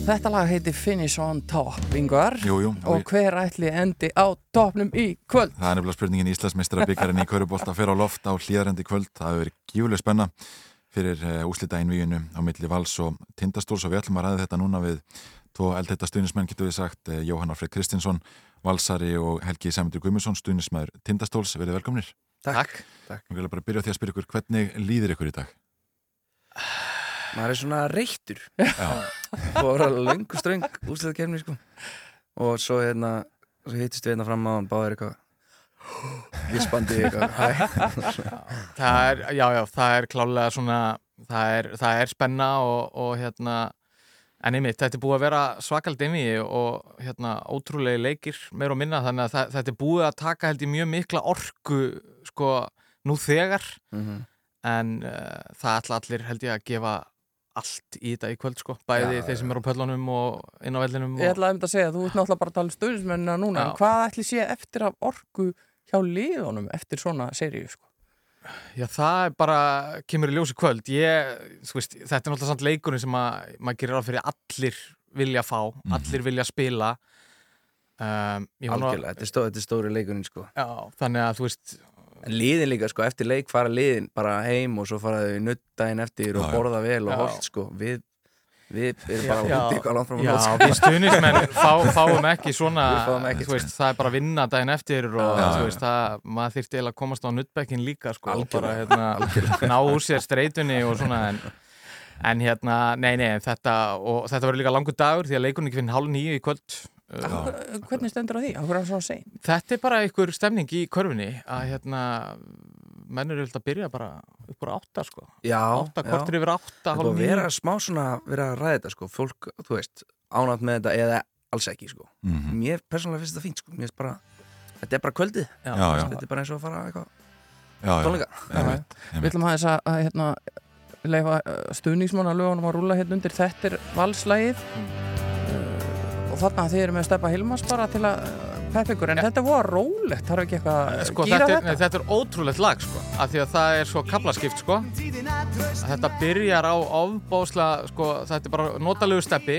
[SPEAKER 4] Þetta lag heiti Finish on Top, yngvar.
[SPEAKER 3] Jú, jú.
[SPEAKER 4] Og hver ætli endi á topnum í kvöld?
[SPEAKER 3] Það er nefnilega spurningin Íslandsmeistara byggarinn í Körubolta fyrir á loft á hlýðarendi kvöld. Það hefur verið gífuleg spenna fyrir uh, úslita einvíinu á milli Vals og Tindastóls og við ætlum að ræða þetta núna við tvo eldheita stuðnismenn getur við sagt, uh, Jóhann Alfred Kristinsson Valsari og Helgi Sæmundur Gummusson stuðnismæður Tindastóls, verið velkomnir
[SPEAKER 16] Takk. Takk.
[SPEAKER 3] Ég vil bara byrja á því að spyrja ykkur hvernig líður ykkur í dag?
[SPEAKER 16] Maður er svona reyktur og var alveg löngu ströng úslega kemni sko. og svo hérna svo hittist við hérna fram á hann báðir eitthvað vispandi eitthvað
[SPEAKER 17] það er, já, já, það er klálega svona, það er, það er spenna og, og hérna en einmitt, þetta er búið að vera svakald inn í og hérna ótrúlegi leikir meir og minna, þannig að þetta er búið að taka held ég mjög mikla orku sko, nú þegar
[SPEAKER 16] Mhm.
[SPEAKER 17] en uh, það ætla allir held ég að gefa allt í þetta í kvöld sko, bæði
[SPEAKER 4] Já,
[SPEAKER 17] þeir sem eru á pöllunum og inn á vellinum
[SPEAKER 4] Ég ætlaði um þetta að segja, þú ert náttúrulega bara að tala um stöðnismennina núna,
[SPEAKER 17] Já.
[SPEAKER 4] en hvað ætli sé eftir af orku hjá liðunum eftir svona seríu, sko?
[SPEAKER 17] Já, það er bara, kemur í ljósi kvöld ég, þú veist, þetta er náttúrulega samt leikurinn sem að, maður gerir á fyrir allir vilja fá, allir vilja spila um,
[SPEAKER 16] algjörlega, þetta er, stó, er stóri leikurinn sko.
[SPEAKER 17] Já, þannig að þú veist
[SPEAKER 16] en liðin líka sko, eftir leik fara liðin bara heim og svo fara þau nutt daginn eftir og borða vel og
[SPEAKER 17] Já.
[SPEAKER 16] holt sko. við, við erum bara út eitthvað langt fram á
[SPEAKER 17] Já,
[SPEAKER 16] sko.
[SPEAKER 17] við stuðnismenn fá, fáum ekki svona
[SPEAKER 16] Við fáum
[SPEAKER 17] þú veist, það er bara að vinna daginn eftir og
[SPEAKER 16] Já,
[SPEAKER 17] þú veist, það, maður þyrfti eiginlega að komast á nuttbekkin líka sko, bara hérna, ná úr sér streitunni og svona en, en hérna, nei, nei, þetta og þetta verður líka langur dagur því að leikunni ekki finn hálf nýju í kvöld uh,
[SPEAKER 4] Hvernig stendur á því? Hvað er það svona að segja?
[SPEAKER 17] Þetta er bara einhver stemning í körfunni að hérna menn eru að byrja bara upp úr átta sko.
[SPEAKER 16] Já,
[SPEAKER 17] átta, kortur yfir átta,
[SPEAKER 16] Það er
[SPEAKER 17] hálf
[SPEAKER 16] búið að smá svona, vera að ræða þetta sko, fólk, þú veist, ánægt með þetta eða alls ekki sko.
[SPEAKER 3] Mhm.
[SPEAKER 16] Mér persónulega finnst þetta fínt sko, mér finnst bara, þetta er bara kvöldið,
[SPEAKER 17] Já,
[SPEAKER 3] já.
[SPEAKER 16] þetta er bara eins og að fara eitthvað
[SPEAKER 3] Já, já.
[SPEAKER 16] tónleika.
[SPEAKER 4] Við ætlum að, að hérna, leifa stuðningsmanna lögunum að rúla hérna undir þetta er valslægið uh, og þarna þið eru með Steppa Hilmas bara til að uh, peppa ykkur, en þetta var rólegt, þarf ekki eitthvað að
[SPEAKER 17] sko,
[SPEAKER 4] gýra
[SPEAKER 17] þetta, nei, þetta? er ótrúlegt lag sko, af því að það er svo kaplaskipt sko. að þetta byrjar á ofbásla sko, þetta er bara notalegu steppi.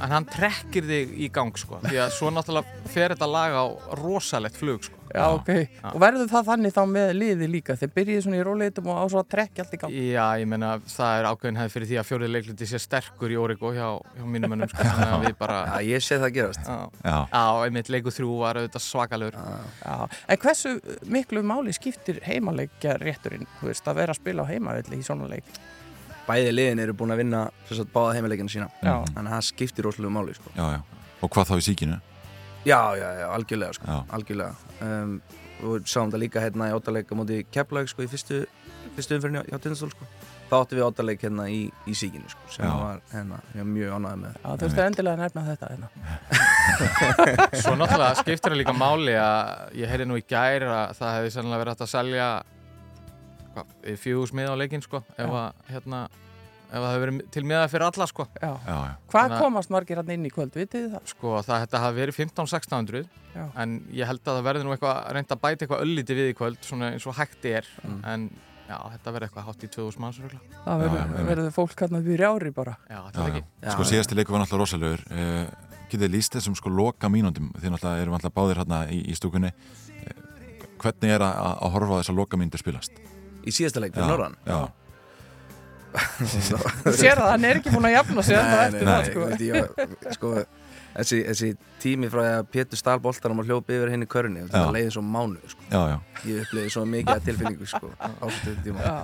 [SPEAKER 17] En hann trekkir þig í gang sko, því að svo náttúrulega fer þetta lag á rosalegt flug sko.
[SPEAKER 4] Já, ok. Og verður það þannig þá með liði líka? Þeir byrjið svona í róleitum og á svo að trekja allt í gang?
[SPEAKER 17] Já, ég meina það er ákveðin hefði fyrir því að fjórið leikluti sé sterkur í Origo hjá, hjá mínum mönnum sko, þannig að við bara
[SPEAKER 16] Já, ég sé það gerast
[SPEAKER 17] Já,
[SPEAKER 3] Já.
[SPEAKER 17] Já einmitt leiku þrjú var auðvitað svakalur
[SPEAKER 4] Já, en hversu miklu máli skiptir heimaleikja rétturinn, þú veist, að vera að spila á heimavelli í svona leik?
[SPEAKER 16] Bæði liðin eru búin að vinna sem sagt, báða heimileikina sína
[SPEAKER 4] Já.
[SPEAKER 16] Þannig að það skiptir rosalega máli sko.
[SPEAKER 3] Já, já. Og hvað þá í síkinu?
[SPEAKER 16] Já, já, já, algjörlega sko.
[SPEAKER 3] Já.
[SPEAKER 16] Algjörlega um, Og sáum það líka hérna í óttaleik á móti Keflaug sko, í fyrstu, fyrstu umferðinu hjá Tindastól sko. Þá áttum við óttaleik hérna í, í síkinu sko, sem
[SPEAKER 3] Já.
[SPEAKER 16] var hérna, ég var mjög ánægð með
[SPEAKER 4] Já, þú veist endilega að nefna þetta hérna.
[SPEAKER 17] Svo náttúrulega skiptir það líka máli að ég heyri nú í gær að það hefði sannlega verið hægt að selja hvað, fjögús mið á leikinn sko ef að hérna ef það hefur verið til miða fyrir alla sko.
[SPEAKER 4] Já.
[SPEAKER 3] Já, já.
[SPEAKER 4] Hvað
[SPEAKER 17] Þannig að-
[SPEAKER 4] komast margir hann inn í kvöld, vitið þið það?
[SPEAKER 17] Sko það þetta hafi verið 15-1600
[SPEAKER 4] Já.
[SPEAKER 17] en ég held að það verði nú eitthvað reynda að bæta eitthvað ölliti við í kvöld svona eins og hægt er en já, þetta verði eitthvað hátt í 2000 manns.
[SPEAKER 4] Það verður- fólk hann við rjári bara.
[SPEAKER 17] Já,
[SPEAKER 3] Já,
[SPEAKER 17] þetta er
[SPEAKER 3] já.
[SPEAKER 17] ekki.
[SPEAKER 3] Sko síðasti leikur var náttúrulega rosalegur uh, Getið þið líst þessum sko loka mínúndum Þið náttúrulega erum alltaf báðir hérna í, í stúkunni uh, Hvernig er að, að horfa á þessa loka mínúndu spilast?
[SPEAKER 16] Í síðasta leik
[SPEAKER 3] Já,
[SPEAKER 16] fyrir Norran?
[SPEAKER 3] Já,
[SPEAKER 4] Þú sér það, hann er ekki búin að jafna sig ennþá eftir það, sko.
[SPEAKER 16] Ég, sko þessi, þessi tími frá að Pétur stál boltanum og hljópi yfir henni í
[SPEAKER 3] Já.
[SPEAKER 16] þetta leiði svo mánu sko.
[SPEAKER 3] Já, já.
[SPEAKER 16] ég uppliði svo mikið að tilfinningu sko, á þessu tíma
[SPEAKER 4] Já.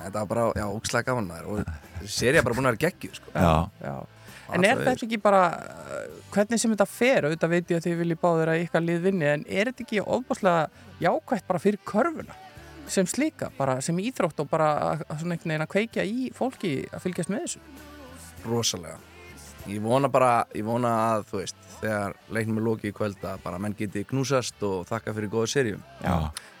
[SPEAKER 16] þetta var bara, já, ógslæg gaman og séri bara búin að vera geggju sko.
[SPEAKER 3] Já.
[SPEAKER 4] Já. En er
[SPEAKER 16] Alltaf
[SPEAKER 4] þetta ekki bara, uh, hvernig sem þetta fer, auðvitað veit ég að þið viljið báðir að ykkar lið vinni, en er þetta ekki ofbáslega jákvætt bara fyrir körfuna sem slíka, bara sem íþrótt og bara svona einhvern veginn að kveikja í fólki að fylgjast með þessu?
[SPEAKER 16] rosalega ég vona bara, ég vona að þú veist, þegar leiknum er lokið í kvöld að bara menn geti knúsast og þakka fyrir góða serjum
[SPEAKER 3] Já.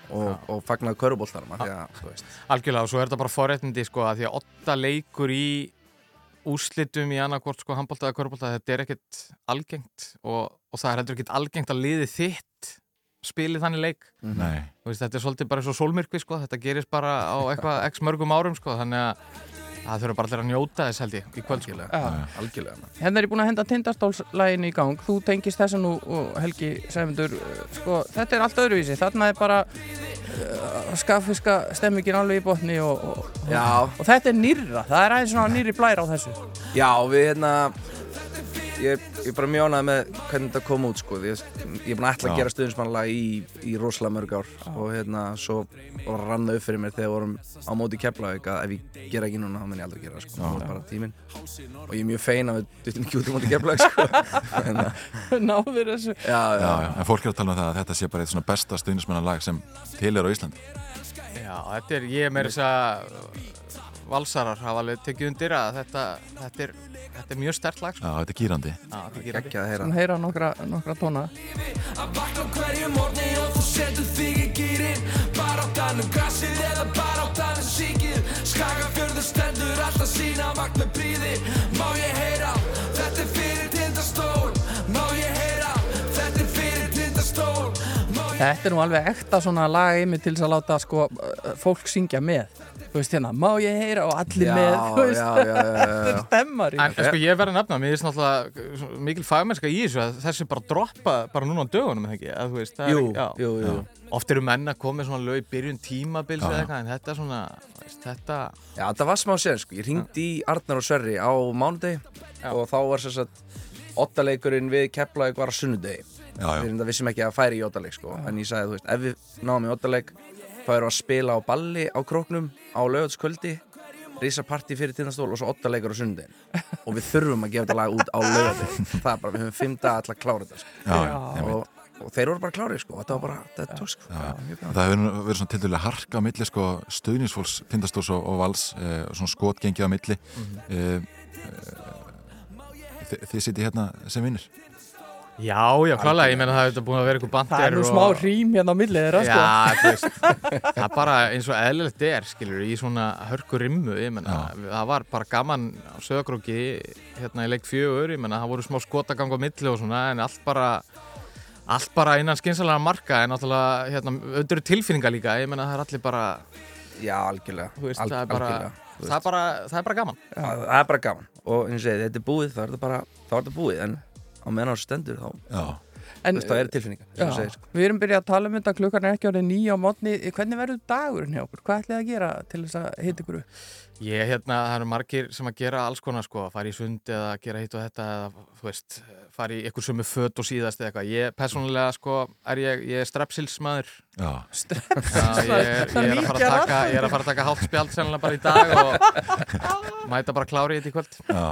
[SPEAKER 16] og, og fagnað köruboltarum því að, þú veist
[SPEAKER 17] Algjörlega og svo er þetta bara forréttindi sko að því að åtta leikur í úrslitum í annarkvort sko handbólta eða körbólta þetta er ekkert algengt og, og það er heldur ekkert algengt að liði þitt spili þannig leik.
[SPEAKER 3] Nei.
[SPEAKER 17] Þú veist, þetta er svolítið bara eins og sólmyrkvi sko. Þetta gerist bara á eitthvað x mörgum árum sko. Þannig að það þurfa bara allir að njóta þess held ég í kvöld sko.
[SPEAKER 4] Já.
[SPEAKER 16] algjörlega
[SPEAKER 4] Hérna er ég búin að henda tindastólslægin í gang, þú tengist þessu nú og Helgi Sæmundur, sko, þetta er allt öðruvísi, þarna er bara uh, skaffiska stemmingin alveg í botni og, og,
[SPEAKER 16] Já.
[SPEAKER 4] og þetta er nýrra, það er aðeins svona nýri blær á þessu.
[SPEAKER 16] Já, við hérna ég, er bara mjög ánægð með hvernig þetta kom út sko. ég, ég er búin að ætla
[SPEAKER 3] Já.
[SPEAKER 16] að gera stuðnismannlag í, í rosalega mörg ár og hérna svo var rann það upp fyrir mér þegar við vorum á móti Keflavík að ef ég gera ekki núna þá mun ég aldrei gera það sko.
[SPEAKER 3] Já.
[SPEAKER 16] það var bara tíminn og ég er mjög fein að við duttum ekki út í móti Keflavík sko. hérna,
[SPEAKER 4] Náður þessu.
[SPEAKER 16] já, já,
[SPEAKER 3] Já, já. En fólk er að tala um það að þetta sé bara eitt svona besta stuðnismannalag sem til er á Íslandi
[SPEAKER 17] Já, þetta er, ég er meira þess að valsarar hafa alveg tekið undir að þetta, þetta, er, þetta er mjög stert lag sko.
[SPEAKER 3] Já, þetta er gýrandi
[SPEAKER 17] Já, þetta er gírandi.
[SPEAKER 16] ekki að heyra
[SPEAKER 4] Svona heyra nokkra, nokkra tóna.
[SPEAKER 15] Að vakna hverju morgni og þú setur þig í gýrin Bara á danum gassið eða bara á danum síkið Skagafjörður stendur alltaf sína vakt með bríði Má ég heyra, þetta er fyrir tindastól Má ég heyra, þetta er fyrir tindastól
[SPEAKER 4] Þetta er nú alveg ekta svona lag einmitt til þess að láta sko fólk syngja með. Þú veist hérna, má ég heyra og allir
[SPEAKER 16] Já,
[SPEAKER 4] með, þú veist,
[SPEAKER 16] já, já, já, já,
[SPEAKER 4] þetta er
[SPEAKER 16] já.
[SPEAKER 4] stemmari.
[SPEAKER 17] En sko ég verði að nefna, mér finnst náttúrulega mikil fagmennska í þessu að þessi bara droppa bara núna á dögunum, ekki? Að, þú veist, það
[SPEAKER 16] Jú,
[SPEAKER 17] er, já.
[SPEAKER 16] jú, jú.
[SPEAKER 17] Oft eru menn að koma með svona lög í byrjun tímabils eða eitthvað, en þetta er svona, veist, þetta,
[SPEAKER 16] Já, þetta var smá sér sko. Ég ringdi í Arnar og Sverri á mánudegi og þá var sér satt ottaleikurinn við Keflavík var á sunnudegi
[SPEAKER 3] Já, já.
[SPEAKER 16] Við vissum ekki að færi í ottaleik sko. en ég sagði, þú veist, erum við að spila á balli á króknum á laugatskvöldi risapartí fyrir tindastól og svo ottaleikur á sunnudegin og við þurfum að gefa þetta lag út á laugategi það er bara, við höfum fimm dag alltaf að klára þetta sko. Og, og þeir voru bara klárið sko. þetta var bara, þetta tók sko.
[SPEAKER 3] Það hefur verið svona til dælu harka á milli sko, stuðningsfólks tindastórs og, og vals eh, svona skotgengið á milli.
[SPEAKER 17] Mhm.
[SPEAKER 3] eh, eh, þi, þið sitið hérna sem vinnir
[SPEAKER 17] já, já, klálega, ég meina það hefur búin að vera eitthvað bandir
[SPEAKER 4] Það er nú smá rým hérna á millið þeirra, sko.
[SPEAKER 17] Já, þú veist, það er bara eins og eðlilegt er, skilur, í svona hörku rimmu, ég menna, það var bara gaman á sögakróki, hérna í leik fjögur, ég menna, það voru smá skotagang á milli og svona, en allt bara, allt bara innan skynsalega marka, en náttúrulega, hérna, eru tilfinningar líka, ég menna, það er allir bara,
[SPEAKER 16] Já, algjörlega,
[SPEAKER 17] þú veist,
[SPEAKER 16] Al-
[SPEAKER 17] það er bara,
[SPEAKER 16] algjörlega,
[SPEAKER 17] það er bara, það er bara gaman.
[SPEAKER 16] það það er bara gaman. Og eins og þetta er búið, er þá er þetta búið, en á meðan á stendur þá,
[SPEAKER 3] Já,
[SPEAKER 4] En,
[SPEAKER 16] þú veist, það og segir, sko.
[SPEAKER 4] við erum byrjað að tala um þetta klukkan er ekki orðið nýja á mótni hvernig verður dagurinn hjá okkur? Hvað ætlið að gera til þess að hita ykkur upp?
[SPEAKER 17] Ég, hérna, það eru margir sem að gera alls konar, sko, að fara í sund eða gera hitt og þetta eða, þú veist, fara í ykkur sömu föt og síðast eða eitthvað. Ég, persónulega, sko, er ég, ég er strepsilsmaður.
[SPEAKER 3] já,
[SPEAKER 17] Já, ég er, ég, er að fara að taka, ég er að fara að taka hálft spjald sennilega bara í dag og mæta bara klári í þetta í kvöld.
[SPEAKER 3] já,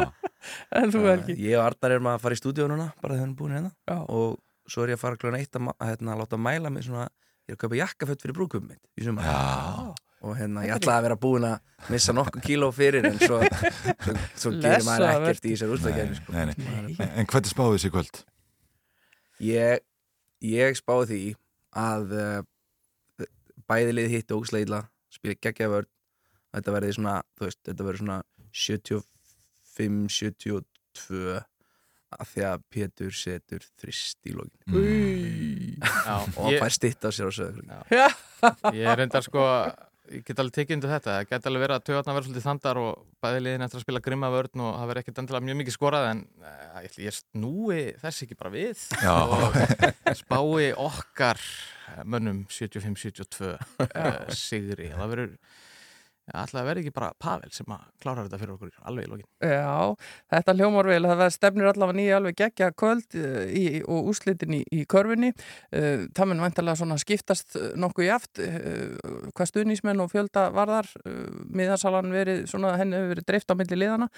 [SPEAKER 4] En þú Helgi?
[SPEAKER 16] ég og Arnar erum að fara í stúdíu núna bara þegar við erum búin hérna
[SPEAKER 4] Já.
[SPEAKER 16] og svo er ég að fara kljóðan eitt að, ma- að hérna, láta mæla mig svona, ég er að kaupa jakkafött fyrir brúkum mitt í sumar
[SPEAKER 3] já,
[SPEAKER 16] og hérna, ég ætlaði að vera búin að missa nokkuð kíló fyrir en svo, svo, svo gerir maður ekkert í þessar úrslaggerði sko.
[SPEAKER 3] En, en hvernig spáðu þessi kvöld?
[SPEAKER 16] ég, ég spáði því að uh, bæði lið hitt og ógsleila spila geggja vörð þetta verði svona, þú veist, þetta verði svona 75-72 að því að Pétur setur þrist í lokin.
[SPEAKER 17] Mm.
[SPEAKER 16] Og hann fær stitt á sér á sögur
[SPEAKER 17] Ég er reyndar sko ég get alveg tekið undir þetta, það get alveg verið að töðarna verið svolítið þandar og bæði liðin eftir að spila grimma vörn og það verið ekkert endilega mjög mikið skorað en uh, ég, ég snúi þess ekki bara við og spái okkar mönnum 75-72 uh, sigri, það verður alltaf verði ekki bara Pavel sem að klára þetta fyrir okkur alveg í lokin.
[SPEAKER 4] Já, þetta hljómar vel, það stefnir allavega nýja alveg geggja kvöld uh, í, og úslitin í, í körfunni. Uh, það mun vantarlega svona skiptast uh, nokkuð jaft, uh, hvað stuðnísmenn og fjölda varðar, miðansalan verið henni hefur verið dreift á milli liðana,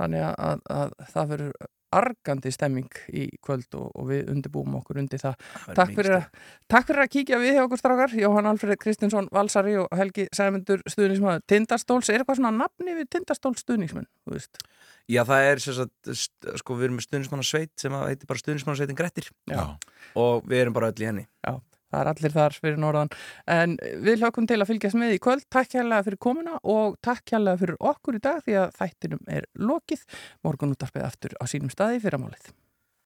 [SPEAKER 4] þannig að, að, að það verður argandi stemming í kvöld og, og við undirbúum okkur undir það.
[SPEAKER 16] verður
[SPEAKER 4] Takk fyrir, að, takk fyrir að kíkja við hjá okkur strákar, Jóhann Alfred Kristinsson, Valsari og Helgi Sæmundur stuðnísmaður Tindastóls. Er eitthvað svona nafni við Tindastóls veist?
[SPEAKER 16] Já, það er sem sagt, sko, við erum með stuðnismannasveit sem heitir bara stuðnismannasveitin Grettir
[SPEAKER 4] Já.
[SPEAKER 16] og við erum bara öll í henni
[SPEAKER 4] Já, það er allir þar fyrir norðan. En við hlökkum til að fylgjast með í kvöld. Takk hérlega fyrir komuna og takk hérlega fyrir okkur í dag því að þættinum er lokið. Morgun útarpið aftur á sínum staði fyrir að málið